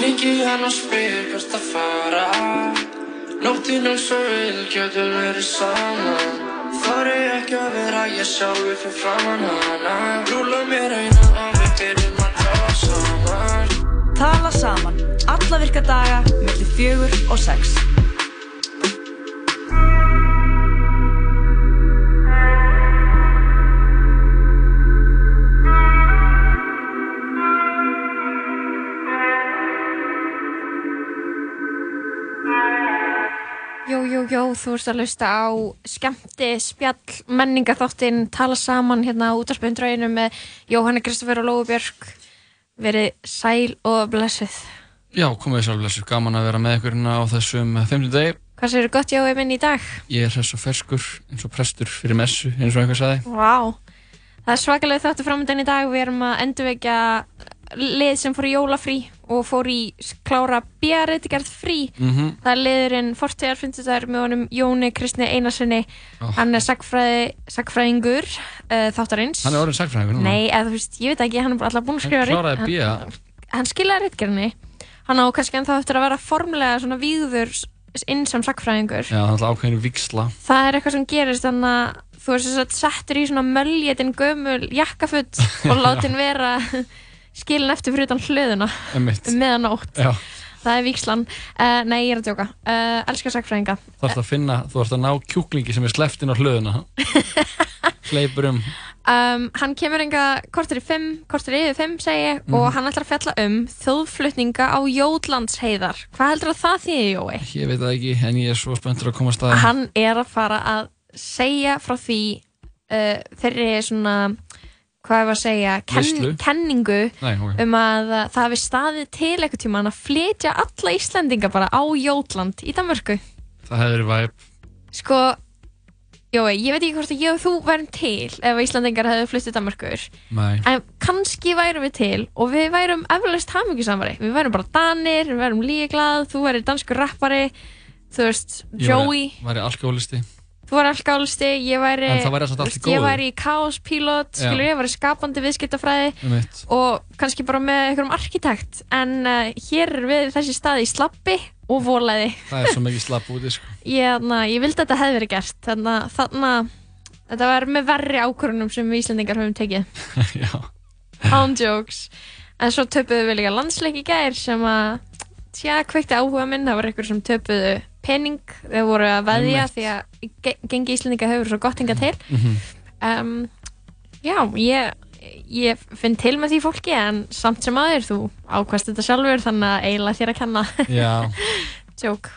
Hringi hann og spyr hvert að fara. Nóttin eins og vil getur verið saman. Þar er ekki að vera ég sjálfur fyrir framann hana. Rúla mér eina og við byrjum að tala saman. Tala saman, alla virka daga, mellir fjögur og sex. Jú, þú ert að hlusta á skemmti, spjall, menningaþáttinn, tala saman hérna út af spöndrauginu með Jóhanni Kristoffer og Lóu Björk. Verið sæl og blessuð. Já, komið sjálf blessur, gaman að vera með ykkur hérna á þessum 50 degi. Hvað séu gott Jói minn í dag? Ég er hress og ferskur eins og prestur fyrir messu, eins og einhver sagði. Vá, það er svakalega þáttu framöndan í dag. Við erum að endurvekja lið sem fór í jólafrí og fór í klára bjarritigerð frí. Mhm. Það er liðurinn Fortegar fundur með honum Jóni Kristni Einarssoni. Ó. Hann er sagfræði, sagfræðingur uh, þáttarins. Hann er orðin sagfræðingur. Nei, eða þú veist, ég veit ekki, hann er alltaf búinn að Hann skrifa hann-. Hann, hann skilaði rittgerðinni. Hann á kannski ennþá eftir að vera formulega svona víður s- inn sem sagfræðingur. Já, það er alltaf ákveðinu viksla. Það er eitthvað sem gerist þannig að þú er sem sagt settur í svona möljetin skilin eftir fyrir utan hlöðuna Einmitt. um meðanótt. Já, Það er víkslan. Uh, nei, ég er að djóka. Uh, elskar sagfræðinga. þú ert að finna, þú ert að ná kjúklingi sem er sleppt inn á hlöðuna. Hleypur um. Um, hann kemur enga kortur í fimm, kortur yfir fimm segi ég Mhm. og hann ætlar að fjalla um þjóðflutninga á Jótlandsheiðar. Hvað heldur að það þýði, Jói? Ég veit það ekki, en ég er svo spenntur að koma að staði. Hann er að fara að segja frá því uh, þeirri svona, hvað er að segja, Veislu. kenningu Nei, ok. um að uh, það hafi staðið til eitthvað tíma að flytja alla Íslendinga bara á Jótland í Danmörku. Það hefði verið væp. Sko, Jói, ég veit ekki hvort að ég og þú værum til ef Íslandingar hefðu flyttið Danmörkur. Nei. En kannski værum við til og við værum eflaust hamingjusamari. Við værum bara danir, við værum líglað, þú væri danskur rappari, þú veist, Joey, Ég væri alkoholisti. Þú væri alkálsti, ég væri, ég væri í kaospílot, Já. skilur ég væri skapandi viðskiptafræði Einmitt. og kannski bara með einhverjum arkitekt. En uh, hér er við þessi staði í slappi og volaði. Það er svo mikið slapp úti, sko. Ég, ég vildi að þetta hefði verið gert, þannig að þetta var með verri ákvörunum sem við Íslandingar höfum tekið. On jokes en svo töpuðu við líka landsleik í gær sem að tja, kveikti áhuga minn það var einhver sem töpuðu pening þeir voru að veðja því að ge- gengi Íslandinga hefur svo gott hingað til. Mhm. um, já, ég ég finn til með því fólki en samt sem aður þú ákvæmst þetta sjálfur þannig að eiginlega þér að kenna. Joke.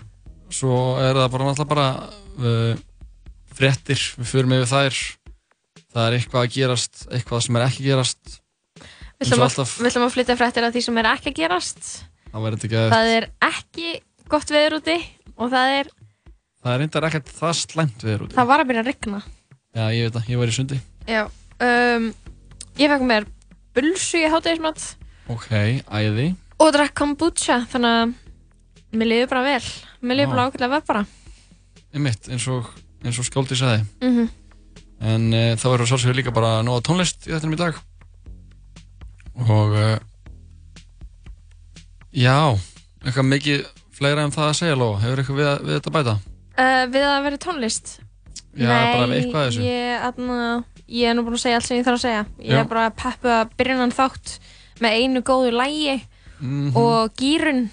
Svo er það bara náttúrulega bara uh, fréttir, við förum yfir þær. Það er eitthvað að gerast, eitthvað sem er ekki gerast. Við ætlum að, flytja fréttir af því sem er ekki gerast. Það það er ekki gott veður úti og það er, Það er reyndar ekkert það slæmt við erum úti. það var að byrja að rigna Já, ég veit það, ég var í sundi. Já, um, ég fekk mér bulsu í hátegismat Ok, æði. og drakk kombucha þannig að mér liður bara vel mér Vá. bara ákveðlega vel bara Einmitt, eins og, eins og skáldi sagði. mm En uh, það verður svolítið líka bara nóga tónlist í þettinum í dag. Og uh, já, eitthvað mikið fleira en það að segja, Lóa. Hefur eitthvað við, við þetta að bæta? uh, Við að vera tónlist Já, bara við eitthvað af þessu. ég, atna, ég er nú búin að segja allt sem ég þarf að segja Ég Já. er bara að byrja hann þátt með einu góðu lægi Mhm. og gýrun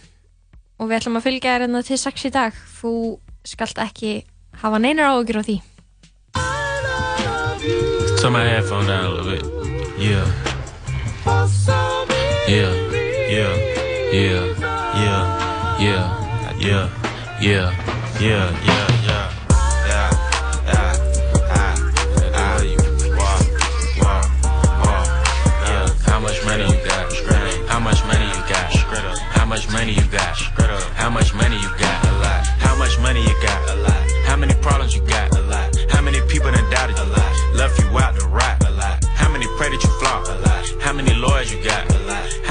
og við ætlum að fylgja þér hérna til sex í dag Þú skalt ekki hafa neinar áhugjur á því Turn my headphone down a little bit. Yeah. Yeah. Yeah. Yeah. Yeah. yeah, yeah, yeah, yeah, yeah, yeah. money you got? How much money you got? How much money you got? How many problems you got? How many people doubted? You out. How many you flop? How many lawyers you got?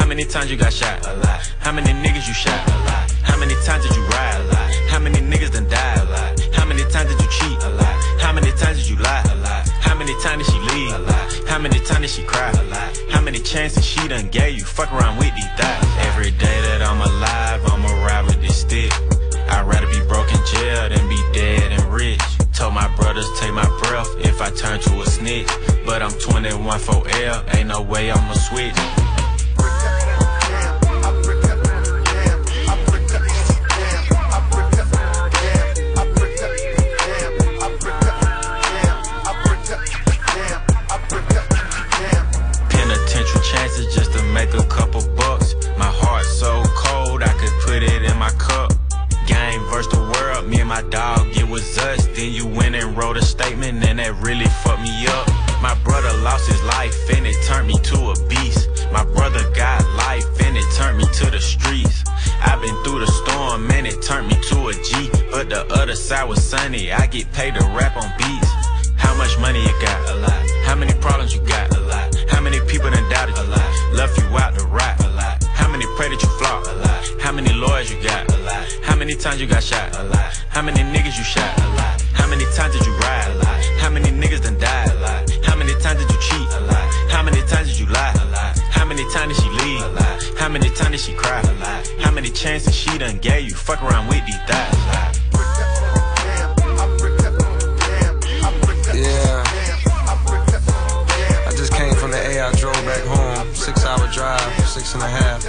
many times you got shot? A lot. How many niggas you shot? A lot. How many times did you ride? A lot. How many niggas done died? A lot. How many times did you cheat? A lot. How many times did you lie? A lot. How many times did she leave? A lot. How many times did she cry? A lot. How many chances she done gave you? Fuck around with these thoughts. Every day that I'm alive, I'ma ride with this stick. I'd rather be broke in jail than be dead and rich. Told my brothers take my breath if I turn to a snitch. But I'm 21 for L, ain't no way I'ma switch. Me and my dog, it was us. Then you went and wrote a statement, and that really fucked me up. My brother lost his life, and it turned me to a beast. My brother got life, and it turned me to the streets. I've been through the storm, and it turned me to a G. But the other side was sunny, I get paid to rap on beats. How much money you got? A lot. How many problems you got? A lot. How many people done doubted? A lot. Left you out to rap? Many pray that you flop? A lot. How many lawyers you got? A lot. How many times you got shot? A lot. How many niggas you shot? A lot. How many times did you ride? A lot. How many niggas done died? A lot. How many times did you cheat? A lot. How many times did you lie? A lot. How many times did she leave? A lot. How many times did she cry? A lot. How many chances she done gave you? Fuck around with these thighs. Yeah. I just came from the A. I drove back home. Six hour drive, six and a half.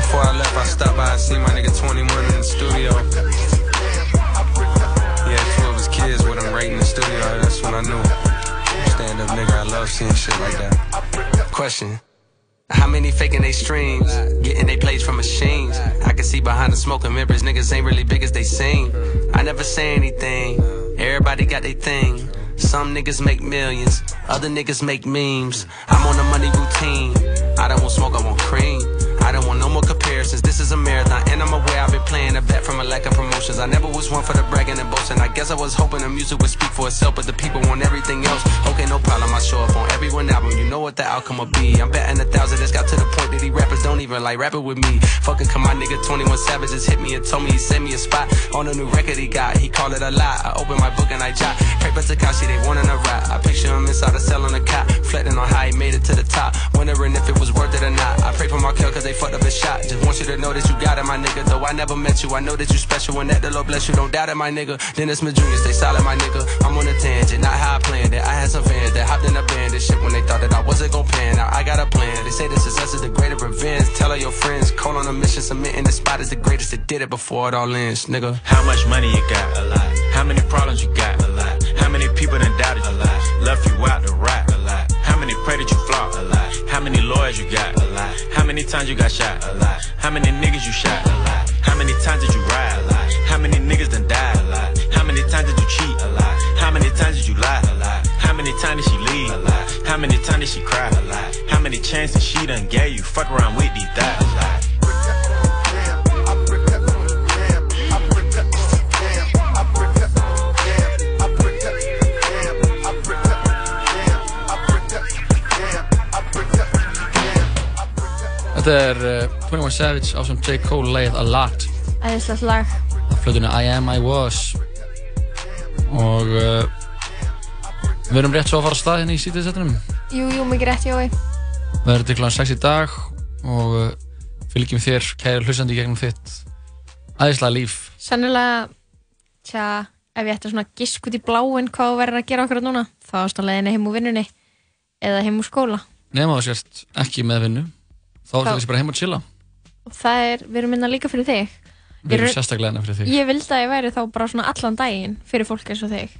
Before I left, I stopped by and see my nigga 21 in the studio. Had two of his kids with him right in the studio. That's when I knew. Stand up nigga, I love seeing shit like that. Question. How many faking they streams? Getting they plays from machines. I can see behind the smoke and mirrors, niggas ain't really big as they seem. I never say anything. Everybody got their thing. Some niggas make millions, other niggas make memes. I'm on a money routine. I don't want smoke, I want cream. I don't want no more comparisons. This is a marathon, and I'm aware I've been playing a bet from a lack of promotions. I never was one for the bragging and boasting. I guess I was hoping the music would speak for itself, but the people want everything else. Okay, no problem. I show up on every one album. You know what the outcome will be. I'm betting a thousand. It's got to the point that these rappers don't even like rapping with me. Fucking come my nigga 21 Savage just hit me and told me he sent me a spot on a new record he got. He called it a lie. I open my book and I jot. Paper Takashi, they wanting a rap. I picture him inside a cell on a cot, reflecting on how he made it to the top. Wondering if it was worth it or not. I pray for Markel cause they fucked up his shot. Just want you to know that you got it, my nigga. Though I never met you, I know that you special and that the Lord bless you. Don't doubt it, my nigga. Dennis Smith Jr., stay solid, my nigga. I'm on a tangent, not how I planned it. I had some fans that hopped in a band and shit when they thought that I wasn't gon' pan. Now I got a plan. They say the success is the greater revenge. Tell all your friends, call on a mission, submitting the spot is the greatest that did it before it all ends, nigga. How much money you got? A lot. How many problems you got? A lot. How many people done doubted? A lot. Left you out to rap? A lot. How many pray that you flop? A lot. How many lawyers you got? A lot. How many times you got shot? A lot. How many niggas you shot? A lot. How many times did you ride? A lot. How many niggas done died? A lot. How many times did you cheat? A lot. How many times did you lie? A lot. How many times did she leave? A lot. How many times did she cry? A lot. How many chances she done gave you? Fuck around with these thighs. A lot. Þetta er uh, 21 Savage á sem J. Cole leið A Lot Æðislegt lag. flutinu I Am I Was og uh, við erum rétt svo að fara að stað hérna í sítiðsettunum Jú, jú, mikið rétt, Jói. við erum til kl. 6 í dag og uh, fylgjum þér kæri hlustandi gegnum þitt æðislega líf Sennilega, tja, ef ég ætti svona gisk út í bláinn hvað verður að gera okkur núna, þá ást á leiðinni heim úr vinnunni eða heim úr skóla. nema þú sért ekki með vinnu þá Þá- þessi bara heim að chilla Og það er, við erum minna líka fyrir þig. við erum sérstaklega hérna fyrir þig Ég vildi að ég væri þá bara svona allan daginn fyrir fólk eins og þig.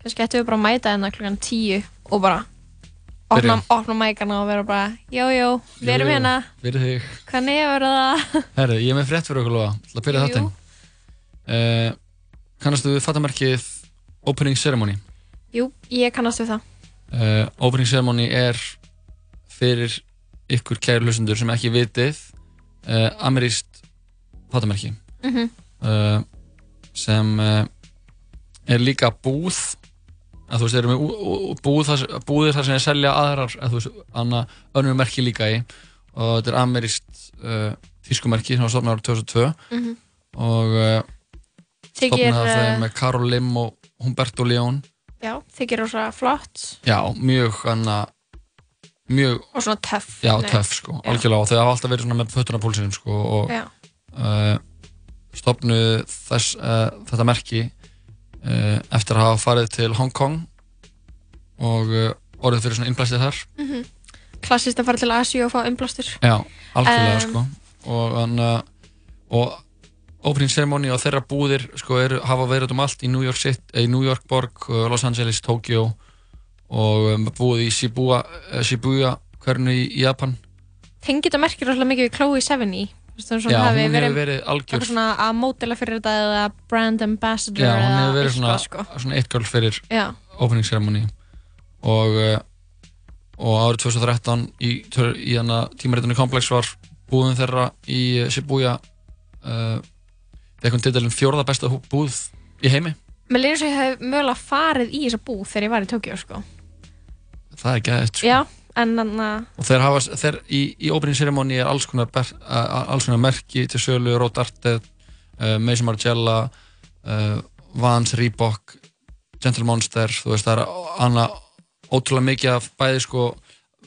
Kannski ættum við bara að mæta hérna klukkan tíu og bara opna, opna mækana og vera bara, jó, jó, við erum hérna, fyrir þig hvernig er það? Herru, ég er með frétt fyrir okkur lofa til að byrja þáttinn uh, kannastu við fattamerkið Opening Ceremony Jú, ég kannast við það. uh, Opening Ceremony er fyrir ykkur kæru hlustendur sem ekki vitið uh, ameríst fattamerki Mm uh, sem uh, er líka búð að þú veist, við ú- ú- búð þar, búðir þar sem er að selja aðrar að þú veist, annað önnur merki líka í. Og þetta er ameríst tískumerki sem var stofnað árið 2002 Mhm. og uh, Þykir, stofnað þeim uh, með Karol Lim og Humberto León. Já, þykir rosa flott. Já, mjög hana, mjög, og svona töff. já, töff sko, Já. algjörlega og þau hafa alltaf verið svona með fötuna púlsinum sko og uh, stopnuð þess, uh, þetta merki uh, eftir að hafa farið til Hong Kong og orðið fyrir svona innblæstið þar Klassist að fara til Asíu og fá umblástur. Já, algjörlega Um, sko og hann uh, og opening ceremony og þeirra búðir sko eru, hafa verið um allt í New York City, eh, í New York borg, Los Angeles, Tokyo og um, búið í Shibuya, uh, Shibuya hvernu í, Japan Tengið þetta merkir rosalega mikið við Chloe Sevigny. Já, hafi hún hefur verið algjör eitthvað svona að mótela fyrir þetta eða brand ambassador Já, hún hefur verið svona, eitthvað, sko. svona eitt girl fyrir Já, opening ceremony og uh, og árið 2013 í, í hana tímaritunni Complex var búðin þeirra í uh, Shibuya uh, fekkum titilin fjórða besta búð í heimi mér lýður svo ég hef mögulega farið í þessa búð þegar ég var í Tokyo, sko. Það er en þannig að, og þeir hafa, þeir, í, í ceremony er alls konar, ber, uh, alls konar merki til sölu, Rodarted uh, Mason Margiela uh, Vans, Reebok Gentle Monster, þú veist það er annað ótrúlega mikið af bæði sko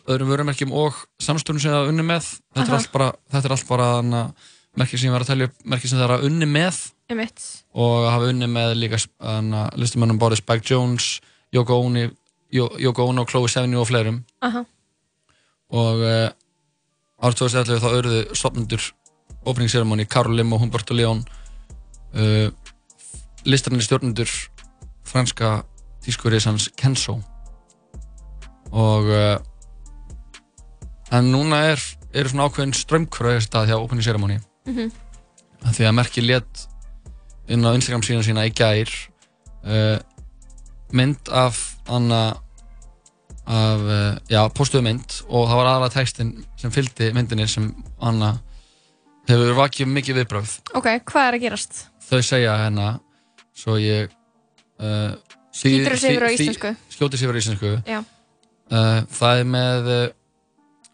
öðrum vörumerkjum og samstöðum sem það er unni með þetta er Aha. allt bara, er allt bara hana, merki sem ég var að telja upp, merki sem það er að unni með ég mitt. og hafa unni með líka listamönnum báði Spike Jones Yoko Ono, Yoko Ono, Chloe Sevigny og fleirum. Aha, og uh, árið 2011 þá auðruðu stopnendur opening ceremony Karol Lim og Humberto León uh, listarnir stjórnendur franska tískurisans Kenzo. Og uh, en núna er eru svona ákveðin strömmkvöru að stað hjá opening ceremony Mhm. því að Merki létt inn á Instagram síðan sína í gær uh, mynd af Anna af, uh, já, postuðu mynd og það var aðalega textin sem fylgdi myndinni sem Anna hefur vakið mikið viðbröð ok, hvað er að gerast? þau segja hérna svo ég uh, þessi yfir á íslensku? skjótir sig yfir á íslensku uh, það er með uh,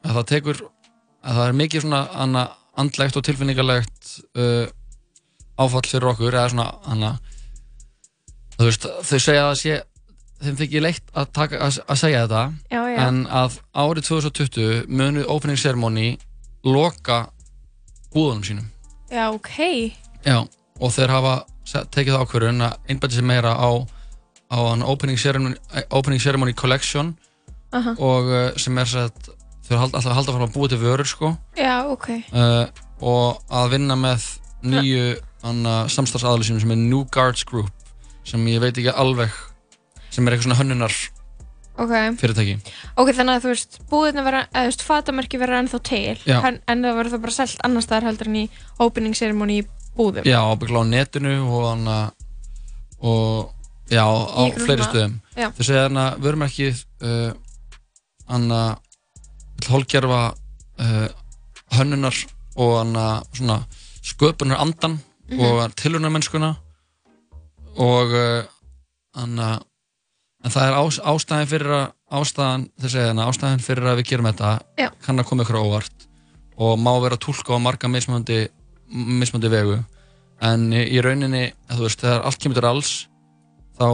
að það tekur að það er mikið svona anna, andlegt og tilfinningarlegt uh, áfall fyrir okkur eða svona anna, veist, þau segja að það sé þeim þykir leitt að, taka, að, að segja þetta Já, já. en að árið 2020 munu opening ceremony loka búðunum sínum Já, ok. Já, og þeir hafa tekið það ákvörðun að einbæti sig meira á, á opening ceremony, opening ceremony collection Aha. og uh, sem er sett, þau er alltaf að halda fram að búa til vörur sko Já, ok. uh, og að vinna með nýju samstarfsaðali sínum sem er New Guards Group sem ég veit ekki alveg sem er eitthvað svona hönnunar Ok. fyrirtæki Ok, þannig að þú veist, búðirna vera, eða þú veist, fatamerki vera ennþá til, Já. en, en það verður það bara selt annar staðar heldur en í opening ceremony í búðum. Já, ábyggla á netinu og hann og já, á Í fleiri svona- stöðum Já. þau segja hann að vörumerkið uh, hann að hólgerfa uh, hönnunar og hann að svona sköpunar andan Mhm. og tilhörnarmennskuna og uh, hann að en það er ás, ástæðin fyrir að ástæðan, hann ástæðin fyrir að við gerum þetta Já. kann að koma ykkur á óvart og má vera túlka á marga mismöndi mismöndi vegu en í, í rauninni, þú veist, þegar allt kemur til alls þá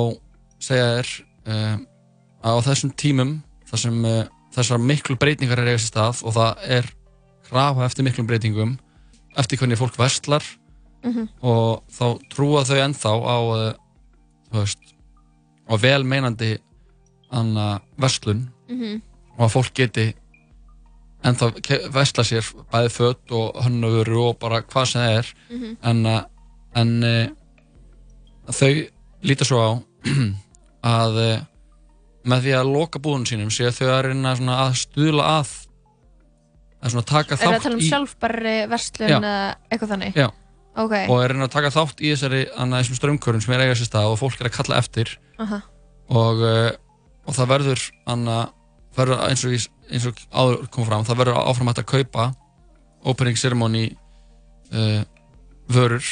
segja þér uh, að á þessum tímum þar sem uh, þessar miklu breytingar er eiga sér stað og það er krafa eftir miklum breytingum eftir hvernig fólk verslar Mhm. og þá trúa þau ennþá á uh, þú veist á velmeinandi anna verslun Mhm. og að fólk geti ennþá ke- versla sér bæði fött og hönnavöru og bara hvað sem það er Mhm. en, að- en uh, þau líta svo á að uh, með því að loka búðunum sínum sé þau að reyna svona að stuðla að að taka Er það að þátt tala um í sjálfbærri verslun eða eitthvað þannig? Já. Ok. og er reyna að taka þátt í þessari annað þessum strömmkörun sem er eiga sér stað og fólk er að kalla eftir Aha. og, uh, og það verður, anna, verður eins, og, eins og áður kom fram það verður áfram hægt að kaupa opening ceremony uh, vörur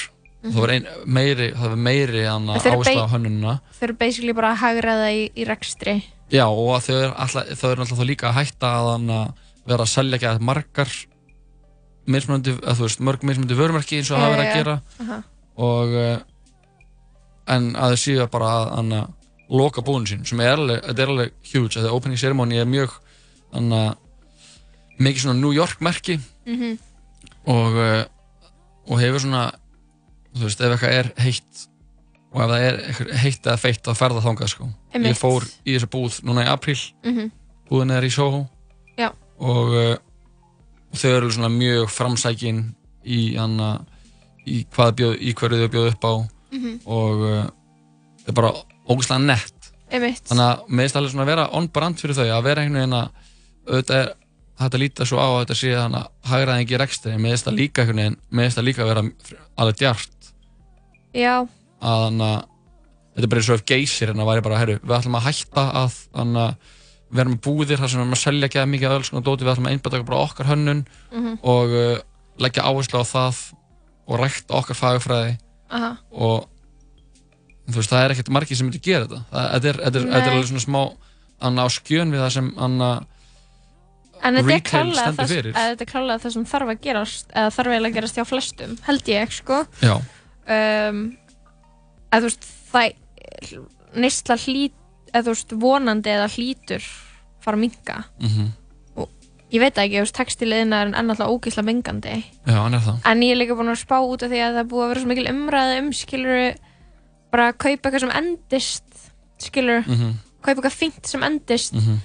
Mhm. það verður ein, meiri, það verður meiri eru áhersla á hönnunina Þau eru basically bara að hagraða í, í rekstri. já og þau eru alltaf, eru alltaf líka að hætta að anna, vera að selja ekki að margar mismunandi, að þú veist, mörg mismunandi vörumerki eins og það verið að gera Aha. og uh, en að þau séu bara að anna, loka búinu sín sem er alveg, þetta er alveg huge að opening ceremony er mjög anna, mikið svona New York merki Mhm. og uh, og hefur svona þú veist, ef eitthvað er heitt og ef það er heitt eða feitt að ferða þangað sko. Ég fór í þessa búð núna í apríl Mhm. búðin er í Soho Já. og, uh, og þau eru svona mjög framsækin í, hana, í, bjóð, í hverju þau bjóð upp á. Mhm. og uh, það er bara ógæslega nett. Einmitt. þannig að með þess að svona vera on brand fyrir þau að vera einhvern veginn að auðvitað er hægt að líta svo á að þetta sé þannig að hagraðing í rekstri. Með þess að líka einhvern veginn með þess að líka vera alveg djart Já, að þannig að þetta er bara eins og ef geysir en að væri bara, herru, við ætlum að hætta að þannig að vera með búðir þar sem við erum að selja ekki að mikið öll svona dóti, við ætlum að einbæta bara okkar hönnun Mhm. og uh, leggja áherslu á það og rækta okkar fagfræði aha, og þú veist, það er ekkert margir sem myndi gera þetta. Það, er, þetta, er, þetta er alveg svona smá anna á skjön við það sem anna en þetta er klálega það, sem þarf að gerast eða þarf eiginlega að gerast hjá flestum held ég, sko. Já, um, að þú veist það neysla hlít eða þú veist vonandi eða hlítur fara að minka mm ég veit það ekki, þú veist textiliðina er ennáttúrulega ógísla mengandi. Já, hann er það. En ég er líka búin að spá út af því að það er búið að vera svo mikil umræði um skiluru bara að kaupa eitthvað sem endist skiluru, mm -hmm. kaupa eitthvað fínt sem endist. Mm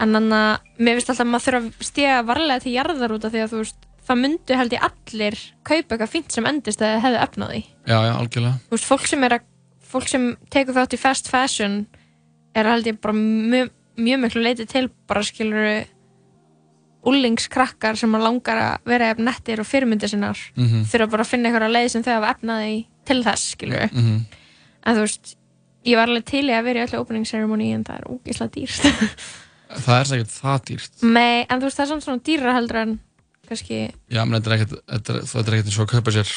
en þannig að mér finnst alltaf að maður þurfa að stiga varlega til jarðar út af því að þú veist það myndu held ég allir kaupa eitthvað fínt sem endist eða hefðu efnaði já, já, algjörlega. Þú veist, fólk sem að fólk sem tekur þátt í fast fashion er held ég bara mjög, mjög miklu leiti til bara skiluru úlingskrakkar sem að langar að vera ef nettir og fyrirmyndir sinnar mm þurfa bara að finna einhverja leið sem þau hafa efnaði til þess skiluru -hmm. en þú veist, ég var alveg til í að vera í öllu opening ceremony en það er ógeðslega dýrt. Það er sækert það dýrt. Nei, en þú veist, það er samt svona dýra heldur en kannski, já, menn þetta er ekkert er, er ekkert eins og að kaupa sér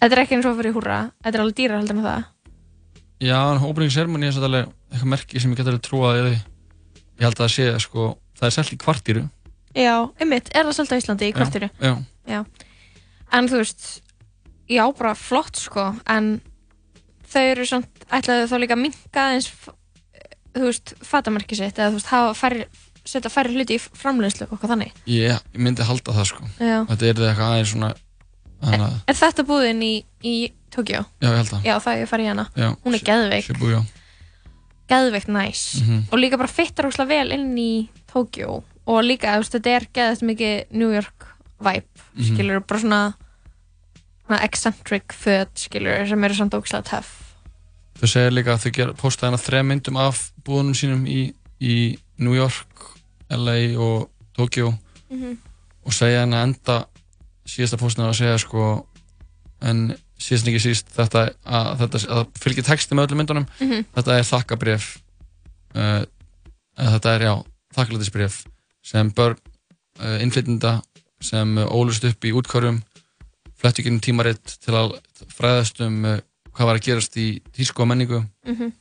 þetta er ekki eins og fyrir húra þetta er alveg dýra heldur en það já, en opening ceremony er svolítið eitthvað merki sem ég get alveg í. Því ég held að það sé, sko, það er selt í kvartýru Já, einmitt, er það svolítið á Íslandi í kvartiru já, En þú veist, já, bara flott sko, en þau eru samt, ætlaðu þá líka að minka eins, þú veist, fatamarki sitt eða þú veist, hafa færri, setja færri hluti í framleiðslu og eitthvað þannig? Ég, ég myndi halda það, sko. Já. þetta er eitthvað aðeins svona hana, Er þetta búðin í, í Tokjó? já, ég held það. Er ég farið hana. Já, Hún er geðveik, Shibu, geðveikt næs. Mhm. og líka bara fittar óslega vel inn í Tokjó og líka, þú veist, þetta er geðast mikið New York vibe, Mhm. skilur bara svona, svona eccentric föt, skilur, sem eru samt óslega töff. Þau segja líka að þau posta hérna þrejum myndum af búðunum sínum í, í New York, LA og Tokyo Mhm. og segja hérna enda síðasta postinu að segja sko en síðast en ekki síst þetta að, þetta, að fylgja texti með öllum myndunum Mhm. þetta er þakkabref uh, þetta er já þakklætisbref sem börn uh, innflytjenda sem ólust upp í útkvörjum flettu ekki tímaritt til að fræðast um uh, hvað var að gerast í tísku og menningu Mhm.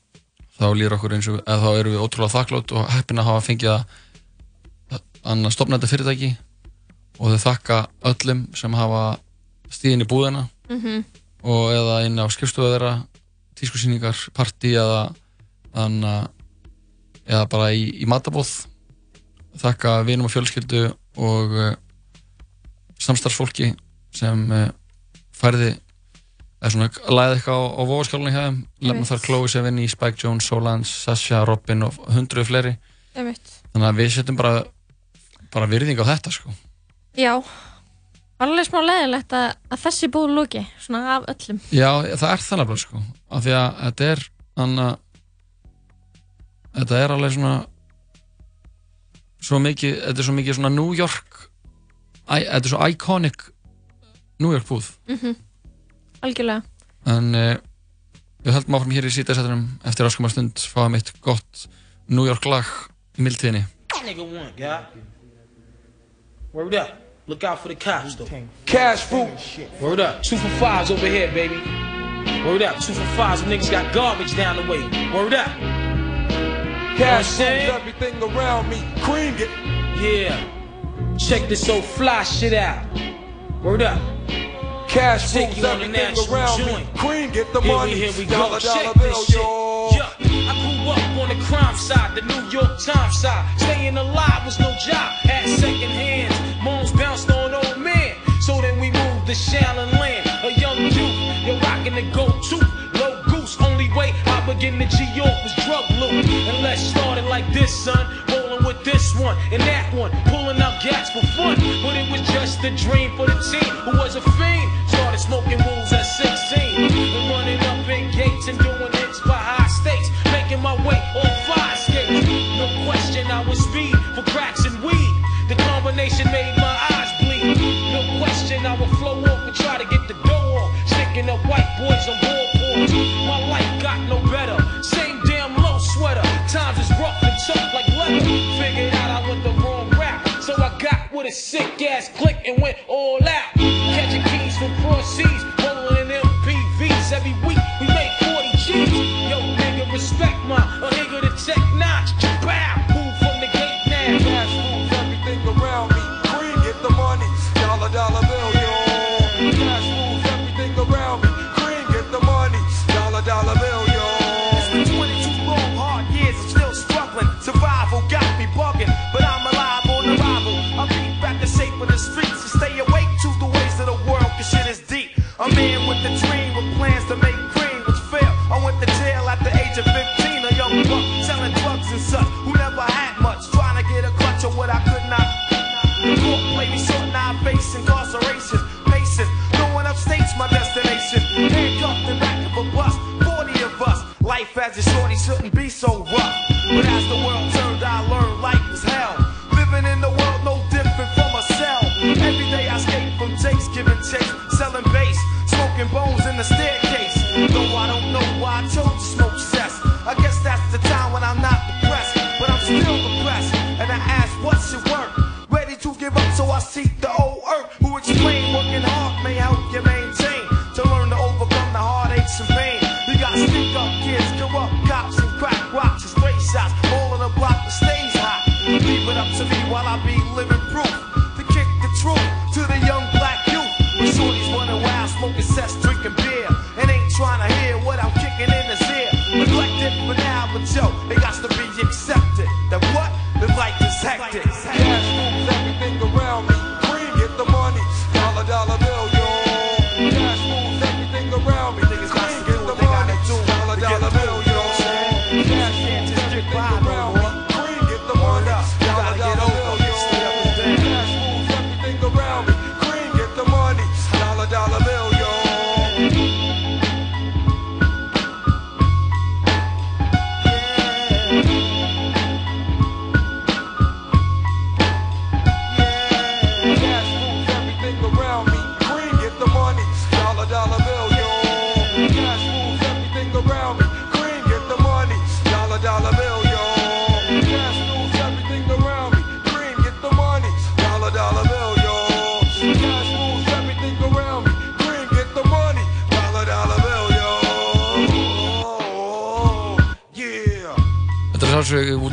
þá líður okkur eins og þá erum við ótrúlega þakklátt og heppin að hafa fengið að annað stopna þetta fyrirtæki og þau þakka öllum sem hafa stíðin í búðina Mhm. Og eða inn á skrifstofu þeirra tískusýningar, partí eða anna, eða bara í, í matabóð þakka vinum og fjölskyldu og uh, samstarfsfólki sem uh, færði eða svona læði eitthvað á, á vóaskjálunni hjá þeim. Lefna þar Chloe Sevigny, Spike Jones, Solans, Sasha, Robin og hundruð fleiri. Þannig að við setjum bara bara virðing á þetta sko. Já, alveg smá leðilegt að, að þessi búð lóki, svona af öllum. Já, það er það nefnilega sko. Af því að þetta er anna, þetta er alveg svona svo mikið þetta er svo mikið svona New York æ, þetta er svo iconic New York búð. Mm Algjörlega. En uh, við höldum áfram hér í síðan eftir áskamar stund fáum eitt gott New York lag í mildtíðinni. Nigga one, guy. Word up. Look out for the cops, though. Cash fruit. Word up. Two for fives over here, baby. Word up. Two for fives. Them niggas got garbage down the way. Word up. Cash saying? fruit. Everything around me. Cream it. Yeah. Check this old fly shit out. Word up. Cash Take rules everything around joint. me. Queen, get the here money. We, here we go. Dollar, Check dollar this bill, shit. Yo. I grew up on the crime side, the New York Times side. Staying alive was no job. Had second hands. Moms bounced on old men. So then we moved to Shaolin Land. A young dude, you're rocking the go-to. Low goose, only way I began to G-York was drug loot. And let's start it like this, son this one and that one, pulling up gas for fun. But it was just a dream for the team who was a fiend. Started smoking wools at 16. And running up in gates and doing hits by high stakes. Making my way on five skates. No question, I was speed for cracks and weed. The combination made my eyes bleed. No question, I would flow off and try to get the dough off. Sticking up white boys on sick ass click and went all out. Catching keys from cross seas. Rolling in MPVs. Every week we make 40 G's. Yo, nigga, respect my a nigga the tech notch. Bow. Move from the gate now. A man with a dream with plans to make cream, which failed. I went to jail at the age of 15, a young buck selling drugs and such, who never had much, trying to get a clutch of what I could not. Court played me short, now I face incarceration. Pacing, going upstate's my destination. Handcuffed in back of a bus, 40 of us. Life as a shorty shouldn't be so rough. But as the world so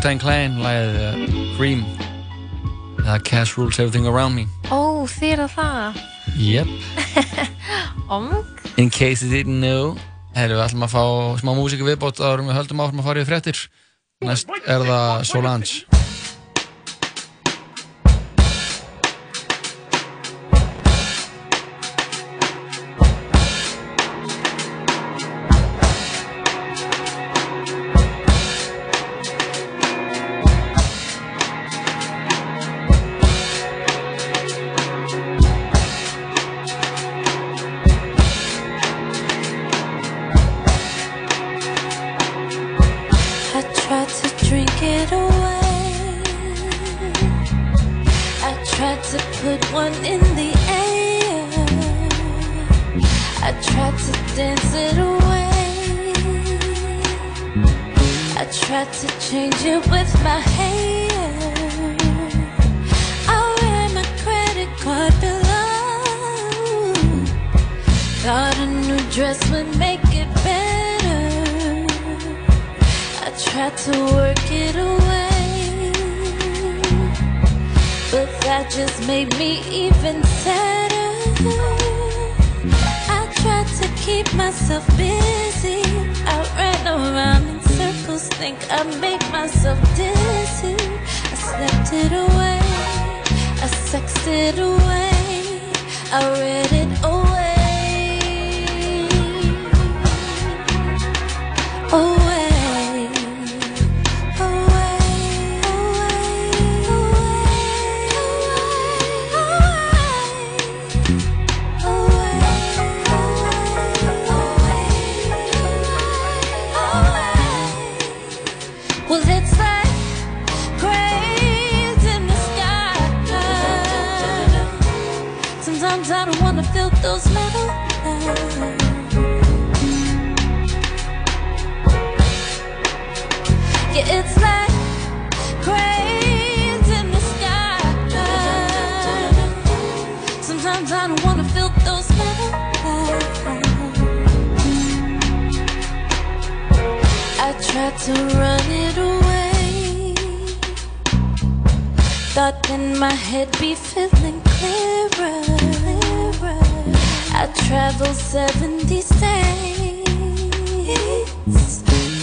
Wu-Tang Clan lagið uh, Cream eða Cash Rules Everything Around Me Ó, þér að það. Yep, Omg. in case you didn't know Herru, við ætlum að fá smá músíku viðbót en við höldum áfram að fara í fréttir Næst er það Solange Sometimes I don't wanna feel those lights. I tried to run it away. Thought then my head be feeling clearer. I traveled 70 states.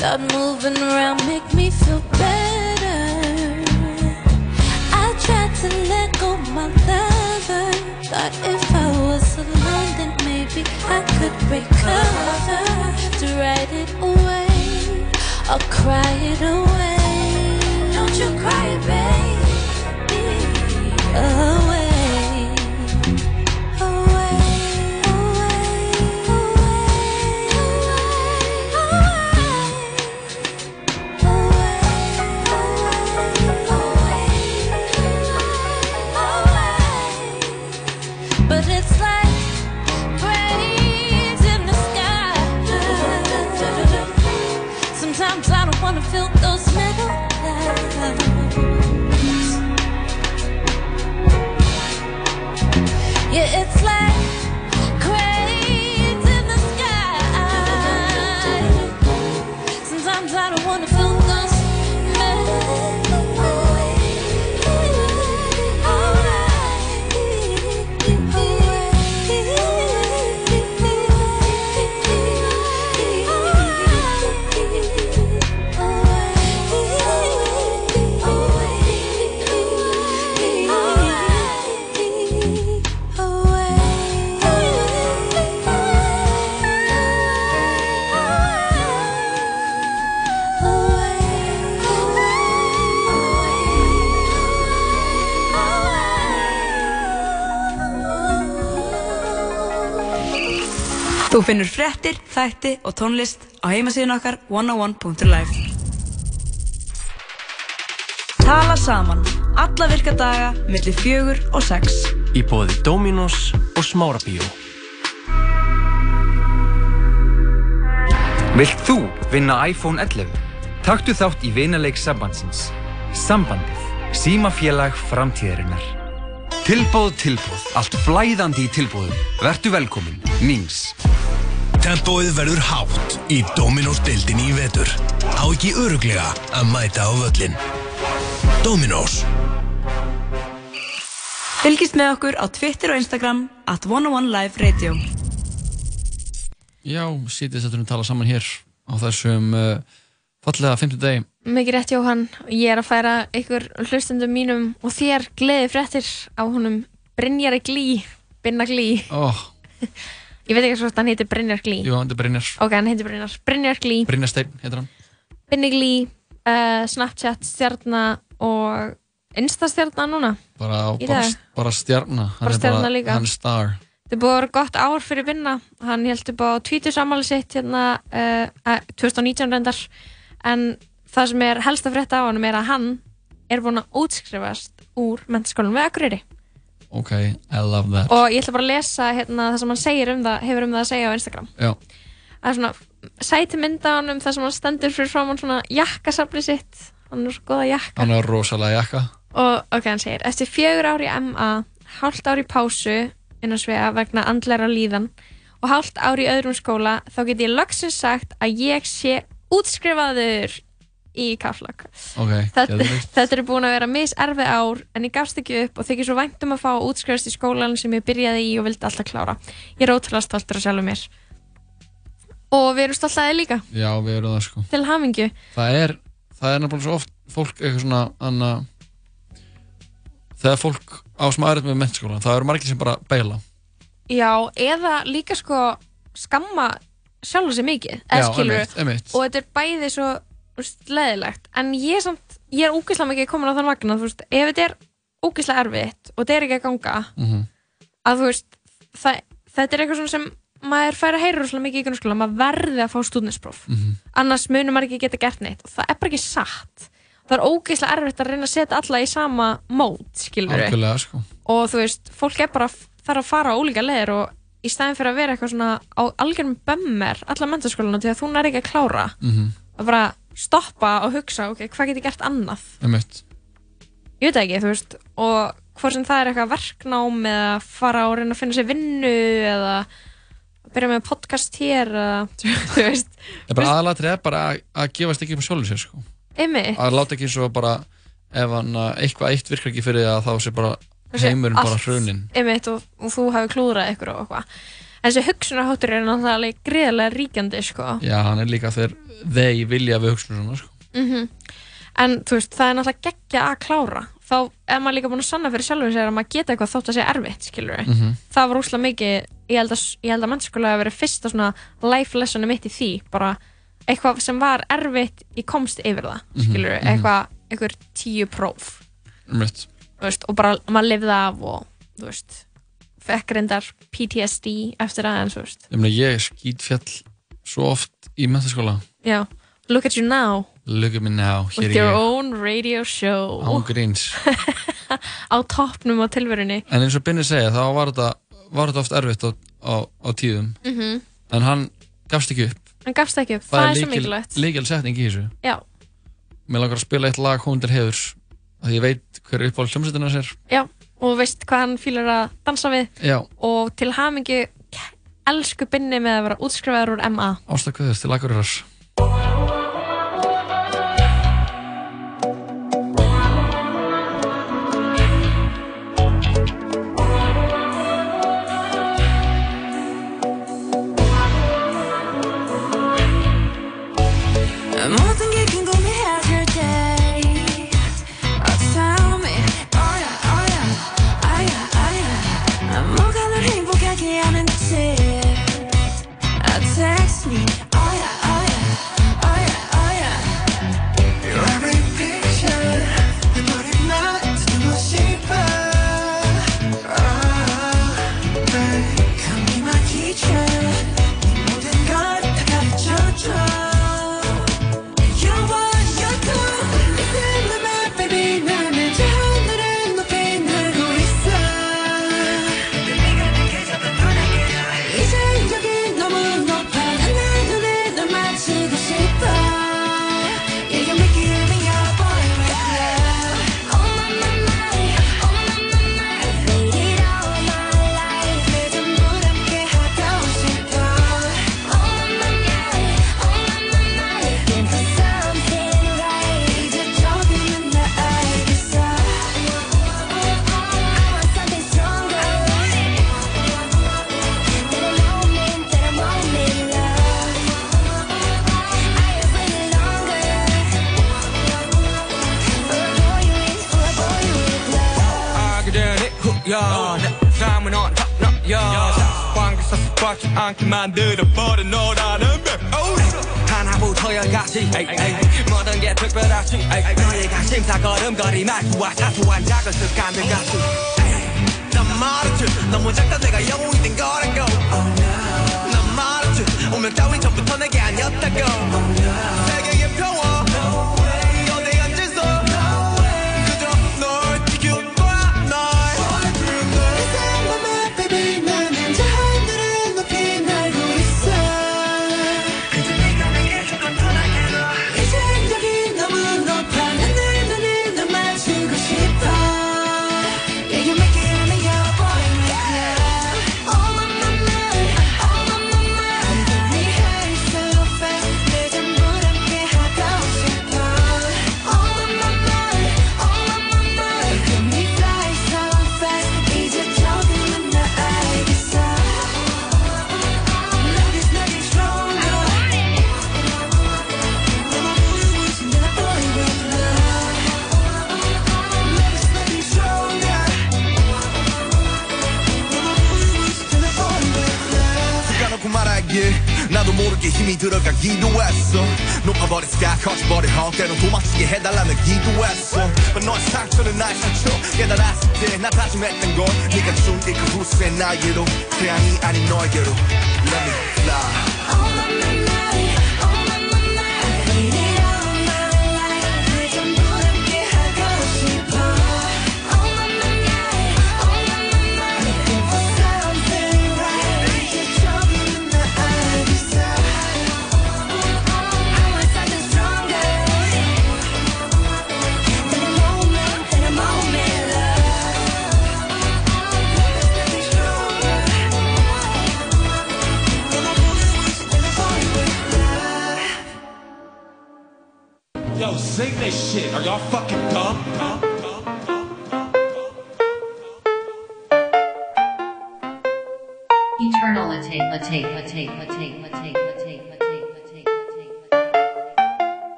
Thought moving around make me feel better. I tried to let go my lover. Thought if I was alone, then maybe I could recover to write it away or cry it away. Don't you cry, baby. Away, Þú finnur fréttir, þætti og tónlist á heimasíðun okkar 101.life Tala saman Alla virka daga millir fjögur og sex Í bóði Dominos og Smárabíó. Vilt þú vinna iPhone 11? Taktu þátt í vinaleik sambandsins. Sambandið. Símafélag framtíðarinnar. Tilbóð, tilbóð. Allt flæðandi í tilbóðum. Vertu velkomin. Nings. Tempóið verður hátt í Dominos deildinni í vetur. Á ekki öruglega að mæta á völlin. Dominos. Fylgist með okkur á Twitter og Instagram at 101 Live Radio Já, sítið settum við tala saman hér á þessum uh, fallega 50 degi. Mikið rétt Jóhann, ég er að færa ykkur hlustendum mínum og þér gleði fréttir á honum Brynjari Glí, Binna Glí. Oh, Ég veit ekki hvort hann heitir Brynjar Glí. jú, þetta er Brynjar. Ok, hann heitir Brynjar. Brynjar Glí, Brynjar Steinn heitir hann. Binni Glí, uh, Snapchat stjarnar og Insta stjarnar núna. Bara, bara, bara stjarna. Hann Bara er stjarna líka. Hann er star. Er búið að vera gott ár fyrir Binna. Hann held upp á tvítusammáli sitt hérna uh, 2019 reyndar. En það sem er helst að frétta á hann er að hann er búinn að útskrifast úr mentaskólanum við Akureyri. Ok, I love that. Og ég ætla bara að lesa hérna, það sem hann segir um það, hefur um það að segja á Instagram. Já, Það er svona sæti mynda á honum þar sem hann stendur fyrir fram hann svona jakkasafli sitt. Hann er svo góða jakka. hann er rosalega jakka. Og ok, hann segir, eftir fjögur ár í MA, hálft ár í pásu innan svega vegna andlæra líðan og hálft ár í öðrum skóla, þá get ég loksins sagt að ég sé útskrifaður í kaflag. Ok, Þetta, þetta er búin að vera miserfið ár en ég gafst ekki upp og þykir svo vænt um að fá útskrifast í skólan sem ég byrjaði í og vildi alltaf klára. Ég er ótrúlega stoltur að sjálfum mér. Og við erum stolt að þið líka, Já, við erum það sko. til hamingju. Það er, það er nefnilega svo oft fólk eitthvað svona, anna, þegar fólk á aðrætt með mennskólan, það eru margir sem bara beila. Já, eða líka sko skamma sjálf sig mikið, Já, skilur einmitt, einmitt. og þetta er bæði svo leðilegt, en ég er samt ég er ógeðslega mikið komin á þann vagn að þú veist, ef þetta er ógeðslega erfitt og þetta er ekki að ganga Mhm. að þú veist, það, þetta er eitthvað svona sem maður fær að heyra rosalega mikið í grunnskóla maður verði að fá stúdinspróf Mhm. annars munum maður ekki geta gert neitt og það er bara ekki satt það er ógeðslega erfitt að reyna að setja alla í sama mót, skilur algjörlega sko og þú veist, fólk er bara þarf að fara á ólíka leðir og í stæðin fyrir að vera eitthvað svona á algjörum bömmer alla mentaskólinu því að þú nær ekki að klára Mhm. að bara stoppa og hugsa, ok, hvað get ég gert annað? Einmitt. Ég veit ekki, þú veist og hvort sem það er eitthvað verknám eða fara og reyna að finna sér vinnu eða byrja með podcast hér eða, þú veist, Það er bara aðalatrið er bara að, að gefast ekki upp sjálfur sér sko. Einmitt. Að láta ekki eins og bara ef hann eitthvað eitt virkar ekki fyrir það þá sé bara heimurinn bara hrunin einmitt og, og þú hefur klúðrað ykkur og eitthvað en þessi hugsunarháttur er náttúrulega alveg greiðlega ríkjandi sko. Já, hann er líka þegar þeir vilja við hugsunum svona sko. Mm en þú veist, það er náttúrulega geggja að klára. Þá er maður líka búin að sanna fyrir sjálfum sér að maður geta eitthvað þótt að segja erfitt skilur Mhm. það var úrslega mikið ég held að, að mennskóla hefur verið fyrsta svona life lessonu mitt í því bara eitthvað sem var erfitt ég komst yfir það, Mhm, skilur mhm. eitthvað, eitthvað tíu próf. Þú veist, og bara maður lifði af og þú veist, fekk reyndar PTSD eftir það veist. Ég skýt fjall svo oft í mentaskóla já, look at you now. Look at me now, with er your ég own radio show. Án gríns. Á toppnum á tilverunni. En eins og Binni segja, þá var þetta, var þetta oft erfitt á, á, á tíðum. Mhm. En hann gafst ekki upp. Hann gafst ekki upp, það, er svo mikilvægt. líkil setning í þessu. Já, Mér langar að spila eitt lag hún til heiðurs að ég veit hver er uppáhald hljómsveitina sér já, og veist hvað hann fýlar að dansa við. Já, og til hamingi elsku binni með að vera útskrifaður úr MA ástakveður til Akureyrar 걸음걸이 말투와 사소한 작은 습관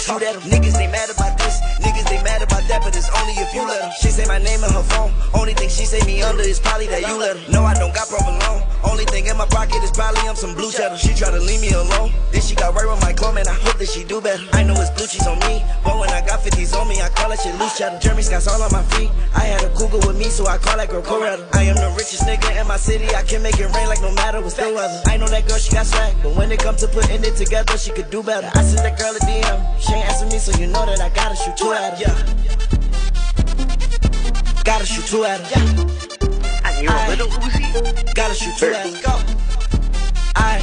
Shoot at them. Niggas, they mad about this. Niggas, they mad about that, but it's only if you let them. She say my name in her phone. Only thing she say me under is probably that you let her. No, I don't got provolone. Only thing in my pocket is probably I'm some blue cheddar. She try to leave me alone. Then she got right with my clone, and I hope that she do better. I know it's blue cheese on me, but when I got 50s on me, I call that shit loose cheddar. Jeremy Scott's all on my feet. I had a cougar with me, so I call that girl Coretta. I am the richest nigga in my city. I can make it rain like no matter what's the weather. I know that girl, she got swag, but when it comes to putting it together, she could do better. I sent that girl a DM. She ain't answer me, so you know that I gotta shoot two at her. Yeah. Gotta shoot two at her. Yeah. And you a little Uzi? Gotta shoot two at her. Go. I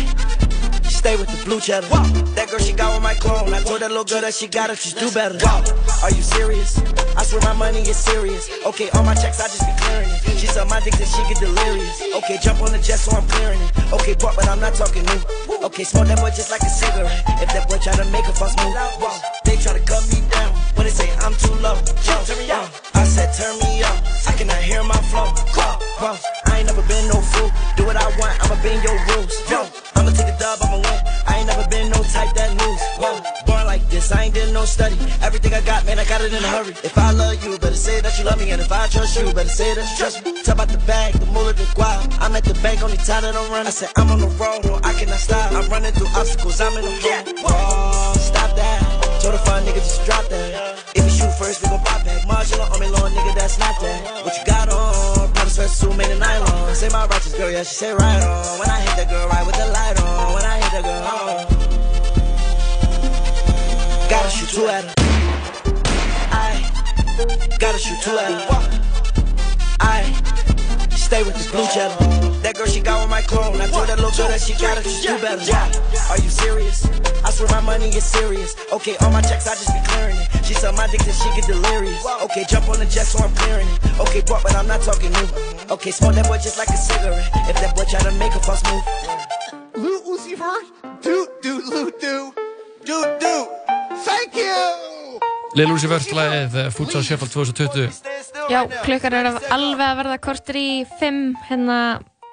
stay with the blue cheddar. That girl she got with my clone. I told that little girl that she got it, just do better. Are you serious? I swear my money is serious. Okay, all my checks I just be clearing it. She said my dick that she get delirious. Okay, jump on the jet so I'm clearing it. Okay, part, but I'm not talking new. Okay, smoke that boy just like a cigarette. If that boy try to make a fuss move, they try to cut me down. When they say I'm too low, yo, turn me up. I said turn me up. I cannot hear my flow. Whoa, whoa. I ain't never been no fool. Do what I want, I'ma bend your rules. Yo, I'ma take a dub, I'ma win. I ain't never been no type that lose. Whoa, born like this, I ain't did no study. Everything I got, man, I got it in a hurry. If I love you, better say that you love me. And if I trust you, better say that you trust me. Talk about the bag, the moolah, the guap. I'm at the bank, only time that I'm running. I said I'm on the road, no, I cannot stop. I'm running through obstacles, I'm in the hole. Oh, stop that. Told the fun nigga just drop that. If you shoot first, we gon' pop back. Marginal on me, long nigga, that's not that. What you got on? Probably sweatsuit made of nylon. Say my righteous girl, yeah, she say right on. When I hit that girl right with the light on. When I hit that girl on. Gotta shoot two at her. I gotta shoot two at her. I stay with the blue cheddar. That girl she got with my clone. I told that little girl that she got it, just do better. Yeah. Are you serious? I swear my money is serious. Okay, all my checks I just be clearing it. She saw my dick and she get delirious. Okay, jump on the jet so I'm clearing it. Okay, part, but I'm not talking new. Okay, smoke that boy just like a cigarette. If that boy try to make a fuss move. Lou Uzi Vert, do do Lou do, do do. Thank you. Lil Uzi Vert lagið eh, Futsal Sheffield 2020 Já, klukkar er alveg að verða kortur í fimm hérna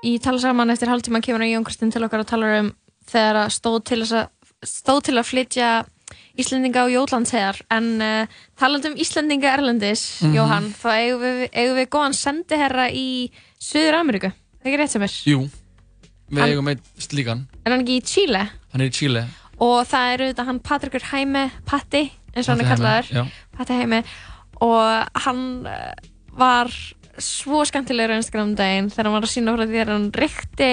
í tala saman eftir hálftíma kemur Jón Kristinn til okkar og talar um þegar að stóð til, að, stóð til að flytja Íslendinga á Jótlandshegar en uh, talandi um Íslendinga Erlendis, Mhm. Jóhann, þá eigum við, eigum við góðan sendiherra í Suður Ameríku, það er ekki rétt sem er Jú, við Hann- eigum eitt slíkan. Er hann ekki í Chile? Hann er í Chile. Og það er auðvitað hann Patrikur Hæme Patti, eins og hann er kallaður Hæme og hann eh, var svo skemmtilegur á Instagram um daginn þegar hann var að sína frá því að hann rykti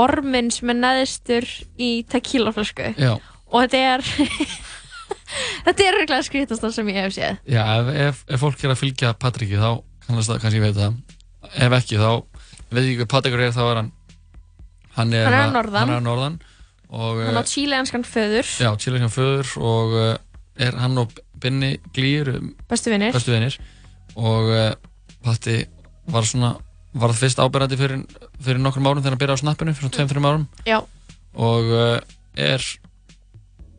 orminn sem er neðstur í tequilaflösku. Og þetta er þetta er reglega skrítast sem ég hef séð. Já, ef, ef, ef fólk er að fylgja Patriki þá kannast það, kannski veit það. Ef ekki þá, veit ég hvað Patrikur er þá er hann hann er, Hann er að norðan. hann er að norðan og hann á eh, tíleganskan föður. Já, sem föður og eh, er hann og Binni Glýr Bestu vinir. bestu vinir og uh, Patti var svona var það fyrst áberandi fyrir, fyrir nokkrum árum þegar hann byrjaði á snappinu fyrir svona 2-3 árum Já. og uh, er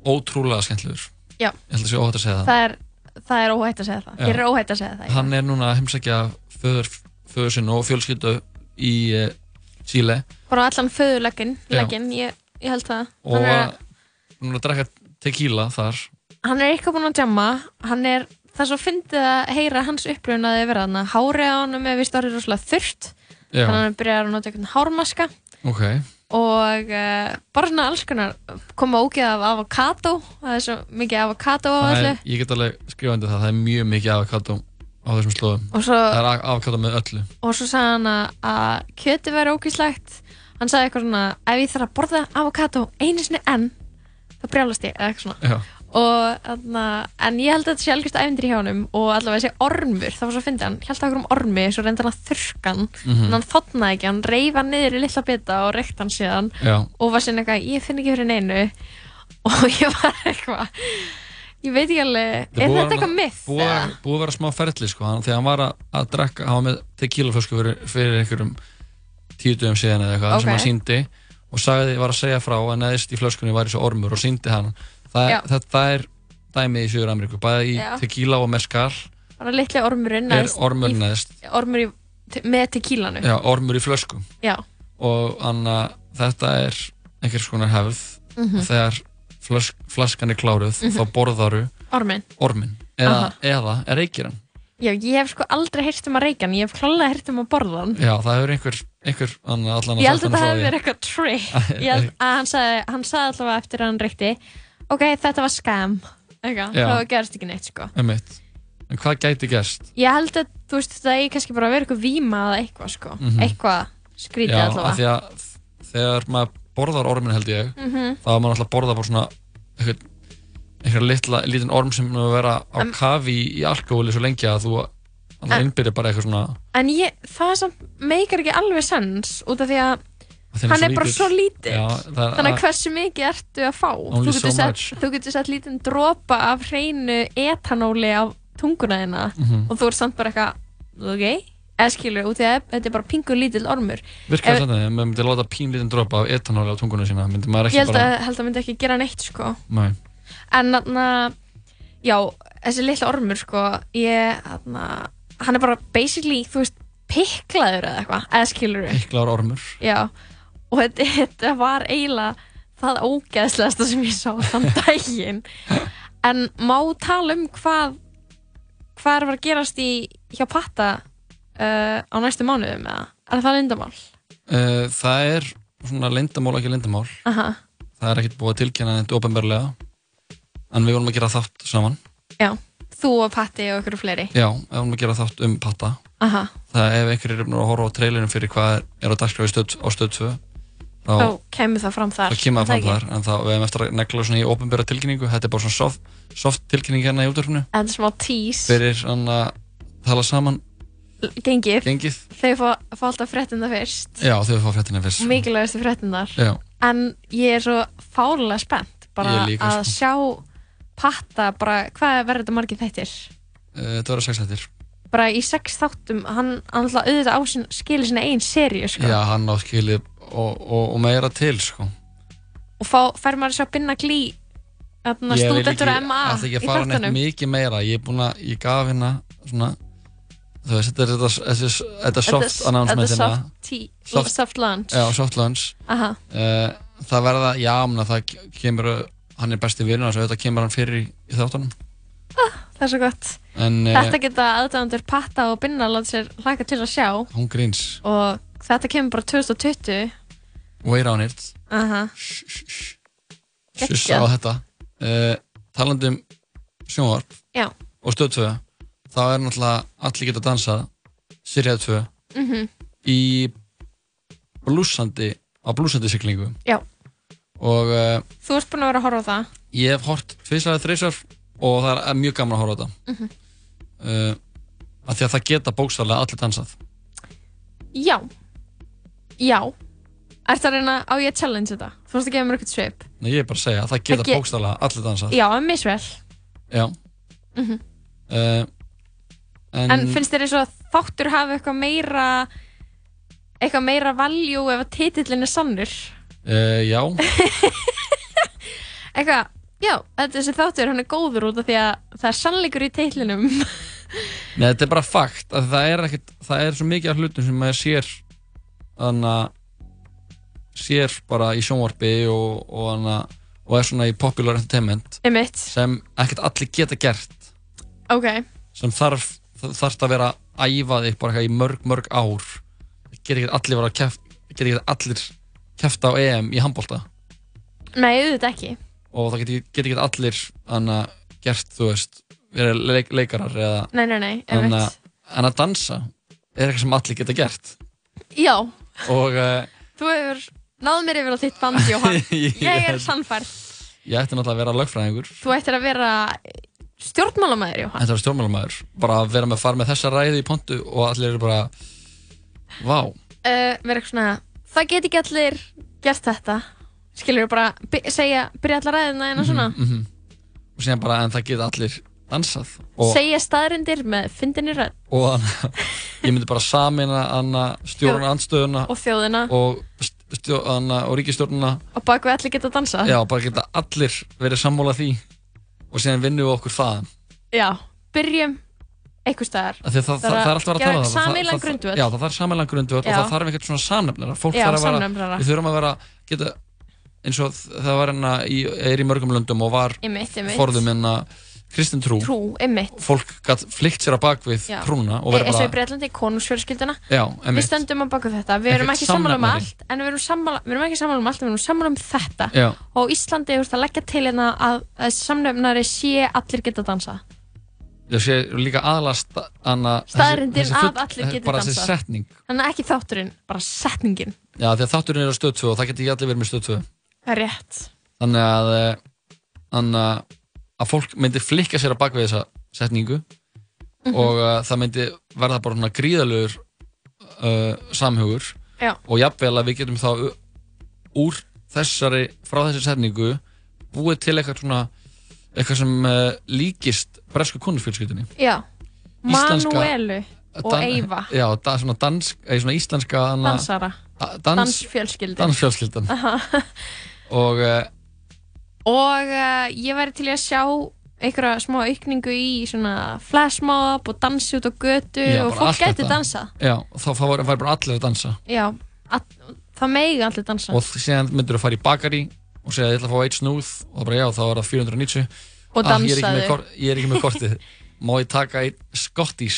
ótrúlega skemmtilegur Já. ég held að sé óhætt að segja það, það er, það er óhætt að segja það Já. hér er óhætt að segja það hann er núna að heimsækja föður, föður sinn og fjölskyldu í uh, Chile bara á allan föðuleggin Já. leggin, ég, ég held það og hann er, að, að drekka tequila þar hann er eitthvað búinn að jamma. Hann er, það er svo fyndið að heyra hans upplifun að þið verða hann hárið á honum er vist orðið rosalega þurrt. Já. þannig að hann byrjar að nota eitthvað hármaska. Ok, og uh, bara svona alls konar koma ógeð af avokado það er svo mikið avokado á öllu. ég get alveg skrifandi það. Það er mjög mikið avokado á þessum slóðum. Svo- það er afkvæða með öllu. Og svo sagði hann að, að kjöti væri ógíslegt hann sagði eitthvað svona ef ég þarf að borða avokado einu sinni enn þá brjálast ég eða eitthvað svona. Já. Og þarna, en ég held að þetta sé algjörst æfindir í hjá honum og allavega þessi ormur, það var svo að fyndi hann held okkur um ormi, svo reyndi hann að þurrka hann Mhm. en hann þotnaði ekki, hann reyf hann niður í litla bita og reykt hann síðan Já. og var sinni eitthvað, ég finn ekki fyrir neinu og ég var eitthvað ég veit ekki alveg, er að þetta vera- eitthvað myth? búið að, búið að vera smá ferli sko, hann, þegar hann var að, að drekka hann var með tequilaflösku fyrir, fyrir einhverjum tíu dögum síðan eða eitthvað Ok. sem hann síndi og sagði, var að segja frá að neðist í flöskunni var þessi ormur og síndi hann það, er- þetta er dæmi í Suður Ameríku bæði í Já. tequila og mezcal bara litli ormurinn er ormur neðst ormur í, með tequilanu já, ormur í flösku Já. og anna, þetta er einhvers konar hefð Mhm. og þegar flösk, flaskan er kláruð Mhm. þá borðaru Orminn. ormin eða, eða er reykir hann Já, ég hef sko aldrei heyrt um að reykja hann, ég hef klálega heyrt um að borða hann. Já, það hefur einhver, einhver anna, allan Ég held sagt að hann það frá hefði því. verið eitthvað trick. Ég held að hann sagði, hann sagði allavega eftir að hann reykti, ok, þetta var. Eitthvað, Já. það gerst ekki neitt sko. Einmitt. En hvað gæti gerst? Ég held að, þú veist, það er kannski bara að vera eitthvað víma eða eitthvað sko. Mhm. Eitthvað skrítið Já, af allavega. því að þegar maður borðar ormin held ég Mhm. þá er maður alltaf að borða bara svona einhver litla, lítinn orm sem nú vera á En- kafi í, í alkohóli svo lengi að þú alltaf innbyrðir bara eitthvað svona En ég, það samt meikar ekki alveg sens út af því að Að hann er bara svo lítill. Það Þannig að- að hversu mikið ertu að fá? Þú getur, so sett, þú getur sett lítinn dropa af hreinu etanóli á tunguna þina Mhm. og þú er samt bara eitthvað, ok, í að þetta er bara pingur lítill ormur. Virkar þetta þannig, ef maður myndi láta pínlítinn dropa af etanóli á tunguna sína, myndi maður Ég ekki held bara... að, held að myndi ekki gera neitt, sko. Nei. En þarna, já, þessi litla ormur, sko, ég, þarna, hann er bara basically, veist, piklaður eða eitthvað, eða skilur Heiklár ormur. Já, og þetta, þetta var eiginlega það ógeðslegasta sem ég sá þann daginn. En má tala um hvað hvað er að fara að gerast í hjá Patta uh, á næstu mánuðum eða? Er það lindamál? Uh, það er svona lindamál, ekki lindamál. Aha, Það er ekkert búið að tilkynna þetta ofinbarlega. En við vorum að gera þátt saman. já. Þú og Patti og ykkur fleiri. Já, við vorum að gera þátt um patta. Aha, Það ef einhverjir búin að horfa á trailerin fyrir hvað er, er á dagskráfi stöð, á stöð 2 þá, þá kemur það fram þar. þá kemur það fram þar en þá við hefum eftir að negla svona í ofinbæra tilkynningu þetta er bara svona soft, soft tilkynning hérna í útverfinu En smá tease. fyrir hann að tala saman Gengið. gengið Þau fá, fá alltaf fréttina fyrst. Já, þau fá fréttina fyrst Mikilvægastu fréttinnar. Já. En ég er svo fárlega spennt bara líka, að sko. sjá Patta bara, hvað verður þetta margir þættir? Uh, Þetta verður sex hættir Bara í sex þáttum, hann alltaf auðvitað á sin, skilur sinna einn seríu, sko. Já, hann á skilið og, og, og meira til sko Og fá, fær maður að sjá Binna Glí, þarna Ég vil stúdentur ekki- MA ætla ekki í að fara neitt mikið meira ég er búin að, ég gaf hérna svona þú veist, þetta er þetta, þetta, þetta soft Þetta- announcement þetta hérna. soft tea- soft launch. Já, soft launch Aha. uh, Það verða, já, mena, það kemur hann er besti vinur, þannig að þetta kemur hann fyrir í, í þáttunum Það er svo gott. en Þetta uh, geta aðdæmandur Patta og Binna láta sér hlaka til að sjá hún gríns og þetta kemur bara 2020. wait on it Aha. Sjuss Geggjað. á þetta uh, talandum sjónvarp Já. og stöð 2 þá er náttúrulega allir geta dansað Sirjað 2 Mhm. í blúsandi á blúsandi siglingu Já. og uh, Þú ert búin að vera að horfa á það. ég hef hort tvisar eða þrisar og það er mjög gaman að horfa á þetta Mhm. uh, af því að það geta bókstaflega allir dansað Já. Já. Ertu að reyna á ég að challenge þetta? Þú varst að gefa mér eitthvað svip. Nei, ég er bara að segja, það geta Það ge- bókstaflega allir dansað Já, en misvel. Já. Mhm. Uh, en, En finnst þér eins og að þáttur hafi eitthvað meira eitthvað meira valjú ef að titillin er sannur? uh, já, Eitthvað, já, þetta þessi þáttur hann er góður út af því að það er sannleikur í titlinum. Nei, þetta er bara fakt að það er ekkert, það er svo mikið af hlutum sem maður sér þannig að sér bara í sjónvarpi og, og, og er svona í popular entertainment Einmitt. sem ekkert allir geta gert. Ok, sem þarf, það þarf að vera að æfa þig bara í mörg, mörg ár. Geta ekki allir vera að keft geta ekki allir kefta á EM í handbólta nei, auðvitað ekki. og það geta ekki allir hana, gert, þú veist vera leik, leikarar eða Nei, nei, nei, að, en að dansa er eitthvað sem allir geta gert. Já, og uh, þú hefur náð mér yfir á þitt band, Jóhann. Ég- er sannfærð. ég ætti náttúrulega að vera lögfræðingur Þú ættir að vera stjórnmálamæður, Jóhann. Þetta var stjórnmálumæður, bara að vera með fara með þessa ræði í pontu og allir eru bara Vá, Uh, vera eitthvað svona, það get ekki allir gert þetta. Skilur bara, by segja, byrja allar ræðina eina svona. mhm. og síðan bara en það geta allir dansað og, Segja staðrindir með fyndinni rödd og ég myndi bara samina hana stjórn andstöðuna og þjóðina og, bak við allir geta dansað. já, bara geta allir verið sammála því og síðan vinnum við okkur það Já, byrjum einhver staðar. Að það, það, það er alltaf að tala um það. það- grundvöld. Já, það þarf sameilan grundvöld og það þarf eitthvað svona samnefnara Fólk Já, þarf að vera, við þurfum að vera geta, eins og það var hérna í, er í mörgum löndum og var forðum hérna kristin trú, Trú, fólk gætt flikt sér að bak við trúna og E- vera eins og í bara Breitlandi, konungsfjölskylduna. Við stöndum á baku þetta, við erum ekki sammála um allt en við erum, sammála, við erum ekki sammála um allt, við erum sammála um þetta. Já. og Íslandi er að leggja til hérna að, að samnefnari sé allir geta dansa ég sé líka aðlast þessi að allir geti bara setning. Þannig að ekki þátturinn, bara setningin. Já, því að þátturinn er á stöð 2 og það geti ekki allir verið með stöð 2 það rétt. Þannig að eh, þannig að- að fólk myndi flikka sér að bak við þessa setningu Mhm. og uh, það myndi verða bara svona gríðalegur uh, samhugur. Já. og jafnvel að við getum þá úr þessari, frá þessari setningu búið til eitthvað svona eitthvað sem uh, líkist bresku Íslenska- Manuelu og Eyva. Já, da, svona, dansk, eða svona íslenska dansara, a- dans, dansfjölskyldin dansfjölskyldan. Og uh, og uh, ég væri til að sjá einhverja smá aukningu í svona flashmob og dansi út á götu Já, og bara fólk allt gæti þetta. dansa já, þá þá væri væri bara allir að dansa. Já, all, það megi allir dansa. Og síðan myndur þú fara í bakari og segja ég ætla að fá eitt snúð. Og það bara já, þá er það 490 Og Ah, ég er ekki með dansaðu. kort- ég er ekki með kortið. Má ég taka eitt skottís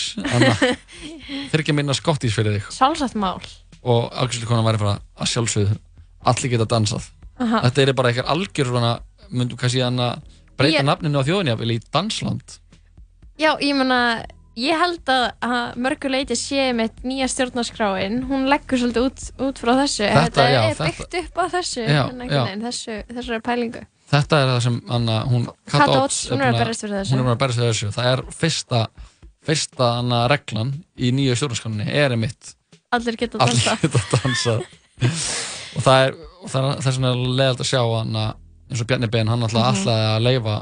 þyrkja minna skottís fyrir þig. Sjálfsagt mál. Og afgjörslikonan væri bara að sjálfsögðu allir geta dansað. Aha. þetta er bara eitthvað algjör svona, myndum kannski hann að breyta Ég- nafninu á þjóðinni jafnvel í dansland Já, ég meina, ég held að, að mörguleiti sé með nýja stjórnarskráin, hún leggur svolítið út, út frá þessu. Þetta, já, er þetta- byggt upp á þessu, Já, neinn, þessu, þessari pælingu. þetta er það sem Anna, hún Kata Odds, hún er að búin berjast fyrir þessu. hún er að berjast fyrir þessu það er fyrsta fyrsta Anna, reglan í nýju stjórnarskanunni er einmitt Allir geta allir dansa. geta dansa og það er, það er þess vegna leðalt að sjá hann eins og Bjarni Ben, hann alltaf Mhm. alltaf að leifa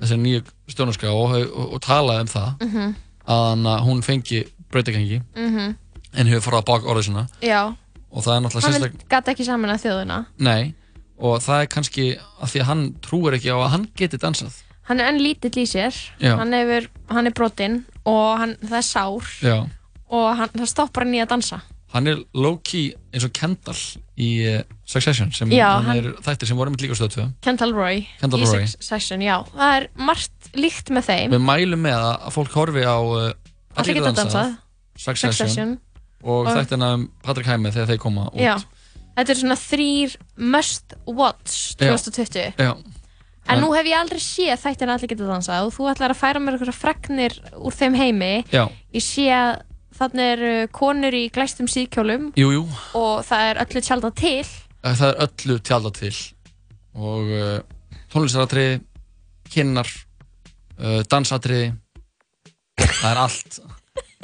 þessi nýju stjórnarská og, og, og tala um það Mhm. að hann, hún fengi brautagengi Mhm. en hefur farað bak orðið sinna Já, og það er náttúrulega hann sérstak vil gata ekki saman að þjóðuna. nei, og það er kannski að því að hann trúir ekki á að hann geti dansað Hann er enn lítill í sér, hann, hefur, hann er brotinn og hann, það er sár Já. og hann, það stoppar hann í að dansa. hann er low-key eins og Kendall í uh, Succession sem Já, hann er þættir sem voru með líka stöðu Kendall Roy Kendall í Roy. Succession, já. Það er margt líkt með þeim. við mælum með að fólk horfi á uh, Allir geta dansað. Succession, Succession. og, Og- þættina um Patrick Hæmi þegar þeir koma út Já, þetta er svona þrýr must watch Já. 2020 Já. En nú hef ég aldrei séð þættina allir geta dansað og þú ætlar að færa mér eitthvað fregnir úr þeim heimi Já. Ég sé að þannig eru konur í glæstum síðkjólum Jú, jú, og það er öllu tjálta til það er öllu tjálta til. Og uh, tónlistaratriði kynnar uh, dansatriði. Það er allt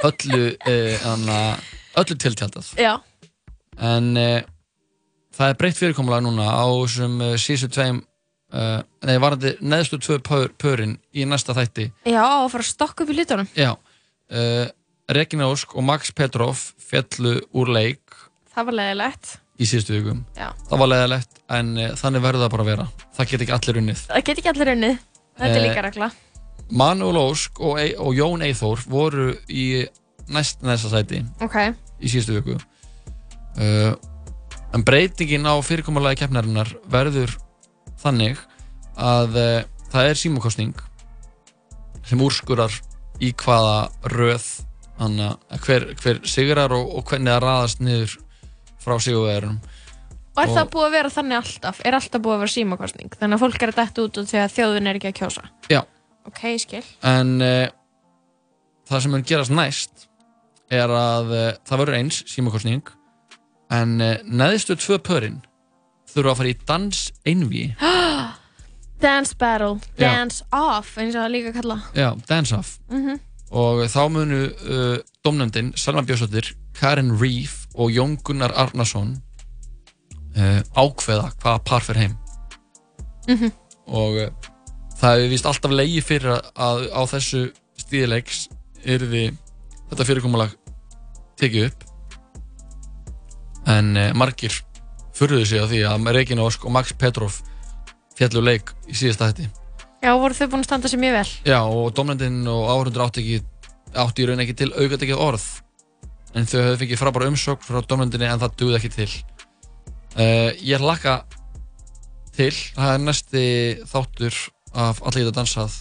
öllu uh, anna, öllu tiltjaldað. Já, en það er breytt fyrirkomulega núna á þessum síðustu tveim nei, varandi neðstu tvö pör, pörin í næsta þætti. Já, að fara að stokka upp í hlutunum. Já. Regina Ósk og Max Petrov fjallu úr leik. Það var leiðilegt í síðustu vikum. Já. það var leðilegt en uh, þannig verður það bara að vera. Það get ekki allir unnið. Það get ekki allir unnið. Þetta er Eh, líka regla. Manuel Ósk og, Ey- og Jón Eithór voru í næst næsta sæti Ok, í síðustu viku. Uh, en breytingin á fyrirkomulagi keppnarinnar verður þannig að uh, það er símakostning sem úrskurar í hvaða röð hana, hver, hver sigrar og, og hvernig það raðast niður frá sigurverðurum og er það búið að vera þannig alltaf? Er alltaf búið að vera símakostning? Þannig að fólk er detta út og því að þjóðin er ekki að kjósa Já, Ok, skil. en uh, það sem mun gerast næst er að uh, það verður eins símakostning en uh, neðistu tvö pörin þurfa að fara í dans einví Dance battle, Já. dance off, eins og það er líka að kalla. já, dance off Mhm. og þá munu domnefndin Salma Björnsdóttir, Karin Reef og Jón Gunnar Arnason uh, ákveða hvaða par fer heim Mhm. og uh, það hefur vist alltaf leiði fyrir að, að á þessu stíðilegs yrði þetta fyrirkomulag tekið upp en uh, margir furðuðu sig á því að Regina Ósk og Max Petrov fjallu leik í síðasta hætti Já, voru þau búin að standa sér mjög vel. Já, og domnendinn og áhörundur átti ekki átti í raun ekki til auðvitað ekki orð en þau höfðu fengið frábæra umsókn frá domnendinni en það dugði ekki til uh, Ég laka til, það er næsti þáttur af allir geta dansað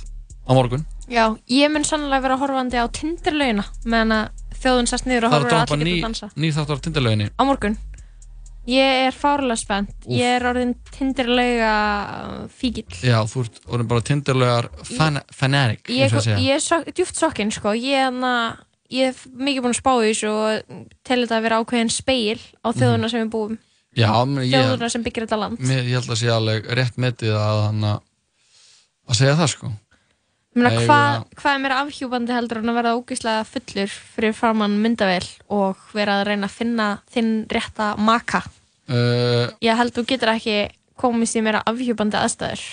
á morgun Já, ég mun sannlega vera horfandi á Tinderlaugina meðan að þjóðun sest niður og Það er horfur að allir geta dansa. ný þáttur af tindalöginni Á morgun. Ég er fárlega spennt. Ég er orðin Tinderlauga fíkill. Já, þú ert orðin bara tindalögar fan, fanatic eins og að segja. ég er djúft sokkinn, sko. Ég, hana, ég hef mikið búin að spá í þessu og til þetta að vera ákveðin speil á þjóðuna sem við búum. Já, menn ég, Þjóðuna sem byggir þetta land. mér, ég held að sé alveg rétt metið að, hana, að segja það sko Ég meina, Eigum hvað, hvað er meira afhjúbandi heldur en að verða ógeðslega fullur fyrir framann myndavél og vera að reyna að finna þinn rétta maka? uh, Ég held þú getur ekki komist í meira afhjúbandi aðstæður.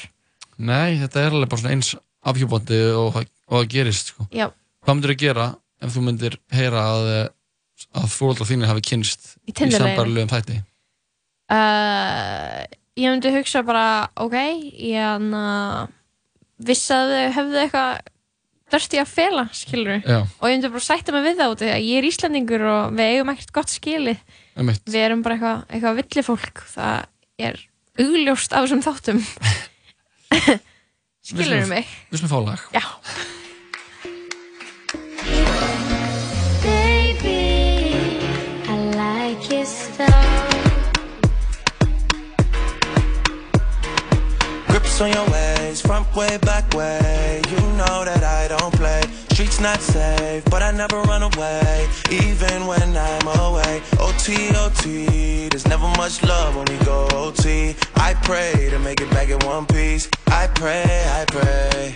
Nei, þetta er alveg bara svona eins afhjúbandi og, og það gerist sko. Já. Hvað myndir að gera ef þú myndir heyra að, að fóröldra þínir hafi kynst Í í sambarlegum þætti? Uh, ég myndi hugsa bara, ok, ég hann að þau hefðu eitthvað dörsti að fela, skilur við. Og ég myndi bara sætta mig við það út, ég er Íslandingur og við eigum ekkert gott skilið. Við erum bara eitthvað, eitthvað villifólk, það er augljóst af þessum þáttum. skilur við mig? Við slum fá lag. Já. On your ways, front way, back way. You know that I don't play. Streets not safe, but I never run away, even when I'm away. OT, OT, there's never much love when we go OT. I pray to make it back in one piece. I pray, I pray.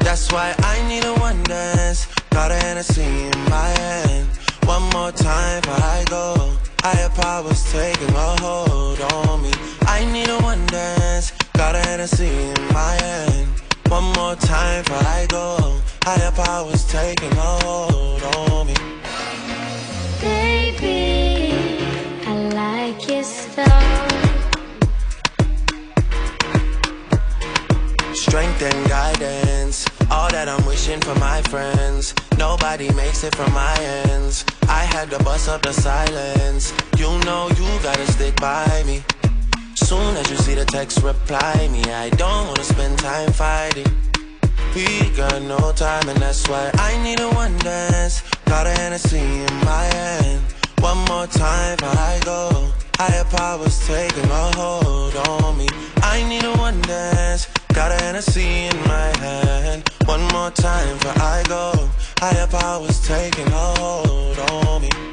That's why I need a one dance. Got a Hennessy in my hand. One more time before I go. Higher powers taking a hold on me. I need a one dance. Got a Hennessy in my hand. One more time before I go. Higher powers taking a hold on me. Baby, I like your style. Strength and guidance, all that I'm wishing for my friends. Nobody makes it from my ends. I had to bust up the silence. You know you gotta stick by me. Soon as you see the text, reply me. I don't wanna spend time fighting. We got no time, and that's why I need a one dance. Got a Hennessy in my hand. One more time before I go. Higher powers taking a hold on me. I need a one dance. Got a Hennessy in my hand. One more time before I go. Higher powers taking a hold on me.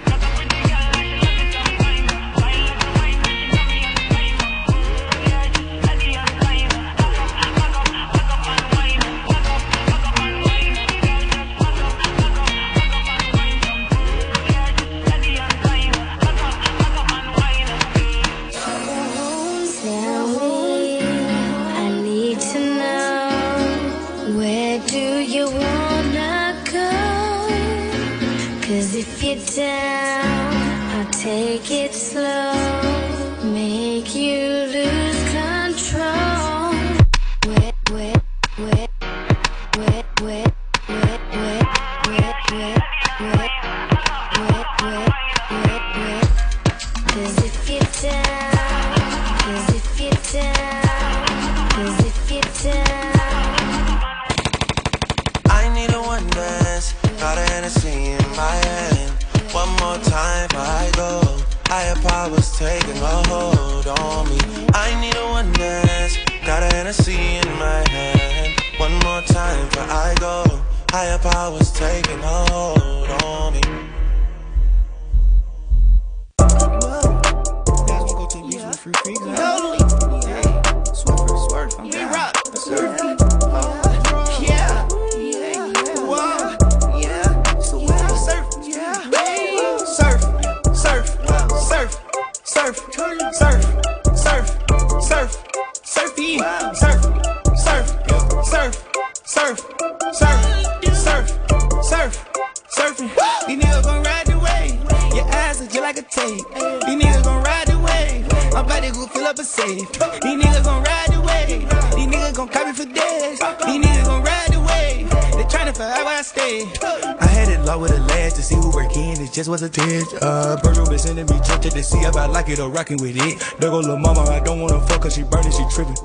I like it or rockin' with it. There go lil' mama, I don't wanna fuck cause she burning, she trippin'.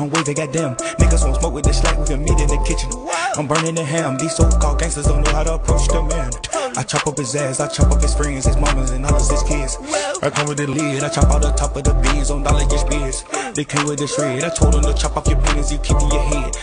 I'm waving, goddamn. Niggas won't smoke with the slack, we can meet in the kitchen. I'm burning the ham. These so-called gangsters don't know how to approach the man. I chop up his ass, I chop up his friends, his mamas, and all of his kids. I come with the lid, I chop out the top of the beans on dollar get spears. They came with the shred, I told them to chop off your penis, you keep in your head.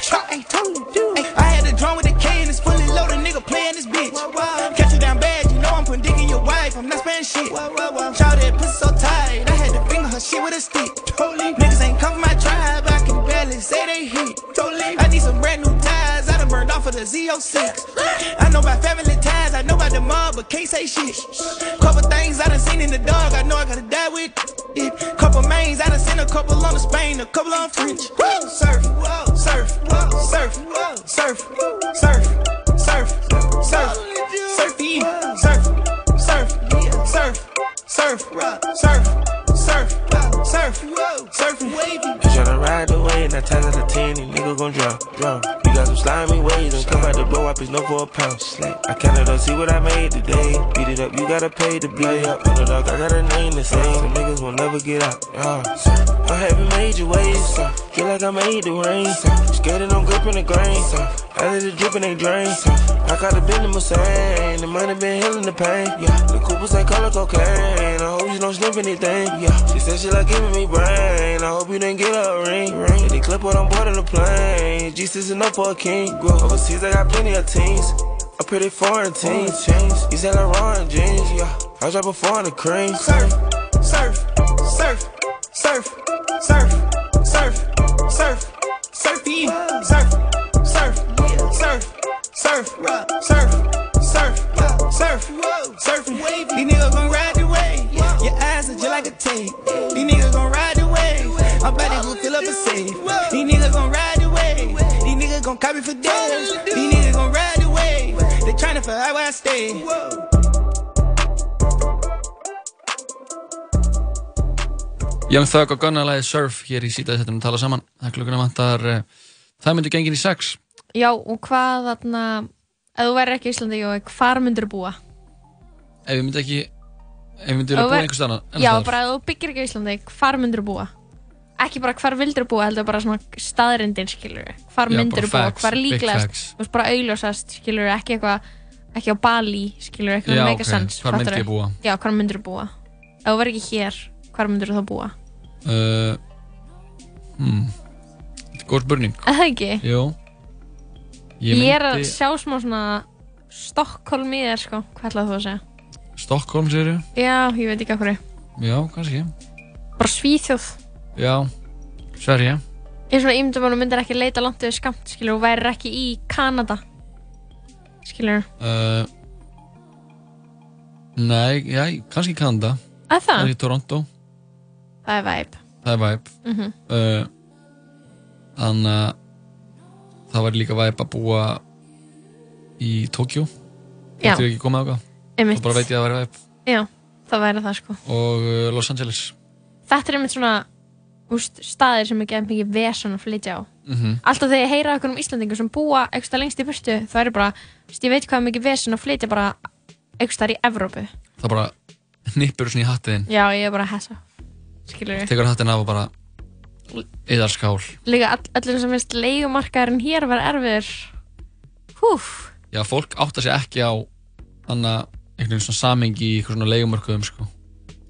Say shit. Couple things I done seen in the dog, I know I gotta die with it. Couple mains, I done seen a couple on the Spain, a couple on French. Surf, gotta pay to play up. I got a name say, some niggas will never get out. Yeah. I haven't made your waves, feel like I made the rain. Skating on gripping the grain, out of the dripping they drain. I got a bend in Mercedes, the money been healing the pain. Yeah, the Coopers ain't color cocaine. I hope you don't sniff anything. Yeah, she said she like giving me brain. I hope you didn't get a ring. ring. And They clip what on board of the plane. Jesus enough for a king. Grow overseas, I got plenty of teams pretty foreign teens, chains. You said LeBron jeans, yeah. I drop a foreign cream. cream. Stay. Young Thug og Gunna lagið Surf hér í sítaði setjum að tala saman. Það klukkuna vantar það myndi gengin í sex. Já, og hvað þarna, ef þú væri ekki í Íslandi, Jói, hvar myndir þú búa? Ef við myndi ekki, ef við myndi búa einhvers staðar. Já, bara ef þú byggir ekki í Íslandi, hvar myndir þú búa? Ekki bara hvar vildur búa, heldur bara svona staðrindin, skilur. Hvar þú búa, hvar líklegast, bara augljósast, skilur ekki eitthvað, ekki á Bali, skilur eitthvað Já, sem make ok. Hvar myndi fattarðu? ég búa? Já, hvar myndir þú búa? Ef þú væri ekki hér, hvar myndir þú þá búa? Uh, hmm. Þetta er góð spurning. Það ekki? Jú. Ég, er að sjá smá svona Stockholm í þér, sko, hvað ætlaðu þú að segja? Stockholm, segir þú? Já, ég veit ekki hverju. Já, kannski. Bara Svíþjóð. Já, Sverige. Ég er svona að þú myndir ekki leita yfir skamt, skilur, og værir ekki í Kanada. Skilur. Uh, nei, já, kannski Kanada. Að það? Kannski Toronto. Það er væp. Það er væp. Mhm. uh, Þannig að það var líka væp að búa í. Já. Þetta er ekki komið ákvað. Einmitt. Og bara veit ég að það væri væp. Já, það væri það, sko. Og uh, Los Angeles. Þetta er einmitt svona, úst, staðir sem er gefið mikið vesen að flytja á. Mhm. Alltaf þegar ég heyra okkur um Íslandingur sem búa eitthvað lengst í burtu, það er bara, þú veist, ég veit hvað mikið vesen að flytja bara eitthvað í Evrópu. Það bara nippur svona í hattiðin. Já, ég er bara að hessa. Skilur Tekur hattin af og bara yðar skál. Líka all, allir sem finnst leigumarkaðurinn hér var erfiður. Húf. Já, fólk átta sig ekki á þannig einhvern veginn svona samengi í eitthvað svona leigumörkuðum sko.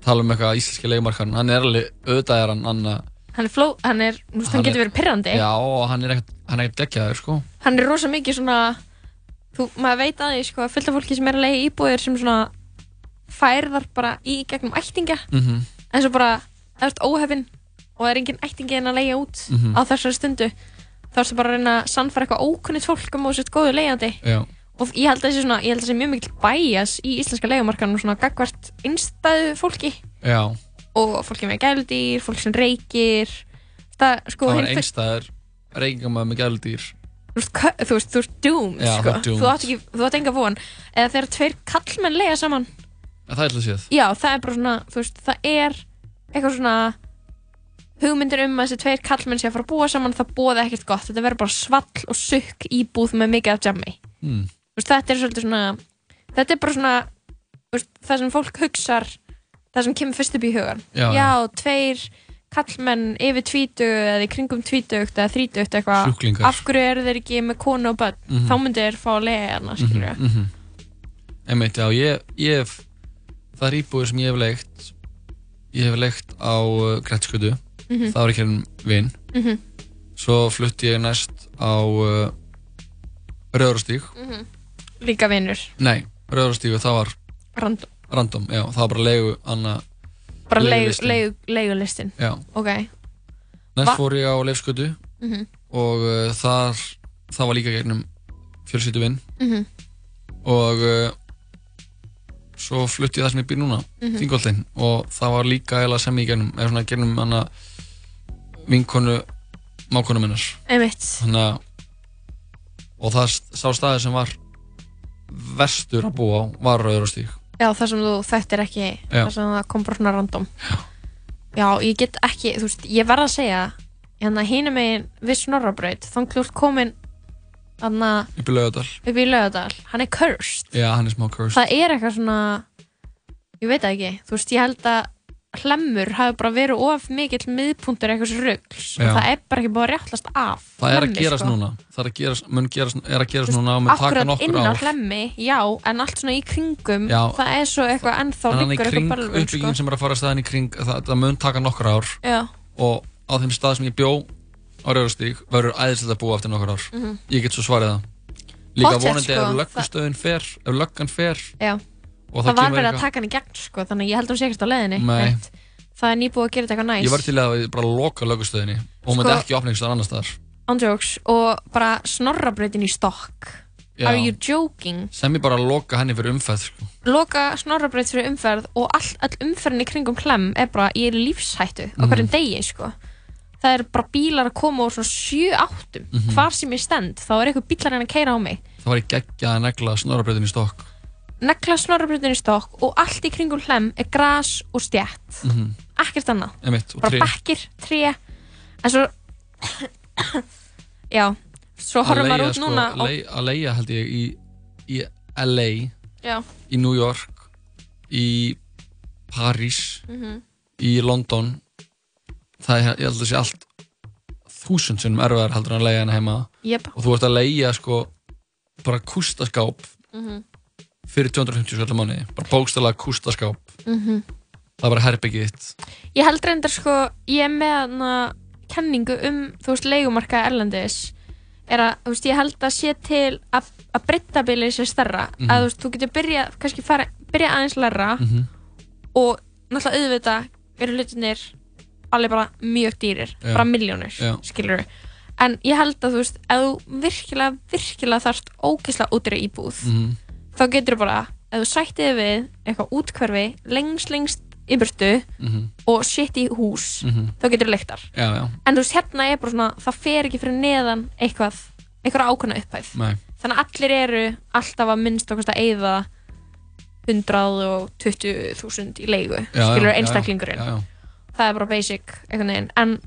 Tala um eitthvað íslenski leigumarkaðurinn. Hann er alveg, auðvitað er hann, hann hann er fló, hann er, þú veist, hann, Hann getur er- verið pirrandi Já, og hann er ekkert, hann er ekkert geggjaður, sko. hann er rosa mikið svona þú, maður veit að því, sko, fullt af fólki sem er að leiða íbúðir sem svona færðar bara í gegnum ættingja Mhm. en svo bara, það er óhefinn og það er engin ættingi en að leiða út Mhm. á þessari stundu þá ertu bara að reyna að sannfæra eitthvað ókunnit fólk um að þú sett góðu leiðandi Já. og ég held að þessi svona, ég held að þessi mjög mikil bæjas í íslenska leigumarkanum svona gagvart innstæðu fólki Já. og fólki með gæludýr, fólk sem reykir það, sko, Það var einstæður reykingamæð með gæludýr. Þú veist, þú ert doomed, Já, sko. þú ert doomed. þú átt ekki, þú átt enga von eða þegar tveir kallmenn lega saman En það er alltaf séð. já, það er bara svona, þú veist, það er eitthvað svona hugmyndir um að þessi tveir kallmenn sé að fara að búa saman það bóði ekkert gott, þetta verður bara svall og sukk íbúð með mikið af jammi Mm. Þú veist, þetta er svolítið svona þetta er bara svona þú veist, það sem fólk hugsar það sem kemur fyrst upp í hugan Já, já. tveir kallmenn yfir tvítu eða í kringum tvítugt eða þrítugt eitthvað af hverju eru þeir ekki með konu og börn Mhm. þá myndir þeir fá að lega hana skilur Mhm, mhm. Einmitt, já, ég, ég það er íbúður sem ég hef leikt, ég hef leikt á uh, Grettskötu, Mhm. það var ekki enn vinn, Mhm. svo flutti ég næst á uh, Rauðarstíg, Mhm. líka vinnur nei, Rauðarstíg og það var Random. random, já, það var bara leigu, anna, bara leigu, leigulistin. leigu, leigulistin Já. ok Næst Va- fór ég á Leifskötu Mhm. og uh, þar, það var líka gegnum fjölsýtuvinn Mhm. og uh, svo flutti ég það sem ég býr núna, Mhm. Þingoltin og það var líka eiginlega sem ég gegnum, eða svona gegnum hana vinkonu, mákonu minnar einmitt þannig að og það sá staði sem var verstur að búa á var Rauðarstíg já það sem þú þekktir ekki Já. það sem það kom bara svona random. Já, ég get ekki, þú veist, ég verð að segja hérna hínum megin við Snorrabraut þá klúrt komin þarna upp í Laugadal upp í Laugadal hann er cursed. Já, hann er smá cursed. Það er eitthvað svona ég veit ekki, þú veist, ég held að hlemmur hafi bara verið of mikill miðpuntur eitthvað ruggs og það er bara ekki búið að réttlast af það er að gerast sko. núna það er að gerast, mun gerast, er að gerast núna og mun taka akkurat nokkur inn á hlemmi, já, en allt svona í kringum Já. það er svo eitthvað ennþá liggur kring eitthvað bölvun uppbyggingin sko. sem er að fara að staðin í kring það, það mun taka nokkur ár Já. og á þeim stað sem ég bjó á Rauðarstíg verður æðislega búa eftir nokkur ár Mhm. ég get svo svarið það líka Pottþétt, vonandi sko. ef löggustöðin fer ef löggan fer Já. Og það, það, var verið að taka hann í gegn sko, þannig að ég held að hún sé ekkert á. Rétt. það er nýbúið að gera þetta eitthvað næs ég var til að bara loka löggustöðinni og hún Sko- myndi ekki opna einhverstaðar annar staðar Andjóks, og bara snorrabrautin í stokk are you joking sem ég bara loka henni fyrir umfæð sko. loka snorrabraut fyrir umferð og all, all umferðin í kringum klem er bara í lífshættu á Mhm. hverjum degi sko. það er bara bílar að koma úr svona 7-8 Mhm. hvar sem ég stend þá er eitthvað bílar en að keira á mig það var í geggja að negla snorabreytin í stokk negla snorrabrautin í stokk og allt í kringum klem er gras og stjætt mm -hmm. ekkert annað Einmitt, og bara bekkir, tré en svo já, svo horfum maður út núna sko, leia, að leia held ég í, í LA Já. í New York í París Mhm. í London það er, ég held að sé allt þúsund sinnum erfiðar heldur en að leia henni heima Jep. og þú ert að leia sko bara kústaskáp Mhm. Fyrir 250 skallar mánu bara bókstæðlega kústaskáp Mhm. það er bara herbyggið þitt Ég held reyndar sko, ég er með kenningu um, þú veist, leigumarka erlendis er að, þú veist, ég held að sé til að, að breyttabilið sé stærra Mhm. að þú veist, þú getur byrja, kannski fara byrja aðeins læra Mhm. og náttúrulega auðvitað eru hlutinir alveg bara mjög dýrir Já. bara miljónir, skilur en ég held að þú veist, ef þú virkilega virkilega þarft ógeðslega útri íbúð Mhm. Þá getur þú bara, ef þú sættið við eitthvað útkverfi lengst lengst í burtu Mhm. og sitt í hús Mhm. þá getur þú leiktar. Já, já, en þú veist hérna er bara svona það fer ekki fyrir neðan eitthvað eitthvað ákveðna upphæð. Nei. þannig að allir eru alltaf að minnst okkar að eyða 120.000 í leigu skilur einstaklingurinn. Já, það er bara basic einhvern veginn. En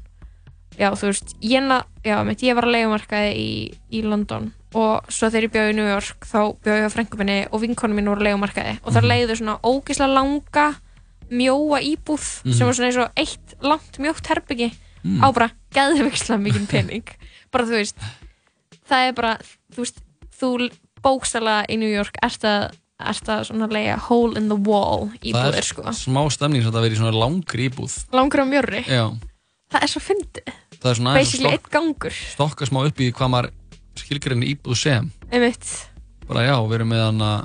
já þú veist ég, na- já, mitt, ég var að leigumarkaði í, í London og svo þegar ég bjóði í New York þá bjóði ég á frænguminni og vinkonum mín voru að leigumarkaði og þar Mhm. leiðu svona ógeðslega langa mjóa íbúð Mhm. sem var svona eins og eitt langt mjótt herbyggi Mm. á bara geðvikslega mikið pening bara þú veist það er bara, þú veist, þú bókstala í New York ert að, ert að svona leiða hole in the wall það íbúðir er sko smá stemning sem það verið svona langri íbúð langur á mjörri já, Það er svo fyndið. Það er svona aðeins að Basically stokk, einn gangur. stokka smá upp í hvað maður skilgrinni íbúð sem. Einmitt. bara já, við erum með hann að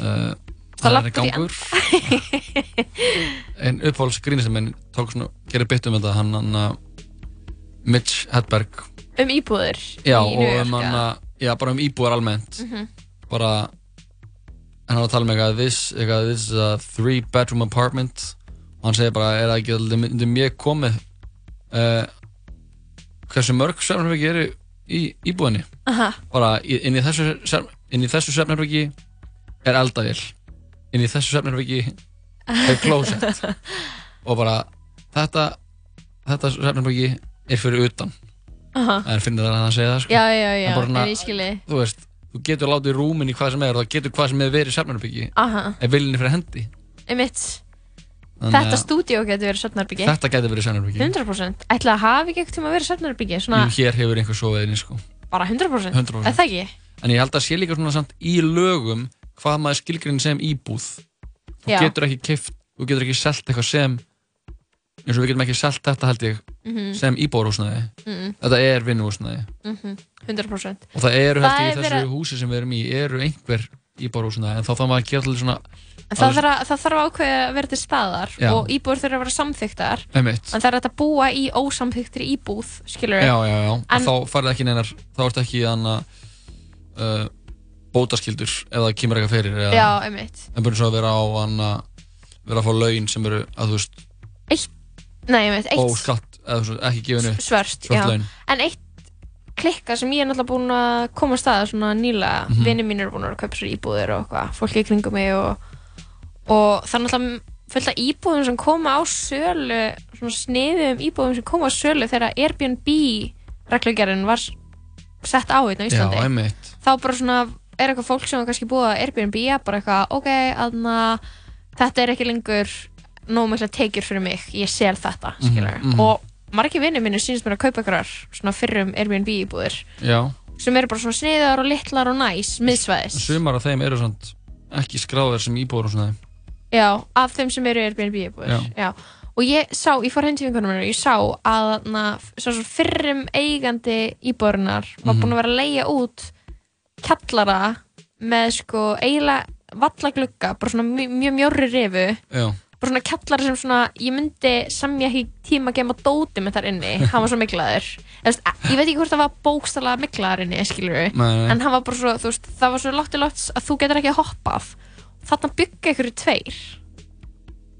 uh, Það er gangur. en uppáhalds gríni sem henni tók svona, gerir bytt um þetta hann hann að Mitch Hedberg. Um íbúðir já, og um hann að, já, bara um íbúðar almennt. Mhm. bara en hann var að tala um eitthvað this, eitthvað, this is a three bedroom apartment. Og hann segir bara, er það ekki mér komið uh, hversu mörg svefnherbyggi eru í íbúðinni bara inn í þessu inn í þessu svefnherbyggi er eldavél inn í þessu svefnherbyggi er closet og bara þetta þetta svefnherbyggi er fyrir utan Aha. en finnir það að hann segja það sko. Já, já, já, En bara en þú veist, þú getur látið í hvað sem er og það getur hvað sem er verið í svefnherbyggi Aha. ef viljinni fyrir hendi Einmitt. Þetta að stúdíó getur verið svefnarbyggi. þetta getur verið svefnherbyggi 100%. Ætla að hafi ekki eitthvað tíma verið svefnarbyggi? Svona Jú, hér hefur einhver sofið inni sko. bara 100%? 100%. Er það ekki? en ég held að sé líka svona samt í lögum hvað maður skilgrinn sem íbúð þú Já. getur ekki keift, þú getur ekki selt eitthvað sem eins og við getum ekki selt þetta held ég Mhm. sem íbúðarhúsnæði Mhm. þetta er vinnuhúsnæði Mhm. 100%. og það eru held ég í þessu verið- húsi sem við erum í eru einhver íbúðarhúsnæði en þá þarf maður að gera allir svona það þarf, að, það þarf að ákveða að vera til staðar Já. og íbúður þurfa að vera samþyktar Einmitt. en það er að búa í ósamþyktri íbúð skilur já, já, já, En- en þá farið ekki neinar þá ertu ekki þannig uh, bótaskildur það kemur eitthvað fyrir eða, Já, einmitt. en búin svo að vera á hann að vera að fá laun sem eru að þú veist Nei, ég veit, eitt óskatt eða ekki gefinu svört, svört já. laun En eitt klikka sem ég er náttúrulega búin að koma að staða svona nýlega, mm Mhm. vinni mínir eru búin að kaupa sér íbúðir og eitthvað, fólki í kringum mig og, og það er náttúrulega fullt af íbúðum sem koma á sölu svona sniðum íbúðum sem koma á sölu þegar Airbnb reglugerðin var sett á hérna á Íslandi. já, einmitt. Þá bara svona er eitthvað fólk sem var kannski búið að Airbnb bara eitthvað, ok, aðna þetta er ekki lengur nóg mikla tekjur fyrir mig, ég sel þetta Mhm, skilur, mhm. og margir vinnir mínir sínst mér að kaupa eitthvað svona fyrrum Airbnb íbúðir já, sem eru bara svona sniðar og litlar og næs miðsvæðis, sumar af þeim eru samt ekki skráðar sem íbúður og svona já, af þeim sem eru Airbnb íbúðir, Já. og ég sá, ég fór heim til vinkunum mér og ég sá að na, fyrrum eigandi íbúðurinnar var Mhm. búin að vera að leia út kjallara með sko eiginlega vallaglugga, bara svona mjög, mjög mjórri rifu. Já, bara svona kjallara sem svona ég myndi semja ekki tíma að gema dóti með þar inni, hann var svo miklaður. Veist, ég veit ekki hvort það var bókstala miklaður inni, skilur við, en hann var bara svo þú veist, það var svo látt í látt að þú getur ekki hoppað þarna byggja ykkur tveir.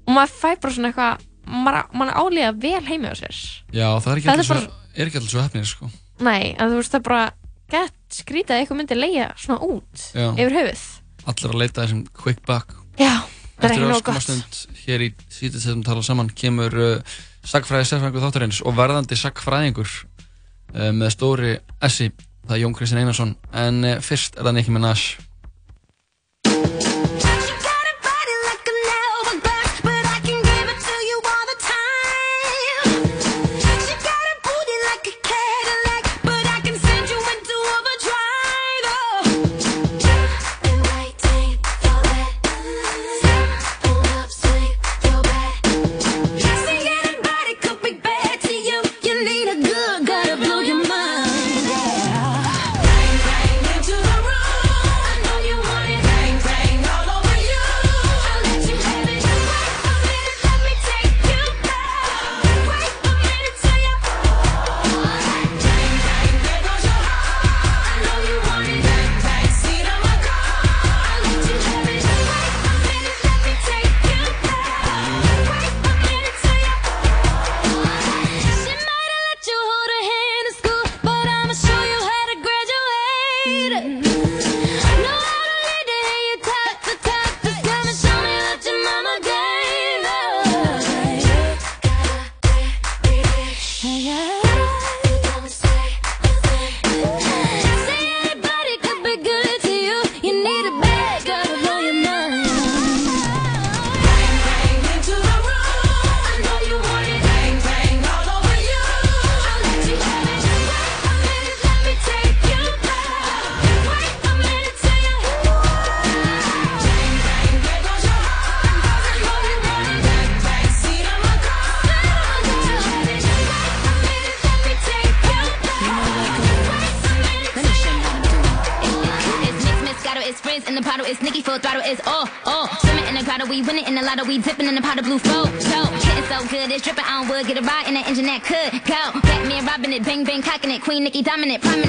Og maður fæ bara svona eitthvað maður, maður álíða vel heimi á sér. Já, það er ekki er allir svo, bara- er svo hefnir sko. nei, en þú veist það er bara gett skrítið að eitthvað myndi leia svona út Já. yfir höfuð. Allir að leita þessum quick buck. Já, það er Eftir ekki nóg gott. stund hér í sítið sem tala saman kemur uh, sagfræði sérfræðingur þáttarins og verðandi sagfræðingur uh, með stóri essi, það er Jón Kristinn Einarsson. En uh, fyrst er það Nicki Minaj dominant. Promise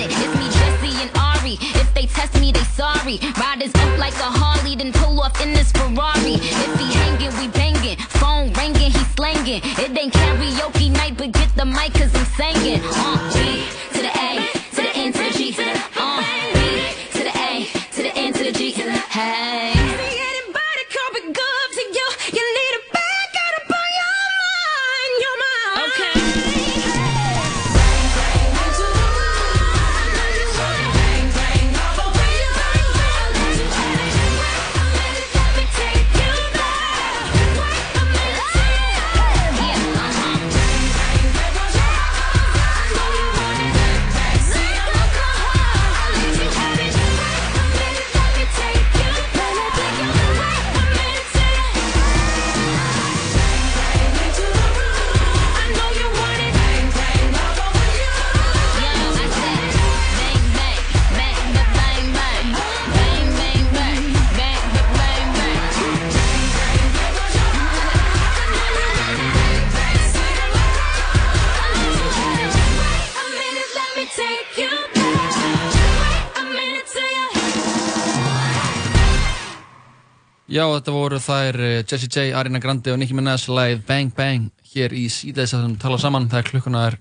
voru þær eh, Jessie J, Arina Grandi og Nicki Minaj live Bang Bang hér í síðaðis að tala saman. Það er klukkuna er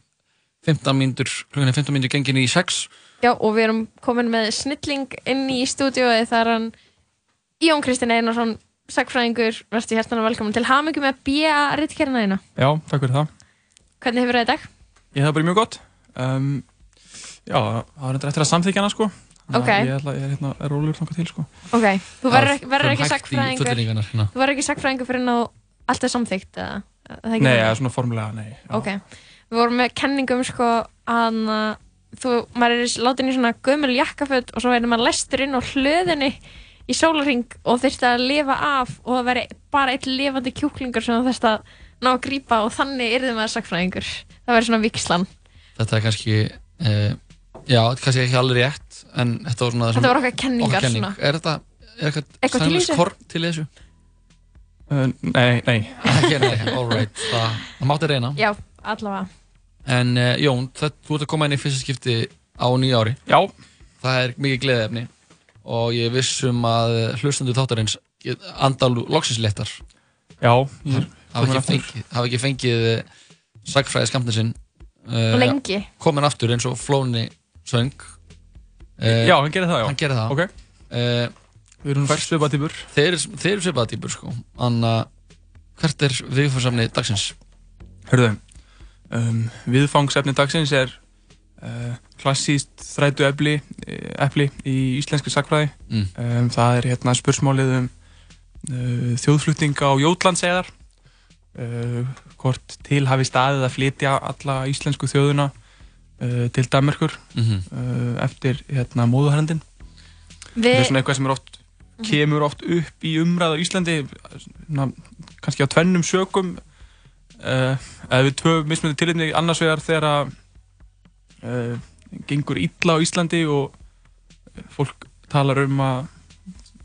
15 mínútur, klukkuna er 15 mínútur gengin í 6. Já, og við erum komin með snilling inn í stúdíói þar er hann Jón Kristinn Einarsson, sagfræðingur, verðstu hjertan og velkomin til hamingu með B.A. rittkerna þína. Já, takk fyrir það. Hvernig hefur það í dag? Ég hef bara mjög gott. Um, já, það var eitthvað eftir að samþykja hana, sko. Þannig að Ok. Ég, ætla, ég er, hérna, er rólegur þangað til, sko. Ok, þú verður ekki, verður sagfræðingur hérna. Þú verður ekki sagfræðingur fyrir ná allt er samþykkt eða? er það ekki Nei, þannig? ja, svona formulega, nei. Já. Ok, við vorum með kenningum sko að þú, maður er látin í svona gömul jakkaföt og svo er maður lestur inn á hlöðinni í sólarring og þurfti að lifa af og það veri bara eitt lifandi kjúklingur sem þú þurfti að ná að grípa og þannig yrði maður sagfræðingur það verður svona vikslan Þetta er kannski, uh, já, kannski ekki alveg rétt, en þetta var svona... það sem- Þetta voru okkar kenningar okkar kenning. svona. Er þetta, er eitthvað, Eitthvað þessu? korn til þessu? Uh, nei, nei. Ekki, nei, all right, það, það mátti reyna. Já, allavega En uh, Jón, það, þú ert að koma inn í fyrsta skipti á nýja ári. Já. Það er mikið gleðefni og ég er viss um að hlustandu þáttarins get- anda loksins léttar. Já, er hafa komin ekki fengið, hafa ekki fengið uh, sagfræði skamtinn sinn. Uh, Lengi. Komin aftur eins og Flóni söng. Uh, Já, hann gerir það, já. Hann gerir það. Ok. Uh, Við erum fært svipaða týpur. Þeir, þeir eru svipaða týpur, sko. Anna, hvert er viðfórsamni dagsins? Hörðu, um, viðfangsefni dagsins er uh, klassíst þrætu epli, epli í íslenski sakfræði. Mm. Um, það er hérna spursmálið um uh, þjóðflutninga á Jótlandseðar. Uh, hvort til hafi staðið að flytja alla íslensku þjóðuna uh, til Danmarkur Mhm. uh, eftir hérna móðuharendin. Við- Það er svona eitthvað sem er oft, kemur oft upp í umræðu á Íslandi, svona, kannski á tvennum sökum, uh, eða við tvö mismunandi tilhefni annars vegar þegar að uh, gengur illa á Íslandi og fólk talar um að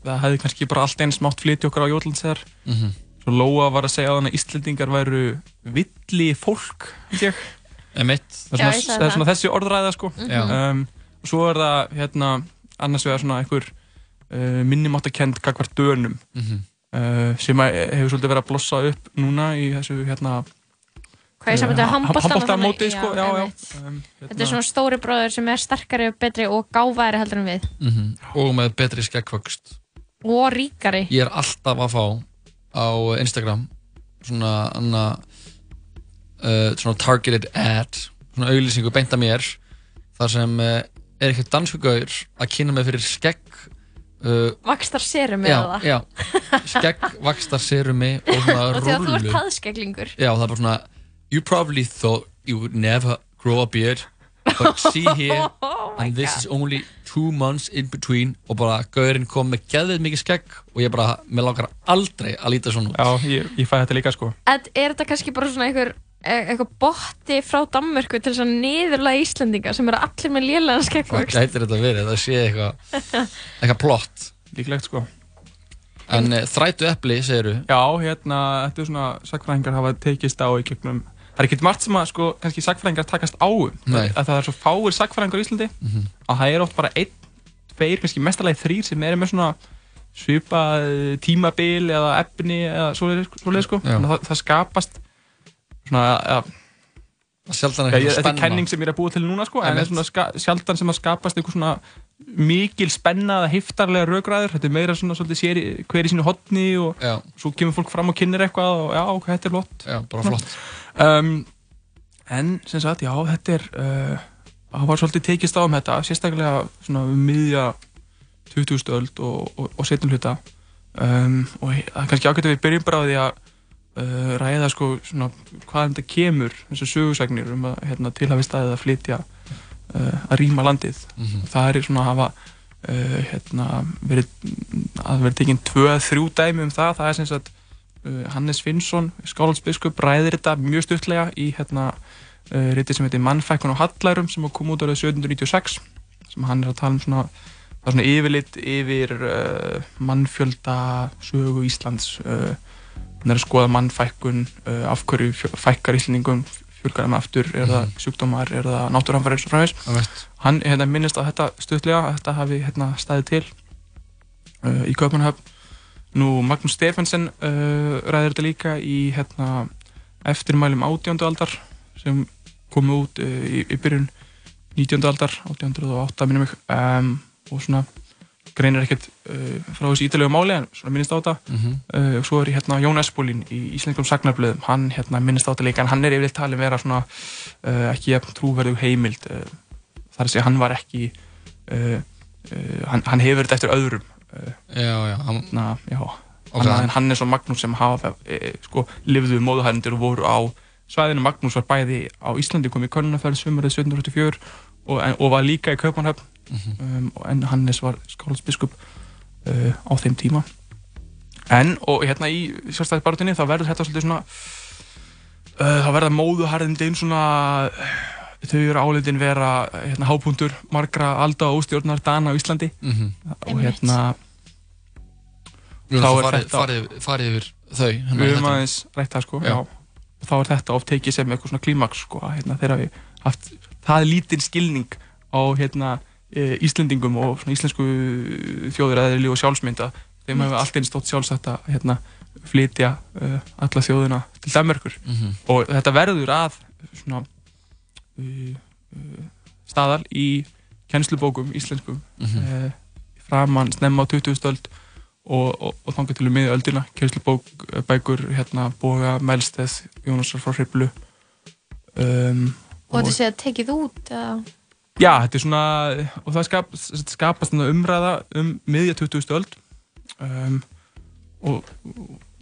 það hefði kannski bara allt eins mátt flytja okkar á Jótlandseðar. Mhm. Svo Lóa var að segja að Íslendingar væru villi fólk, ég. Það er svona, er svona þessi orðræða, sko. Mhm. Um, og svo er það, hérna, annars vegar svona einhver uh, minnumáttakend gagvart dönum Mhm. uh, sem hefur svolítið verið að blossa upp núna í þessu, hérna, Hvað sambandi að handbóltan handbóltamóti, já, já. Þetta er svona stóri bróður sem er sterkari og betri og gáfæri heldur en við Mhm. Og með betri skeggvöxt. og ríkari Ég er alltaf að fá á Instagram svona, anna, uh, svona targeted ad svona auglýsingu beint að mér þar sem uh, er eitthvað danskugaur að kynna mig fyrir skegg uh, Vakstar serum já, eða? það já, skegg vakstar serumi og svona Og því að þú ert rúllu. paðskeglingur já, það er bara svona you probably thought you would never grow a beard but see here Oh and this is only two months in between og bara gaurinn kom með geðvið mikið skegg og ég bara, mér langar aldrei að líta svona út. Já, ég, ég fæ þetta líka sko. En Er þetta kannski bara svona einhver eitthvað botti frá Danmörku til þess að niðurlega Íslendinga sem eru allir með Hvað skeggvöxt gætir þetta verið? Það sé eitthvað eitthvað plott líklegt sko. En uh, þrætu epli, segiru? Já, hérna, þetta er svona sagfræðingar hafa tekist á í gegnum Það er ekkert margt sem að, sko, kannski sagfræðingar takast á um Nei. að það er svo fáir sagfræðingar í Íslandi Mhm. að það er oft bara einn, tveir, kannski mestalagi þrýr sem eru með svona svipað tímabil eða efni eða svoleiðis, sko, Já. þannig að það, það skapast svona, ja, Sjaldan eitthvað ég, þetta er spenna. kenning sem ég er að búa til núna sko, en það er svona sjaldan sem að skapast einhver svona mikil spenna eða heiftarlega rökræður, þetta er meira svona svolítið sér í- hver í sínu hotni og Já. svo kemur fólk fram og kynir eitthvað og já, ok, þetta er flott Já, bara flott. um, En sem sagt, já, þetta er uh, það var svolítið tekist á um þetta sérstaklega svona um miðja 20. öld og, og, og setjum hluta um, og það er kannski að við byrjum bara á því að uh, ræða sko svona hvaðan þetta kemur þessu sögursagnir um að hérna, tilhafi staðið að flytja uh, að rýma landið Mhm. það er svona að hafa uh, hérna, verið að verið tekinn tvö að þrjú dæmi um það það er sem sagt uh, Hannes Finnsson skálandsbiskup ræðir þetta mjög stuttlega í hérna uh, riti sem heitir Mannfækkun og Hallærum sem kom út árið 1796 sem hann er að tala um svona það er svona yfirlit yfir uh, mannfjölda sögu Íslands uh, hann er að skoða mannfækkun uh, af hverju fækkar Íslandingum fjölgar þeim aftur, er það sjúkdómar er það náttúrhanfærir og framvegs hann hérna, minnist á þetta stuttlega að þetta hafi hérna, staðið til uh, í Kaupanhöfn nú Magnús Stefensen uh, ræðir þetta líka í hérna, eftirmælum átjándu aldar sem komu út uh, í, í byrjun 19. aldar 1808 minnum mig. Um, og svona greinir ekkert uh, frá þessu ítalegu máli en svona minnist á þetta. Mhm. uh, og svo er hérna Jón Espólín í Íslenskum sagnarblöðum. Hann hérna minnist á þetta líka en hann er yfirleitt talin vera svona uh, ekki jafn trúverðug heimild. Uh, þar að segja hann var ekki uh, uh, hann, hann hefur þetta eftir öðrum. Já, já, hann, na, já. Hann, hann- Hannes og Magnús sem hafa e, sko, lifðu móðuhærendur og voru á svæðinu. Magnús var bæði á Íslandi kom í Kölnaferð sumarið 1784 og, og var líka í Kaupanhöfn. Um, en Hannes var skálandsbiskup uh, á þeim tíma en og hérna í sjálfstæðisbarutinni þá verður þetta svolítið svona uh, þá verða móðuhærendin svona þau eru álitin vera hérna, hápuntur margra alda og óstjórnar Dana á Íslandi Mhm. og hérna Við þá er farið, þetta- farið, farið yfir þau. hérna við höfum þættinum. aðeins rætt það sko Já. já. og þá er þetta oft tekið sem eitthvað svona klímaks sko hérna, þegar við haft það lítinn skilning á hérna, Íslendingum og íslensku þjóðuræðili og sjálfsmynda þeim hefur allt einn stótt sjálfsagt að hérna, flytja uh, alla þjóðina til Danmörkur Mhm. og þetta verður að svona uh, uh, staðal í kennslubókum íslenskum Mhm. uh, framan snemma á 20. öld og, og, og þangað til um miðja öldina kennslubók, eh, bækur, hérna Boga, Melsteð, Jónasar frá Hriblu um, Og þetta sé að tekið út eða... Já, þetta er svona og það skap, skapast umræða um miðja 20. öld um, og,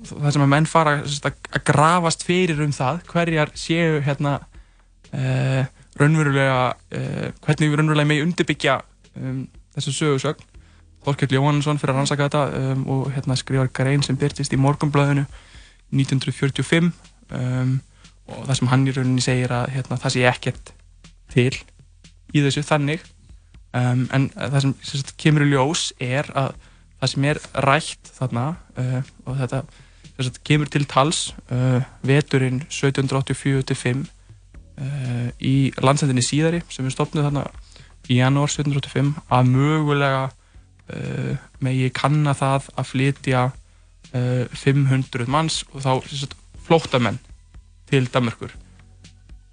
og það sem að menn fara að, að grafast fyrir um það hverjar séu hérna uh, raunverulega uh, hvernig við raunverulega megi undirbyggja um, þessu sögursögn Þorkell Jóhannesson fyrir að rannsaka þetta um, og hérna skrifar grein sem byrtist í Morgunblæðinu 1945 um, og það sem hann í rauninni segir að hérna, það sé ekkert til í þessu þannig. Um, en það sem, sem sagt, kemur í ljós er að það sem er rætt þarna uh, og þetta sagt, kemur til tals uh, veturinn 1784-5 uh, í landsendinni síðari sem er stopnuð þarna í janúar 1785 að mögulega megi kanna það að flytja uh, 500 manns og þá sagt, flóttamenn til Danmörkur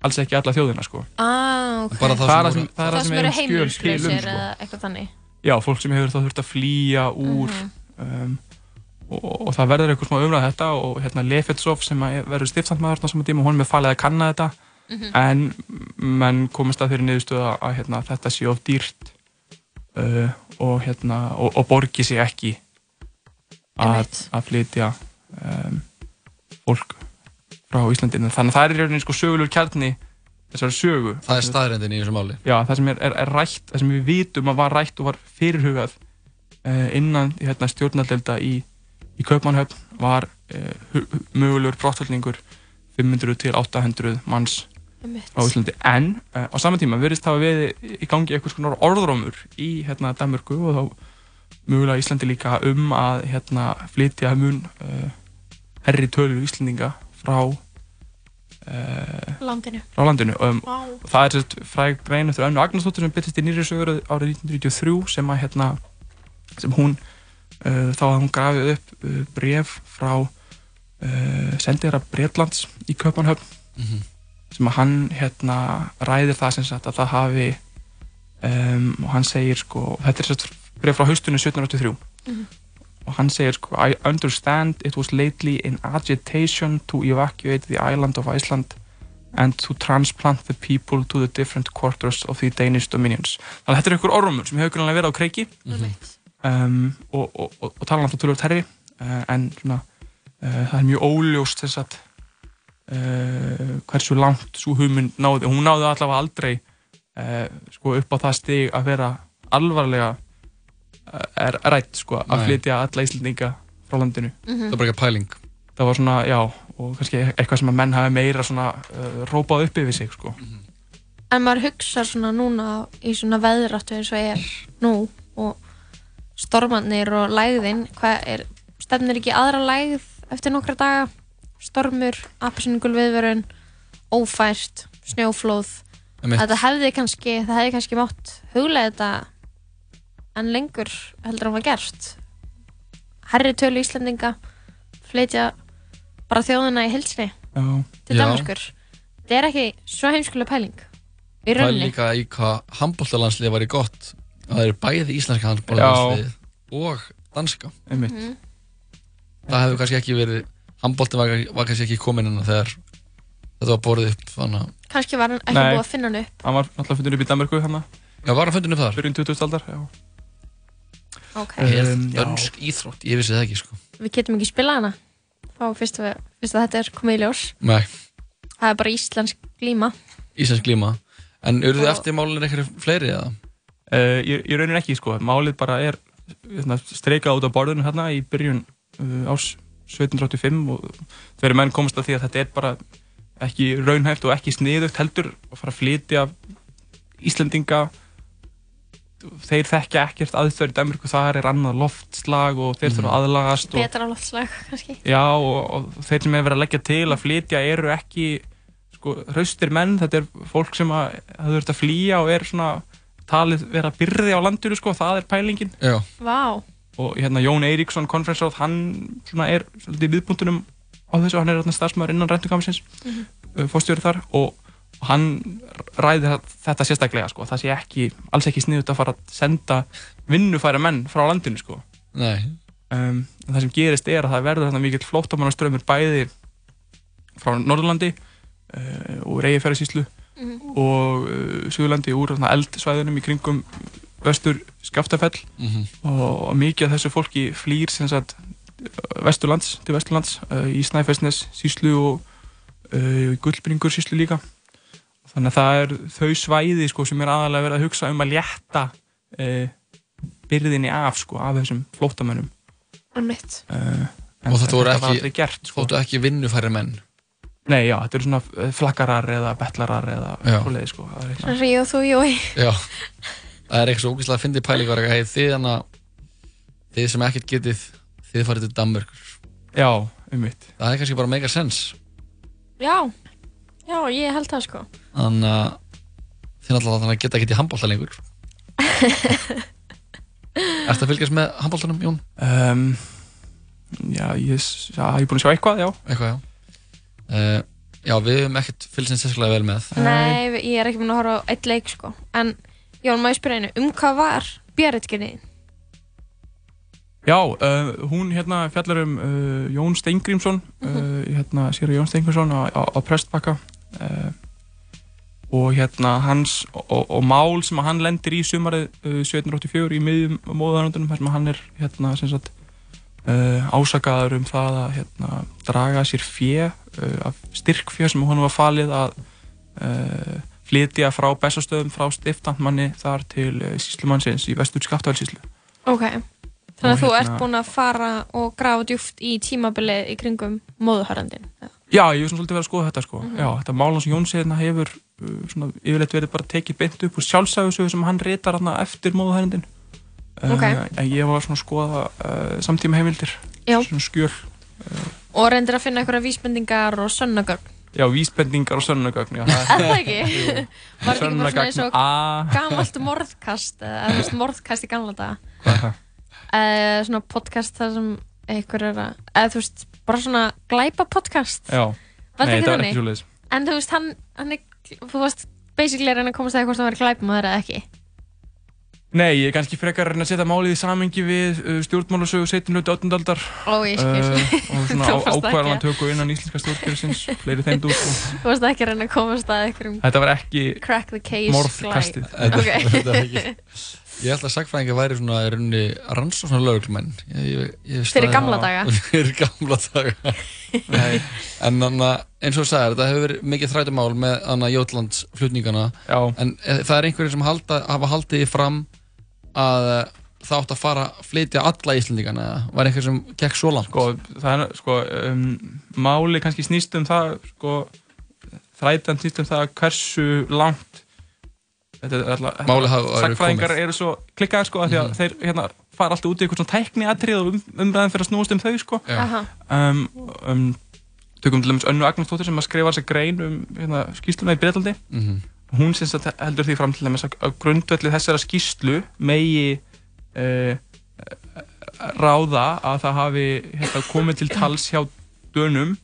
alls ekki alla þjóðina sko Ah, ok. Bara það sem það er það sem eru er skjöl til um, heimilislausir sko. eða eitthvað þannig. já, fólk sem hefur þá þurft að flýja úr um, og, og það verður eitthvað smá umræð þetta og hérna Lefetsov sem að verður stiftandmaður á saman tíma, hún er með falið að kanna þetta Mhm. en menn komast að þeirri niðurstöðu að, að hérna, þetta sé of dýrt uh, og, hérna, og, og borgi sig ekki að, að flytja um, fólk frá Íslandinu þannig að það er í rauninni sko sögulegur kjarni þessari sögu. Það er staðrendin í þessu máli. Já, það sem er, er, er rætt, það sem við vitum að var rætt og var fyrirhugað uh, innan hérna, stjórnaldelda í, í Kaupmannhöfn var uh, mögulegur brotthaldningur 500 til 800 manns á Íslandi. En uh, á sama tíma verðist hafa við í gangi eitthvað svona orðrómur í hérna Danmörku og þá mögulega Íslandi líka um að hérna, flytja mun uh, herri tölur Íslandinga frá uh, Landinu. frá landinu um, Vá. og það er sérst fræg grein eftir Önnu Agnarsdóttir sem byrjast í nýri sögur árið 1993 sem að hérna sem hún uh, þá að hún grafið upp uh, bref frá uh, sendiðara Breitlands í Köpanhöfn Mhm. sem að hann hérna ræðir það sem sagt að það hafi um, og hann segir sko þetta er sérst bref frá haustunni 1783 Mhm. Og hann segir sko I understand it was lately in agitation to evacuate the island of Iceland and to transplant the people to the different quarters of the Danish dominions. Þannig að þetta er einhver orðrumur sem hefur grunlega verið á kreiki. Um, og, og, og, og tala alltaf tölvöld herri uh, en svona uh, það er mjög óljóst þess að uh, hversu langt svo hugmynd náði, hún náði allavega aldrei uh, sko upp á það stig að vera alvarlega uh, er rætt sko að flytja alla Íslandinga frá landinu Mhm. Það er bara ekki pæling það var svona, já, og kannski eitthvað sem að menn hafi meira svona uh, rópað upp yfir sig sko En maður hugsa svona núna í svona veðráttu eins og er nú og stormarnir og lægðin, hvað er, stefnir ekki aðra lægð eftir nokkra daga? Stormur, appisningul viðvörun, ófært, snjóflóð. Þetta hefði kannski, það hefði kannski mátt huglega þetta en lengur heldur hann var gert. Herri tölu Íslendinga, flytja bara þjóðina í hilsni til. Danmarkur. Þetta er ekki svo heimskulega pæling. Í Það er rauninni. líka í hvað handbóltalandslið var í gott að það eru bæði íslenska handbóltalandslið og danska Einmitt. Mhm. Það hefur kannski ekki verið handbóltin var, var kannski ekki komin inn þegar þetta var borðið upp þannig að Kannski var hann ekki Nei. búið að finna hann upp. hann var alltaf fundin upp í Danmarku hann Já, var hann fundin upp þar? Byrjun 20. aldar, já Ok. Eð Um, já. dönsk íþrótt, ég vissi það ekki sko Við getum ekki spilað hana. Fá fyrst að, fyrst að þetta er komið í ljós. Nei, Það er bara íslensk glíma. íslensk glíma En eru þið Og- eftir málinn eitthvað fleiri eða? Uh, ég, ég raunin ekki sko, málið bara er hérna, streikað út á borðinu hérna í byrjun uh, ás 1785 og þegar menn komast að því að þetta er bara ekki raunhæft og ekki sniðugt heldur að fara að flytja Íslendinga þeir þekkja ekkert aðstöður í Danmarku, þar er annað loftslag og þeir þurfa að aðlagast og, Betra loftslag, kannski. já, og, og þeir sem er verið að leggja til að flytja eru ekki sko, hraustir menn, þetta er fólk sem að það þurft að flýja og er svona talið vera byrði á landinu sko, það er pælingin Já. Vá. og hérna Jón Eiríksson, konferensráð, hann svona er svolítið í viðbúndunum á þessu, hann er hérna starfsmæður innan ræntugamsins Mhm. uh, fórstjóri þar og hann ræði þetta sérstaklega sko, það sé ekki, alls ekki sniðut að fara að senda vinnufæra menn frá landinu sko. Nei. Um, það sem gerist er að það verður þarna mikill flóttamannaströmmur bæði frá Norðurlandi uh, og Reyjafjörðsíslu Mhm. og uh, Suðurlandi úr eldsvæðunum í kringum vestur Skaftafell. Mhm. og, og mikið af þessu fólki flýr sem sagt vesturlands til vesturlands uh, í Snæfellsnes síslu og uh, í Gullbringur síslu líka þannig að það er þau svæði sko, sem er aðalega verið að hugsa um að létta uh, byrðinni af sko, af þessum flóttamönnum Einmitt. uh, Og þetta voru var ekki, gert sko. ekki vinnufæri menn Nei, já, þetta eru svona uh, flakkarar eða betlarar eða svoleiði sko. er og þú, jói. Já, það er eitthvað svo ógæslega að fyndi pæling var eitthvað, hey, þið hana þið sem ekkert getið, þið farið til Danmörkur Já, um mitt Það er kannski bara mega sens Já. Já, ég held það, sko. Þannig að þið náttúrulega þannig að geta ekkert í handbólta lengur Ertu að fylgjast með handbóltanum, Jón? um, Já, ég, ég er búin að sjá eitthvað, já Eitthvað, já uh, Já, við höfum ekkert eins sérstaklega vel með Nei, ég er ekki búin að horfa á eitt leik, sko. En, Jón, maður spyrja einu, um hvað var björritginni? Já, uh, hún hérna fjallar um uh, Jón Steingrímsson uh, hérna sér Jón Steingrímsson á, á, á Prestbakka og hérna hans og, og, mál sem hann lendir í sumarið uh, 1784 í miðjum móðaröndunum þar sem hann er hérna sem sagt uh, ásakaður um það að hérna draga sér fjö uh, af styrkfjö sem hann var falið að uh, flytja frá bestastöðum frá stiftandmanni þar til síslumannsins í vestur Skaftafellsíslu Ok. Þannig að þú hérna- ert búin að fara og grafa djúft í tímabilið í kringum móðuharandin. Já, ég hef svona svolítið verið að skoða þetta sko. Mhm. Já, þetta mál hans Jóns hérna hefur uh, svona yfirleitt verið bara tekið beint upp úr sjálfsæðusögu sem hann reytar hérna eftir móðuhærendin Uh, Ok. En ég var svona að skoða uh, samtíma heimildir, Já. svona skjöl. Og reyndir að finna einhverja vísbendingar og sönnagögn. Já, vísbendingar og sönnagögn, já. Er það ekki? Var þetta ekki bara svona eins og A. gamalt morðkast, eða þú veist, morðkast í gamla daga? Hvað er það? Uh, svona podcast þar sem einhver er að, eða þú veist, bara svona glæpa podcast. Já. Var Nei, var þannig? ekki svoleiðis. En þú veist, hann, hann er, þú veist, basically er hann að komast að hvort hann var glæpamaður eða ekki. Nei, ég er kannski frekar að reyna að setja málið í samengi við uh, stjórnmálasögu 17. og 18. aldar Ó, ég skil. og svona Þú varst ekki ákvarðan tökku innan íslenska stjórnkerfisins fleiri þeim dúr sko. Þú veist ekki að reyna að komast að einhverjum Þetta var ekki crack the case morðkastið. Þetta- Ok. þetta er ekki- Ég held að sagfræðingar væri svona í rauninni rannsóknar lögreglumenn Ég- ég- ég- Fyrir gamla daga. Fyrir gamla daga. Nei, En þannig að eins og þú sagðir, þetta hefur verið mikið þrætumál með þannig að Jótlands flutningana Já. En eh, það er einhverjir sem halda, hafa haldið fram að eh, það átt að fara að flytja alla Íslandingana eða? Var einhver sem gekk svo langt? Sko, það er, sko, um, máli kannski snýst um það, sko, þrætan snýst um það hversu langt hafa- eru sagfræðingar komið. eru svo klikkaðir, sko, af því að Mhm. þeir hérna fara alltaf út í eitthvað tækniatrið og um, umræðin fyrir að snúast um þau, sko. Um, um, tökum til dæmis Önnu Agnarsdóttir sem að skrifa sér grein um hérna, skýsluna í Breitlandi. Mhm. Hún sem sagt heldur því fram til dæmis að að grundvelli þessara skýslu megi uh, ráða að það hafi hérna, komið til tals hjá dönum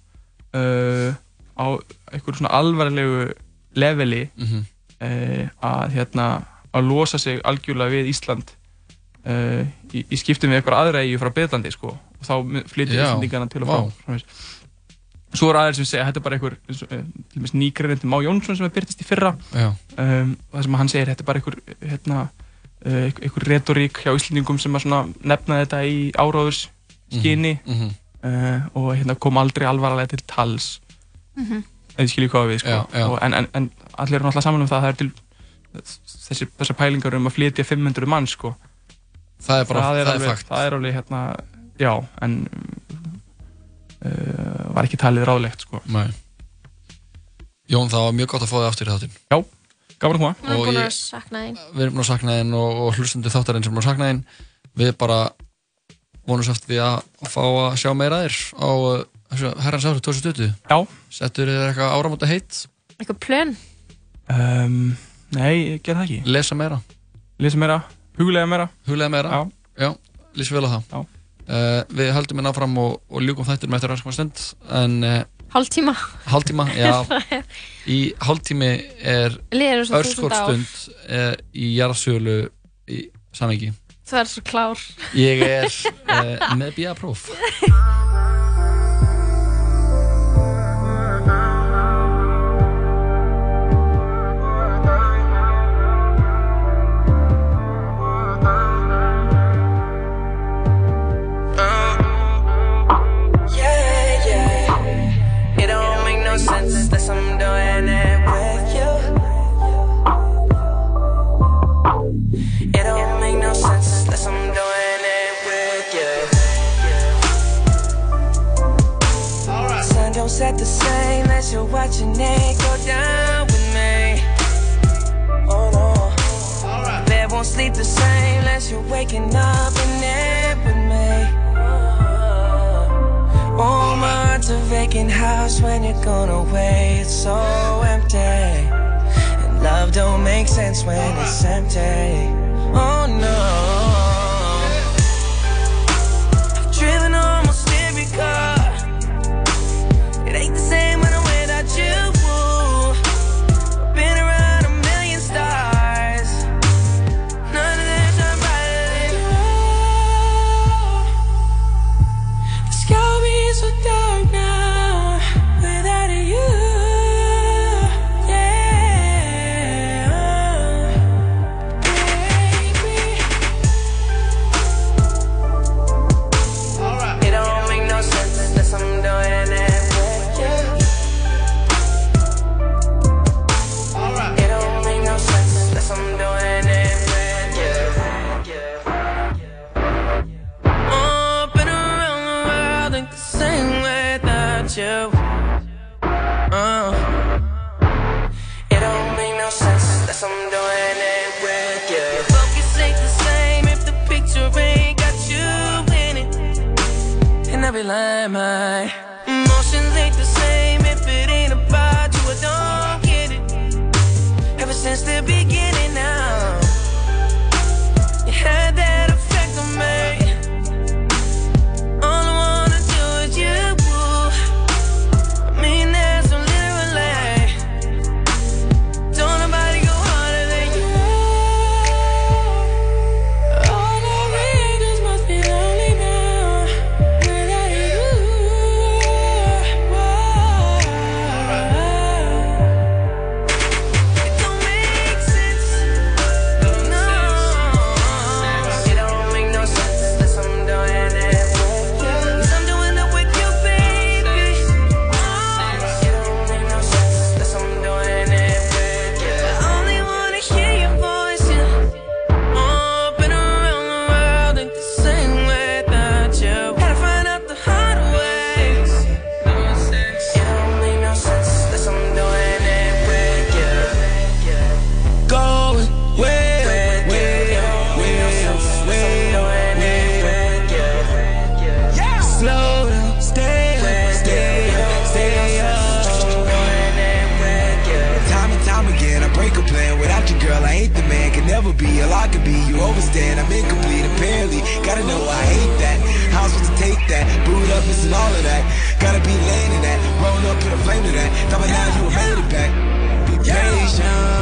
uh, á einhverju svona alvarlegu leveli Mhm. uh, að hérna að losa sig algjörlega við Ísland uh, í, í skiptum við eitthvað aðra eigu frá Breitlandi sko og þá flytjum Já, Íslandingana til og frá framvegis. Svo er aðeins sem segja að þetta er bara einhver eh, til dæmis nýgreinind Má Jónsson sem er byrtist í fyrra Já. um, og það sem hann segir þetta er bara einhver hérna, uh, einhver, retorík hjá Íslandingum sem nefna þetta í áráðurs skyni Mhm, mhm. uh, og hérna kom aldrei alvarlega til tals Mhm. ef þið skiljið hvað við sko. Já, já. Og, en, en, en allir eru náttúrulega saman um það að það er til þessi, þessar pælingar um að flytja 500 mann sko. Það er bara- það er alveg, fakt. það er alveg hérna já, en uh, var ekki talið ráðlegt sko. Nei. Jón, það var mjög gott að fá þig aftur í þáttinn Já, gaman að koma Við erum búin að sakna þín. Við erum búin að sakna þinn og, og hlustundi þáttarinn sem er búin að sakna þinn Við bara vonumst eftir því að fá að sjá meira þér á þessu herrans árið 2020 Já Settur þér eitthvað áramóta heitt? Eitthvað plön? um, Nei, ég ger það ekki Lesa meira? Lesa meira, huglega meira Huglega meira? Já, Já líst vel á það Já. Uh, við höldum hérna áfram og, og ljúkum þættir með eftir rannsakma stund en uh, Hálftíma. hálftíma, já í hálftími er Líður eins og örskot þúsund ár. stund uh, í jarðsölu í samengi Þú er svo klár. ég er uh, með bíapróf watching it go down with me. Oh no. Bed won't sleep the same unless you're waking up in it with me. Oh, my heart's a vacant house when you're gone away. It's so empty. And love don't make sense when it's empty. Oh no. be lame, ay. Emotions ain't the same if it ain't about you, I don't get it. Ever since the beginning. gotta know I hate that. How's supposed to take that? Boot up, missing all of that. Gotta be laying in that. Rolling up, put a flame to that. Thought by now you were made it back. Be patient.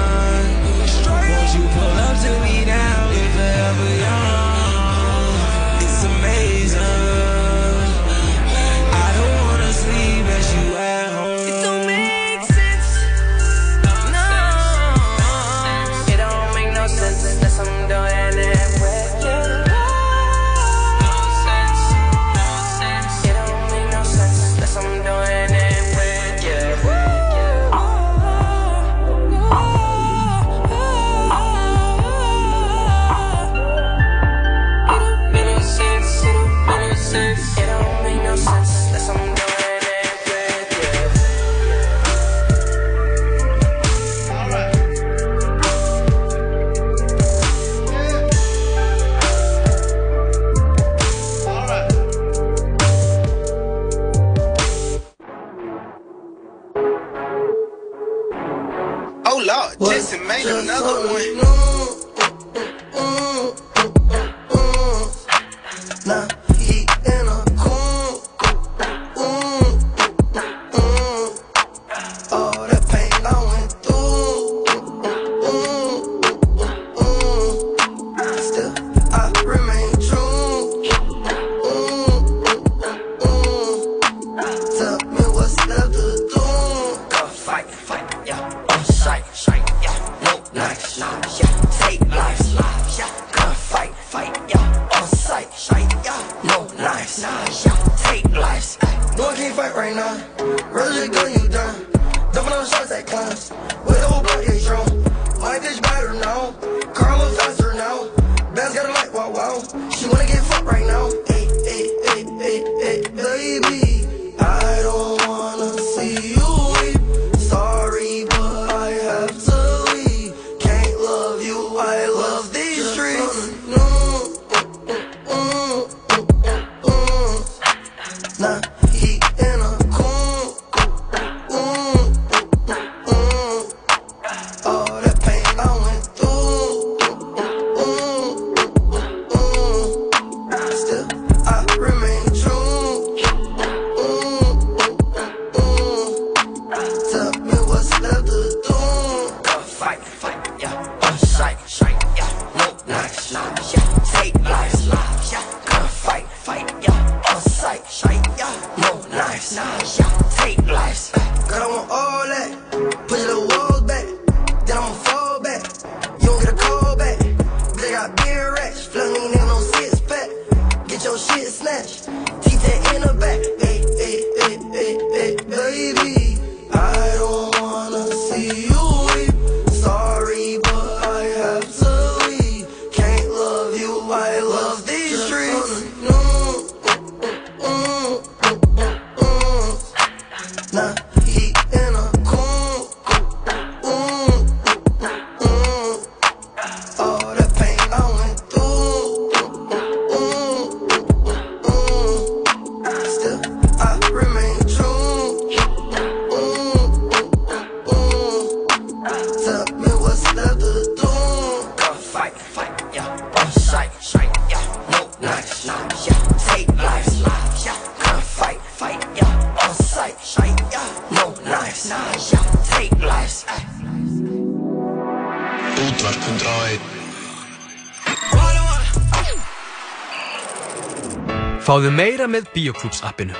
Fáðu meira með Bíoklúbs appinu.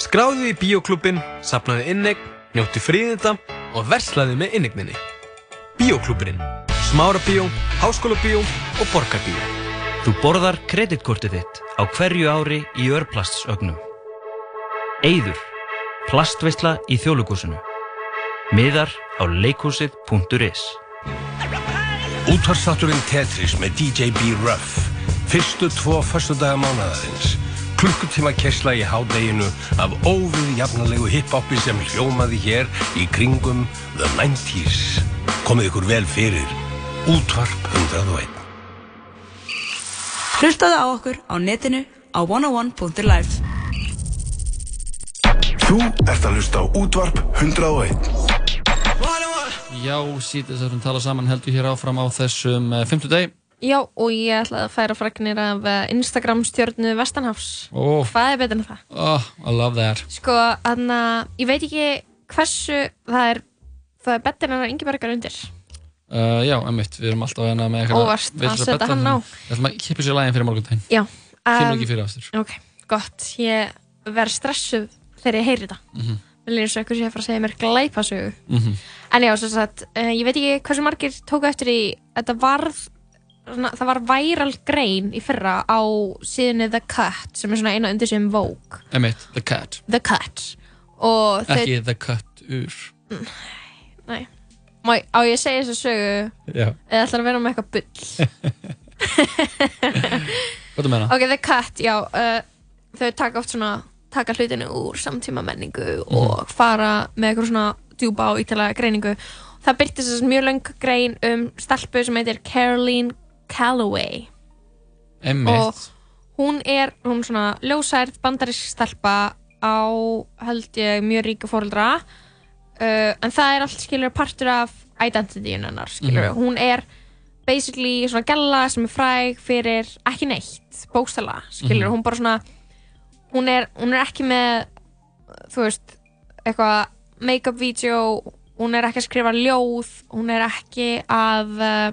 Skráðu í Bíoklúbin, sapnaðu innegn, njóttu fríðinda og verslaðu með innegninni. Bíoklúburinn. Smárabíó, Háskólabíó og Borgarbíó. Þú borðar kreditkortið þitt á hverju ári í örplastsögnum. Eyður. Plastveisla í þjóðlugúsinu. Miðar á leikhúsið.is Útvarstátturinn Tetris með DJ B-Ruff Fyrstu tvo föstudaga mánaðarins Klukkutíma kessla í hádeginu af óvið jafnalegu hip-hopi sem hljómaði hér í kringum The 90s Komið ykkur vel fyrir. Útvarp 101 Hlustaðu á okkur á netinu á 101.life Þú ert að hlusta á Útvarp 101 Já, sítið þessum tala saman heldur hér áfram á þessum uh, 50 deg Já, og ég ætla að færa fregnir af eh, Instagram stjórnu Vestanhafs. oh, Hvað er betur en það? oh, I love that Sko, þannig að ég veit ekki hversu það er, það er betur en það er Ingebergar undir. uh, Já, emmitt, við erum alltaf hérna með eitthvað Óvart að vitlaust setja hann á. Við ætlum að kippa sér lægin fyrir morgundaginn Já. Um, ekki fyrir aftur Ok, gott. Ég verð stressuð þegar ég heyri þetta. Mhm. Mér líður svo eitthvað sem ég að fara að segja mér glæpasögu. Mhm. En já, svo sagt, uh, ég veit ekki hversu margir tóku eftir í, þetta varð, svona, það var viral grein í fyrra á síðunni The Cut, sem er svona eina undir sem Vogue. Emmitt, The Cat The Cut. Ekki The Cut ur nei, Má, á ég að segja þessu sögu, Já, eða ætlar að vera með eitthvað bull. hvað þú meina? Ok, The Cut, já, uh, þau taka oft svona, taka hlutinu úr samtíma menningu og fara með eitthvað svona djúpa og ítalega greiningu. Það byrtist þess mjög löng grein um stelpu sem heitir Caroline Calloway Emmitt hún er, hún er svona ljósærð bandarísk stelpa á held ég mjög ríka fóreldra uh, en það er allt skilur partur af identityin hennar skilur. Mhm. hún er basically svona gælla sem er fræg fyrir ekki neitt bókstala skilur. Mhm. hún bara svona hún er, hún er ekki með þú veist eitthvað make-up video hún er ekki að skrifa ljóð hún er ekki að uh,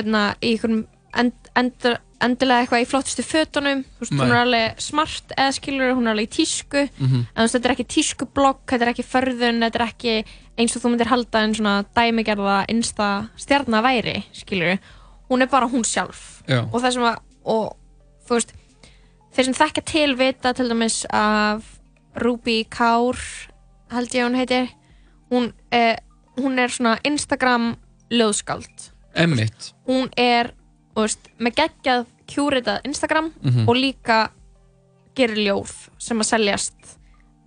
öðna, í einhverjum end, endur, endilega eitthvað í flottustu fötunum þú veist, hún Nei. er alveg smart eða skilur hún er alveg í tísku Mhm. en þú veist, þetta er ekki tískublogg, þetta er ekki förðun þetta er ekki eins og þú myndir halda en svona dæmigerða einsta stjarnar væri, skilur hún er bara hún sjálf Já. og það sem að og, þú veist, þeir sem þekkja til vita til dæmis af Ruby Kaur held ég hún heitir hún, eh, hún er svona Instagram ljóðskald Emmitt hún er þú veist, með geggjað kjúritað Instagram Mhm. og líka gerir ljóð sem að seljast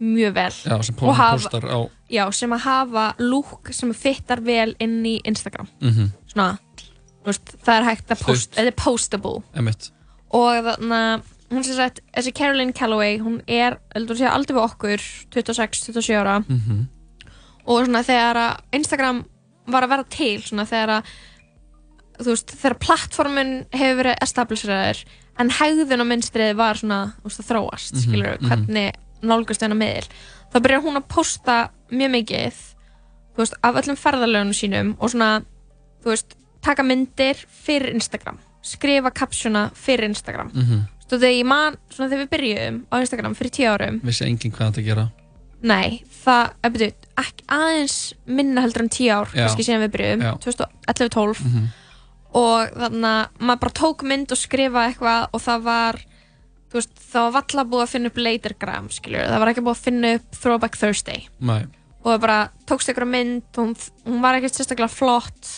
mjög vel Já, sem Og hafa- postar á já, sem að hafa lúk sem fittar vel inn í Instagram Mhm. svona, þú veist, það er hægt að post, Þaut. þetta er postable Emmitt og þannig að hún sem sagt, þessi Caroline Calloway hún er, heldur að segja, aldrei við okkur 26-27 ára Mhm. og svona þegar að Instagram var að vera til svona þegar að þú veist, þegar plattformin hefur verið establisheraður en hegðun á minnstrið var svona þú veist, að þróast, Mhm, skilur mhm. hvernig nálgust þennan miðil þá byrjar hún að posta mjög mikið þú veist, af öllum ferðalögunum sínum og svona, þú veist taka myndir fyrir Instagram skrifa kapsjuna fyrir Instagram Mhm. Þú veist, þegar ég man, svona þegar við byrjuðum á Instagram fyrir tíu árum Vissi enginn hvað þetta gera Nei, það, ef byrju, ekki aðeins minna heldur en tíu ár, kannski síðan við byrjuðum, Já. 2011-12 Mhm. Og þannig að maður bara tók mynd og skrifa eitthvað og það var, veist, það var valla búið að finna upp latergram, skiljur, það var ekki búið að finna upp Throwback Thursday. Nei. Og það bara tókst einhverja mynd, hún, hún var ekkert sérstaklega flott,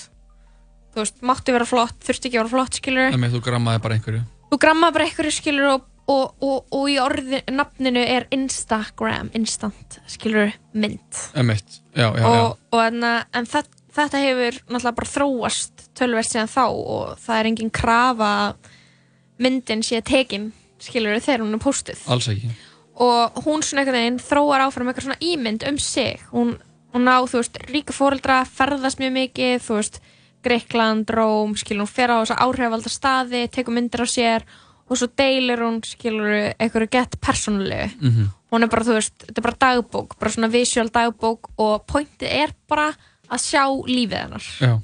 þú veist, mátti vera flott, þurfti ekki að vera flott, skiljur, Emmitt, þú grammaði bara einhverju. Þú gramma bara einhverju skilur og, og, og, og í orði, nafninu er Instagram, instant skilur mynd. Emmitt, já, já, og, og en, en það, þetta hefur náttúrulega bara þróast tölverst síðan þá og það er engin krafa myndin sé tekin skilur þegar hún er postuð alls ekki. Og hún svona einhvern veginn þróar áfram eitthvað svona ímynd um sig. Hún, hún á, þú veist, ríka fóreldra ferðast mjög mikið, þú veist Greikland, Róm, skilur hún fer á þessa áhrifalda staði, tekur myndir af sér og svo deilir hún, skilur eitthvað gett persónulegu. Mhm. hún er bara, þú veist, þetta er bara dagbók bara svona visual dagbók og pointið er bara að sjá lífið hennar. Já,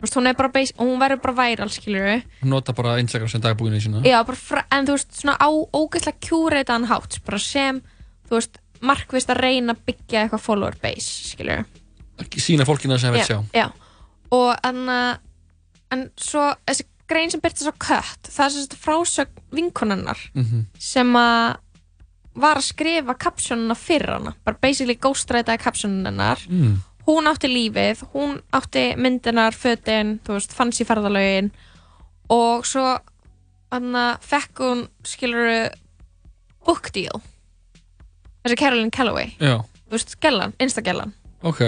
Þú veist, hún base, hún verður bara væral, skilur hún nota bara Instagram sem dagbúinu í sína. Já, fra, en þú veist, svona á ógeðslega kjúreitaðan hátt, sem, veist, markvist að reyna að byggja eitthvað follower base, skilur Sína fólkina sem vil sjá. Já, og en, en svo, þessi grein sem byrtist á kött, það er þessi frásögn vinkonannar Mhm. sem að var að skrifa kapsjónuna fyrir hana, bara basically ghostwritaði kapsjónunnar Mm. Hún átti lífið, hún átti myndinar, fötin, þú veist, fanns í ferðalögin og svo hann fekk hún, skilur book deal. Þessi Carolyn Calloway. Já, þú veist, gellan, instagellan. Ok.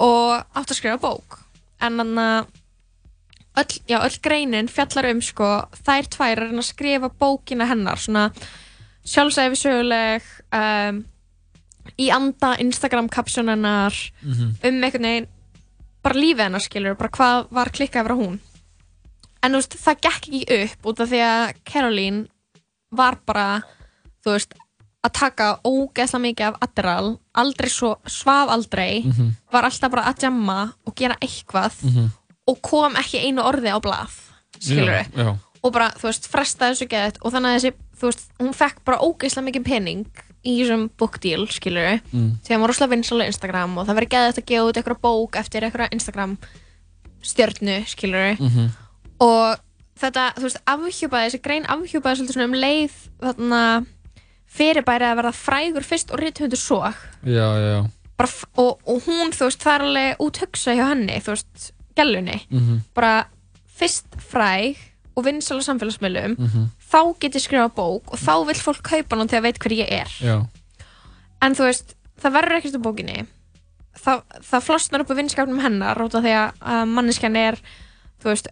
Og átti að skrifa bók. En hann öll, já, öll greinin fjallar um sko, þær tvær er að skrifa bókina hennar. Svona sjálfsæfi söguleg um, í anda Instagram kapsjónennar Mhm. um einhvern veginn bara lífið hennar skilur, bara hvað var klikkað frá hún en þú veist, það gekk ekki upp út af því að Caroline var bara þú veist, að taka ógeðslega mikið af Adderall, aldrei svo svaf aldrei, Mhm. var alltaf bara að jamma og gera eitthvað Mhm. og kom ekki einu orði á blað skilur Já, já. og bara, þú veist, frestaði þessu geðið og þannig að þessi, þú veist, hún fekk bara ógeðslega mikið pening í þessum book deal, skilur Mm. því að hún var rosalega vinsal á Instagram og það verið geðið að gefa út eitthvað bók eftir eitthvað Instagram stjörnu, skilur Mhm. og þetta, þú veist, afhjúpaði þessi grein afhjúpaði svolítið svona um leið þarna fyrirbæri að verða frægur fyrst og rithundur svo Já, já, bara, og, og hún, þú veist, það er alveg úthugsa hjá henni, þú veist, gælunni Mhm. bara fyrst fræg og vinsal á samfélagsmiðlum Mhm. þá get ég skrifa bók og þá vil fólk kaupa hann þegar veit hver ég er. Já, en þú veist, það verður ekkert úr bókinni. Það, það flosnar upp á vinskapnum hennar út af því að, manneskjan er þú veist,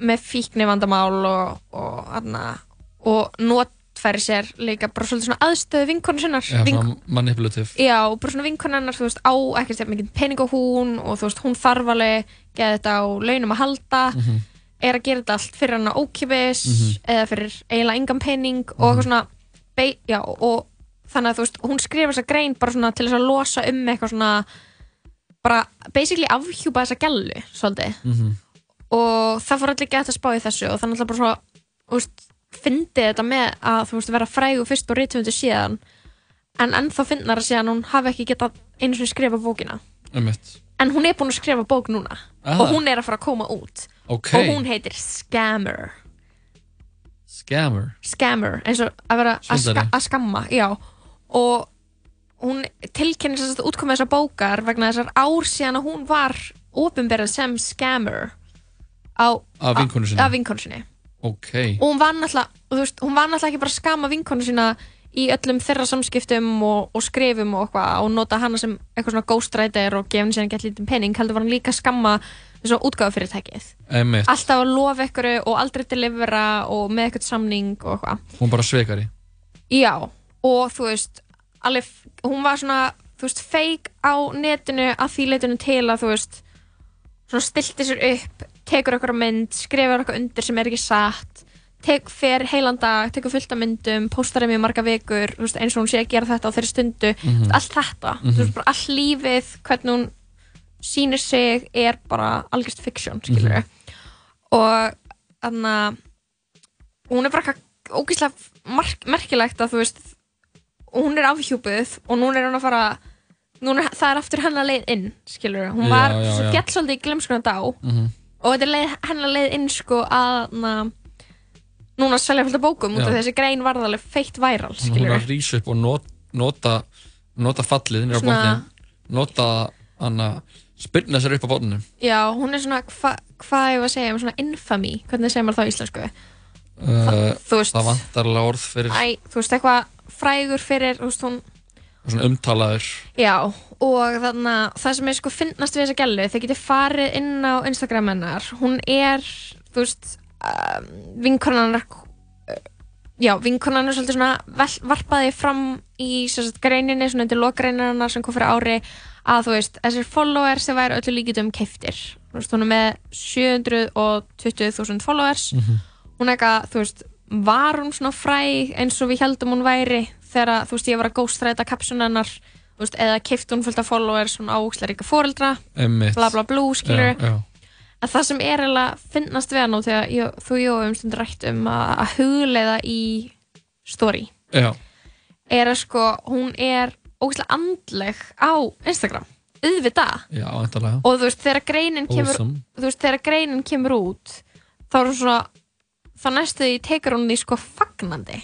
með fíkni vandamál og og, hana, og notfæri sér líka bara svolítið svona aðstöðu vinkonu sinnar. Já Vink- svona manipulative. Já, og bara svona vinkonu hennar, þú veist, á ekkert mikið pening og hún og þú veist, hún þarf alveg geða þetta á launum að halda. Mhm. Er að gera þetta allt fyrir hann ókipis Mhm. eða fyrir eiginlega engan pening og eitthvað svona já, og þannig að þú veist, hún skrifa þessa grein bara svona til þess að losa um eitthvað svona bara basically afhjúpa þessa gælu svolítið Mhm. og það fór allir gett að spá í þessu og þannig að bara svona þú veist, fyndi þetta með að þú veist vera frægu fyrst og rithundu síðan en ennþá finnar að síðan hún hafi ekki getað einu sinni skrifa bókina Einmitt. en hún er búin að skrifa bók núna Aha. og hún er að fara að koma út Ok. og hún heitir Scammer Scammer Scammer, eins og að vera að, skamma já. og hún tilkennir þess að útkomið þessar bókar vegna þessar ár síðan að hún var ofinberað sem Scammer á, Af vinkonu sinni? af vinkonu sinni Ok og hún var náttúrulega, ekki bara að skama vinkonu sína í öllum þeirra samskiptum og, og skrifum og og nota hana sem eitthvað svona ghostwriter og henni síðan gett lítið pening heldur var hann líka að skamma þessu útgáfufyrirtækið. Einmitt. alltaf að lofa ykkur og aldrei delivera og með eitthvað samning og eitthvað. Hún bara svekari já, og þú veist alveg, hún var svona þú veist, fake á netinu að því leitinu til að þú veist svona stilti sér upp, tekur okkur mynd skrifur okkur undir sem er ekki satt tek, fer heilan dag, tekur fullt af myndum postar þeim í marga vikur veist, eins og hún sé að gera þetta á þeirri stundu. Mm allt þetta, Mhm. þú veist, bara all lífið hvernig hún sýnir sig er bara algjörst fiction, skilur Mhm. og þannig að hún er bara eitthvað ógeðslega mark, merkilegt að þú veist hún er afhjúpuð og núna er hún að fara núna, er- það er aftur hennar leið inn skilur, hún Já, var fjall svolítið í glemskuna dá. Mhm. og þetta er leið, hennar leið inn sko að na, núna selja fullt af bókum út af þessi grein varð alveg feitt væral Hún er skilur að rýsa upp og not, nota nota fallið nýra á botnin nota hana spyrna sér upp á botninu já, hún er svona, hva, hvað ég var að segja um svona infamy, hvernig segir maður það á íslensku? Uh, þú veist- það vantar alveg orð fyrir Æ, þú veist, eitthvað frægur fyrir, veist, hún svona umtalaður. Já, og þannig að það sem er sko finnast við þessa gælu, þau getur farið inn á Instagram hennar, hún er, þú veist, um, uh, já, vinkonan er svolítið svona varpaði fram í sagt, greininni, svona undir lokgreininna hennar sem kom fyrir ári, að þú veist, þessir followers sem væri öllu líkitum keiftir þú veist, hún er með 720.000 followers Mhm. hún er eitthvað, þú veist var hún svona fræ eins og við heldum hún væri þegar, þú veist, ég var að ghostræta kapsun hennar, þú veist, eða keift hún fullt af followers, hún áhugslega ríka foreldra Einmitt. bla bla blú, skilur Já, já. en það sem er eiginlega finnast við hann og þegar ég, þú og ég um stund rætt um að, hugleiða í story Já. er að sko, hún er ógeðslega andleg á Instagram auðvitað Já, og þú veist, þegar greinin kemur Awesome. þú veist, þegar greinin kemur út þá er hún svona þá næstu því tekur hún því sko fagnandi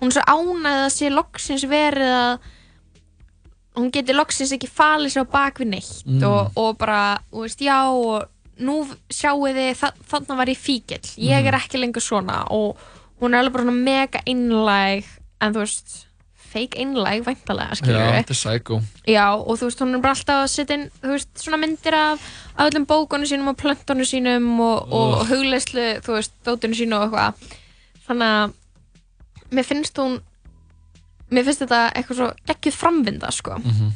hún er svo ánægð að sé loksins verið að hún geti loksins ekki falið sér á bak við neitt Mm. og, og bara, þú veist, já og nú sjáu þið, þa þarna var ég fíkil ég er Mhm. ekki lengur svona og hún er alveg bara mega einlæg en þú veist, fake einlæg væntalega, skilur Já, þetta er psycho. Já, og þú veist, hún er bara alltaf að setja inn, þú veist, svona myndir af, af öllum bókunum sínum og plöntunum sínum og, og Ugh. hugleyslu, þú veist, dótinu sínu og eitthvað. Þannig að mér finnst hún, mér finnst þetta eitthvað svo geggjuð framvinda, sko. Mhm.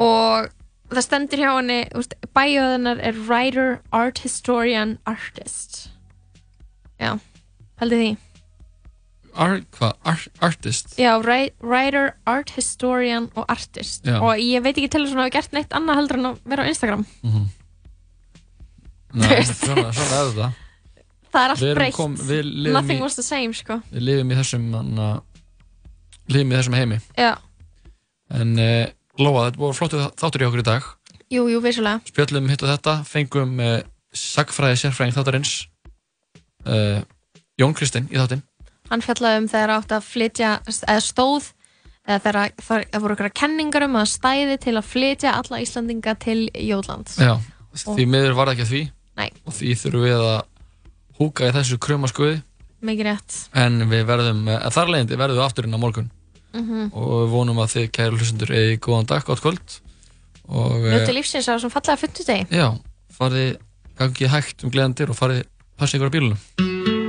Og það stendur hjá henni, þú veist, bæjóð hennar er writer, art historian, artist. Já, heldur því. Art, hvað? Art, artist? Já, wri- writer, art historian og artist. Já. Og ég veit ekki til þess að hún hafi gert neitt annað heldur en að vera á Instagram. Mhm. Nei, svona, svona er þetta. Það er allt breytt. kom- Nothing í- was the same, sko. Við lifum í þessum, anna, lifum í þessum heimi. Já, En uh, Lóa, þetta voru flottu þáttur í okkur í dag. jú, jú, vissulega. Spjöllum hitt og þetta, fengum uh, sagfræði sérfræðing þáttarins, uh, Jón Kristinn í þáttinn. Hann fjallaði um þegar átt að flytja, eða stóð, eða þegar það voru ykkur kenningar um að stæði til að flytja alla Íslandinga til Jóðlands. Já, Og- því miður var það ekki að því. Nei. Og því þurfum við að húka í þessu krömaskuði. Mikið rétt. En við verðum, eh, þar leiðindi verðum við afturinn á morgun. Mhm. Og við vonum að þið, kæru hlustendur, eigi góðan dag, gott kvöld. Eh, Njóti lífsins á þessum fallega futtudegi. já, farið gangið hægt um gleðandir og farið passa ykkur á bílunum.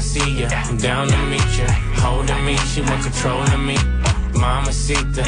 See you? I'm down to meet you. Holding me, she want control of me. Mama Mamacita,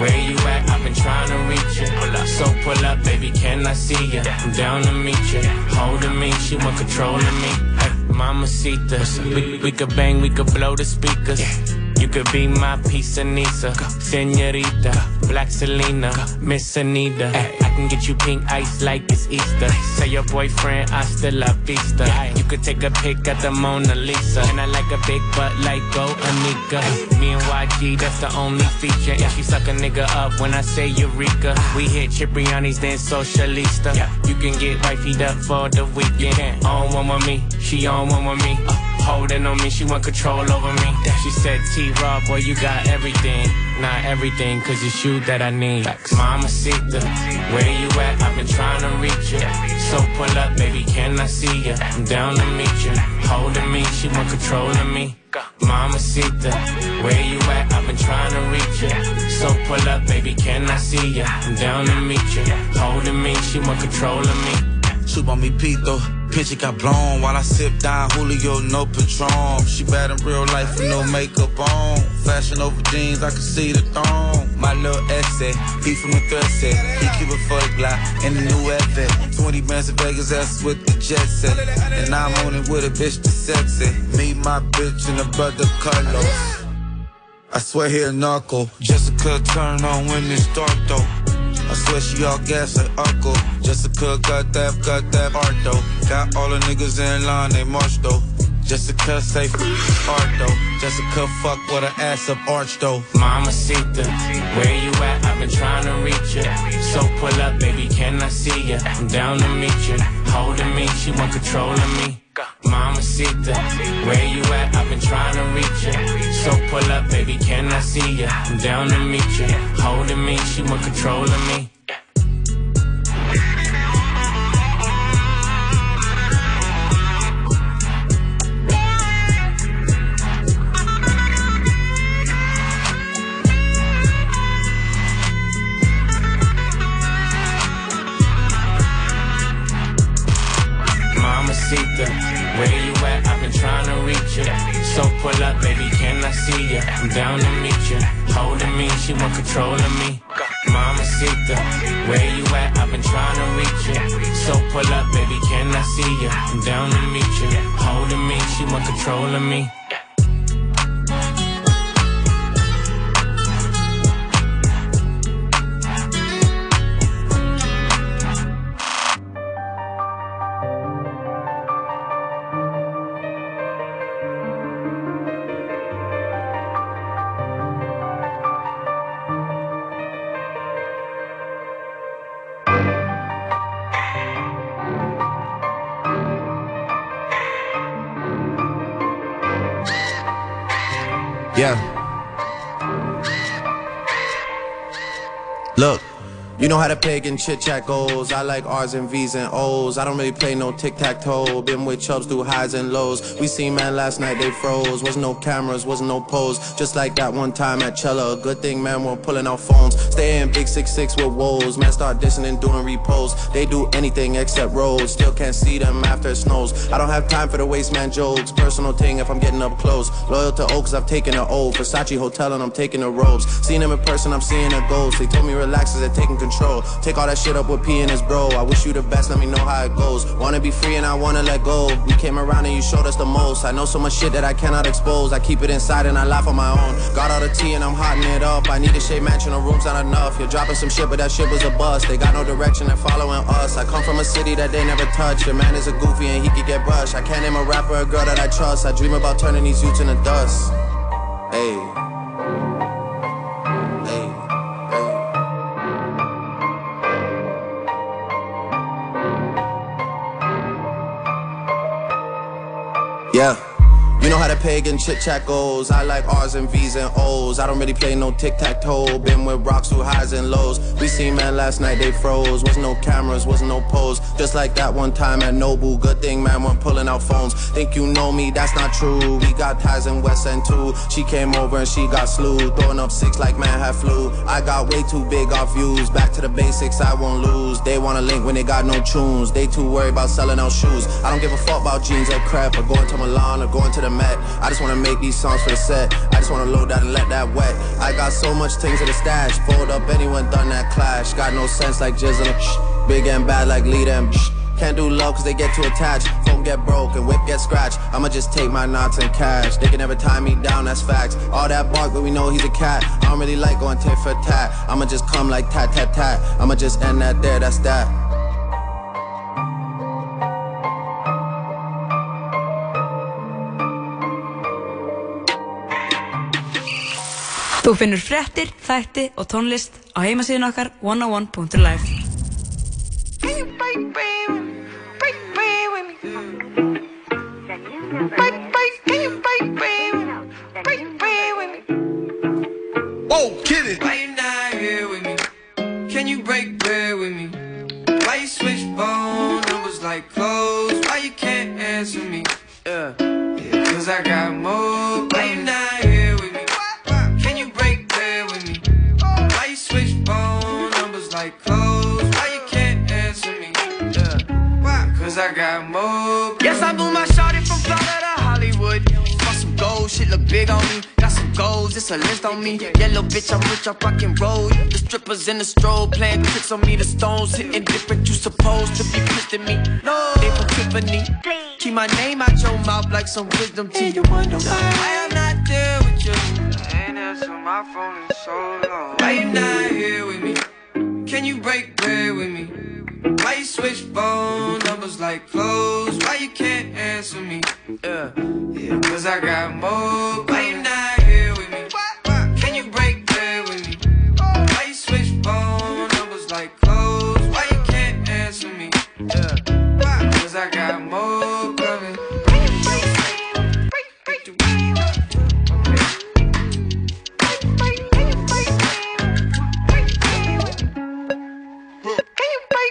where you at? I've been trying to reach you. So pull up, baby, can I see you? I'm down to meet you. Holding me, she want control of me. Hey, Mamacita, we, we could bang, we could blow the speakers. You could be my Nisa, Senorita, Black Selena, Miss Anita. I can get you pink ice like it's Easter. Tell your boyfriend hasta la vista. You could take a pic at the Mona Lisa. And I like a big butt like Go Anika. Me and YG, that's the only feature. And she suck a nigga up when I say Eureka. We hit Cipriani's, then Socialista. You can get wifeyed up for the weekend. On one with me, she on one with me. Holding on me, she want control over me. She said, T Raw, boy, you got everything. Not everything, cause it's you that I need. Mama Sita, where you at? I've been trying to reach you. So pull up, baby, can I see you? I'm down to meet you. Holding me, she want control of me. Mama Sita, where you at? I've been trying to reach you. So pull up, baby, can I see you? I'm down to meet you. Holding me, she want control of me. Soup on me Pito. Picture got blown while I sip down Julio, no Patron. She bad in real life with no makeup on. Fashion over jeans, I can see the thong. My little essay, he from the thread set. He keep it for the Glock the new Epic. 20 bands in Vegas, that's with the jet set. And I'm on it with a bitch that's sexy. Me, my bitch, and a brother Carlos. I swear he a narco. Jessica turn on when it's dark though. I swear she all gas like uncle. Jessica got that, got that art though. Got all the niggas in line, they march though. Jessica say f- art though. Jessica fuck with her ass up arch though. Mama Sita, where you at? I've been trying to reach you. So pull up, baby, can I see you? I'm down to meet you. Holding me, she want control of me. Mama Sita, where you at? I've been trying to reach you. So pull up, baby, can I see you? I'm down to meet you. Holding me, she want control of me. Ya. I'm down to meet ya. Holding me, she want control of me. Mamacita, where you at? I've been trying to reach ya. So pull up, baby, can I see ya? I'm down to meet ya. Holding me, she want control of me. You know how the pagan chit chat goes. I like R's and V's and O's. I don't really play no tic tac toe. Been with chubs through highs and lows. We seen man last night, they froze. Wasn't no cameras, wasn't no pose. Just like that one time at Cella. Good thing, man, we're pulling out phones. Stay in big six six with woes. Man, start dissing and doing repos. They do anything except roads. Still can't see them after it snows. I don't have time for the waste man jokes. Personal thing if I'm getting up close. Loyal to Oaks, I've taken an O. Versace Hotel and I'm taking the robes. Seen them in person, I'm seeing a ghost. They told me relax as they're taking control. Take all that shit up with P and his bro. I wish you the best, let me know how it goes. Wanna be free and I wanna let go. We came around and you showed us the most. I know so much shit that I cannot expose. I keep it inside and I laugh on my own. Got all the tea and I'm hotting it up. I need a shade mansion, the room's not enough. You're dropping some shit, but that shit was a bust. They got no direction, they're following us. I come from a city that they never touch. Your man is a goofy and he could get brushed. I can't name a rapper, a girl that I trust. I dream about turning these youths into dust. Hey. Yeah. You know how the pagan chit chat goes. I like R's and V's and O's. I don't really play no tic tac toe. Been with rocks through highs and lows. We seen man last night, they froze. Wasn't no cameras, wasn't no pose. Just like that one time at Nobu. Good thing, man, we're pulling out phones. Think you know me, that's not true. We got ties in West End too. She came over and she got slew. Throwing up six like man had flu. I got way too big off views. Back to the basics, I won't lose. They wanna link when they got no tunes. They too worried about selling out shoes. I don't give a fuck about jeans or crap or going to Milan or going to the Met. I just wanna make these songs for the set. I just wanna load that and let that wet. I got so much things in the stash. Fold up anyone done that clash. Got no sense like Jizzle. Big and bad like lead shh. Can't do love cause they get too attached. Phone get broke and whip get scratched. I'ma just take my knots and cash. They can never tie me down, that's facts. All that bark, but we know he's a cat. I don't really like going tit for tat. I'ma just come like tat tat tat. I'ma just end that there, that's that. Þú finnur fréttir, þætti og tónlist á heimasíðun okkar 101.life Whoa, get it. Why you not here with me? Can you break big on me. Got some goals, it's a list on me. Yellow bitch, I'm rich, I rock and roll. The strippers in the strobe playing tricks on me. The stones hitting different, you supposed to be pissed at me. No, they from Tiffany. Keep my name out your mouth like some wisdom teeth. You wonder Why I'm not there with you? I ain't answer my phone in so long. Why you not here with me? Can you break bread with me? Why you switch phone numbers like clothes? Why you can't answer me? Yeah, yeah, cause I got more. Why you not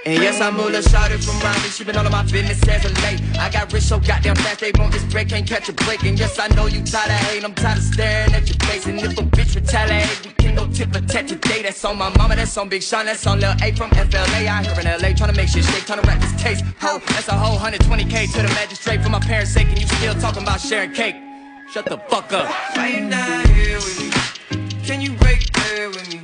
And yes, I'm Mula Shawty from Raleigh. She been all of my business as of late. I got rich so goddamn fast, they want this break, can't catch a break. And yes, I know you tired of hate, I'm tired of staring at your face. And if a bitch retaliate, we can go tip for tat today. That's on my mama, that's on Big Sean, that's on Lil A from FLA. I here in LA, trying to make shit shake, trying to rap this taste. Ho, that's a whole 120k to the magistrate for my parents' sake. And you still talking about sharing cake. Shut the fuck up. Why you not here with me? Can you break bread with me?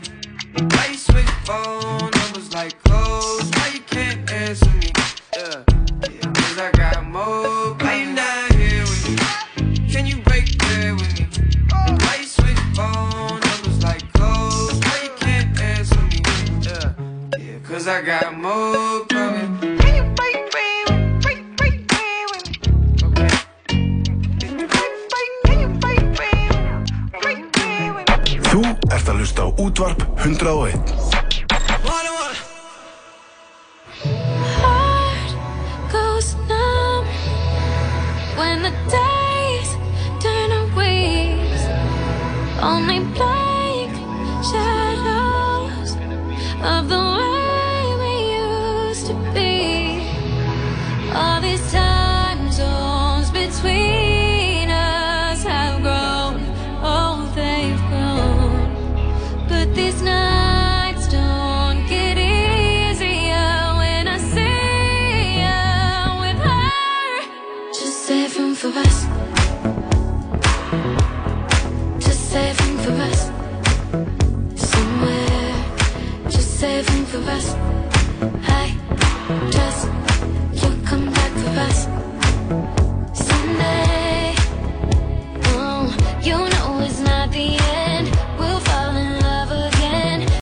Why you switch phone numbers like clothes? Why you can't answer me? Yeah, I got more. Why you here with me? Can you break bread with me? Why you switch phone numbers like clothes? Why you can't answer me? Yeah, I got more coming. Ert að hlusta á útvarp 101. Heart goes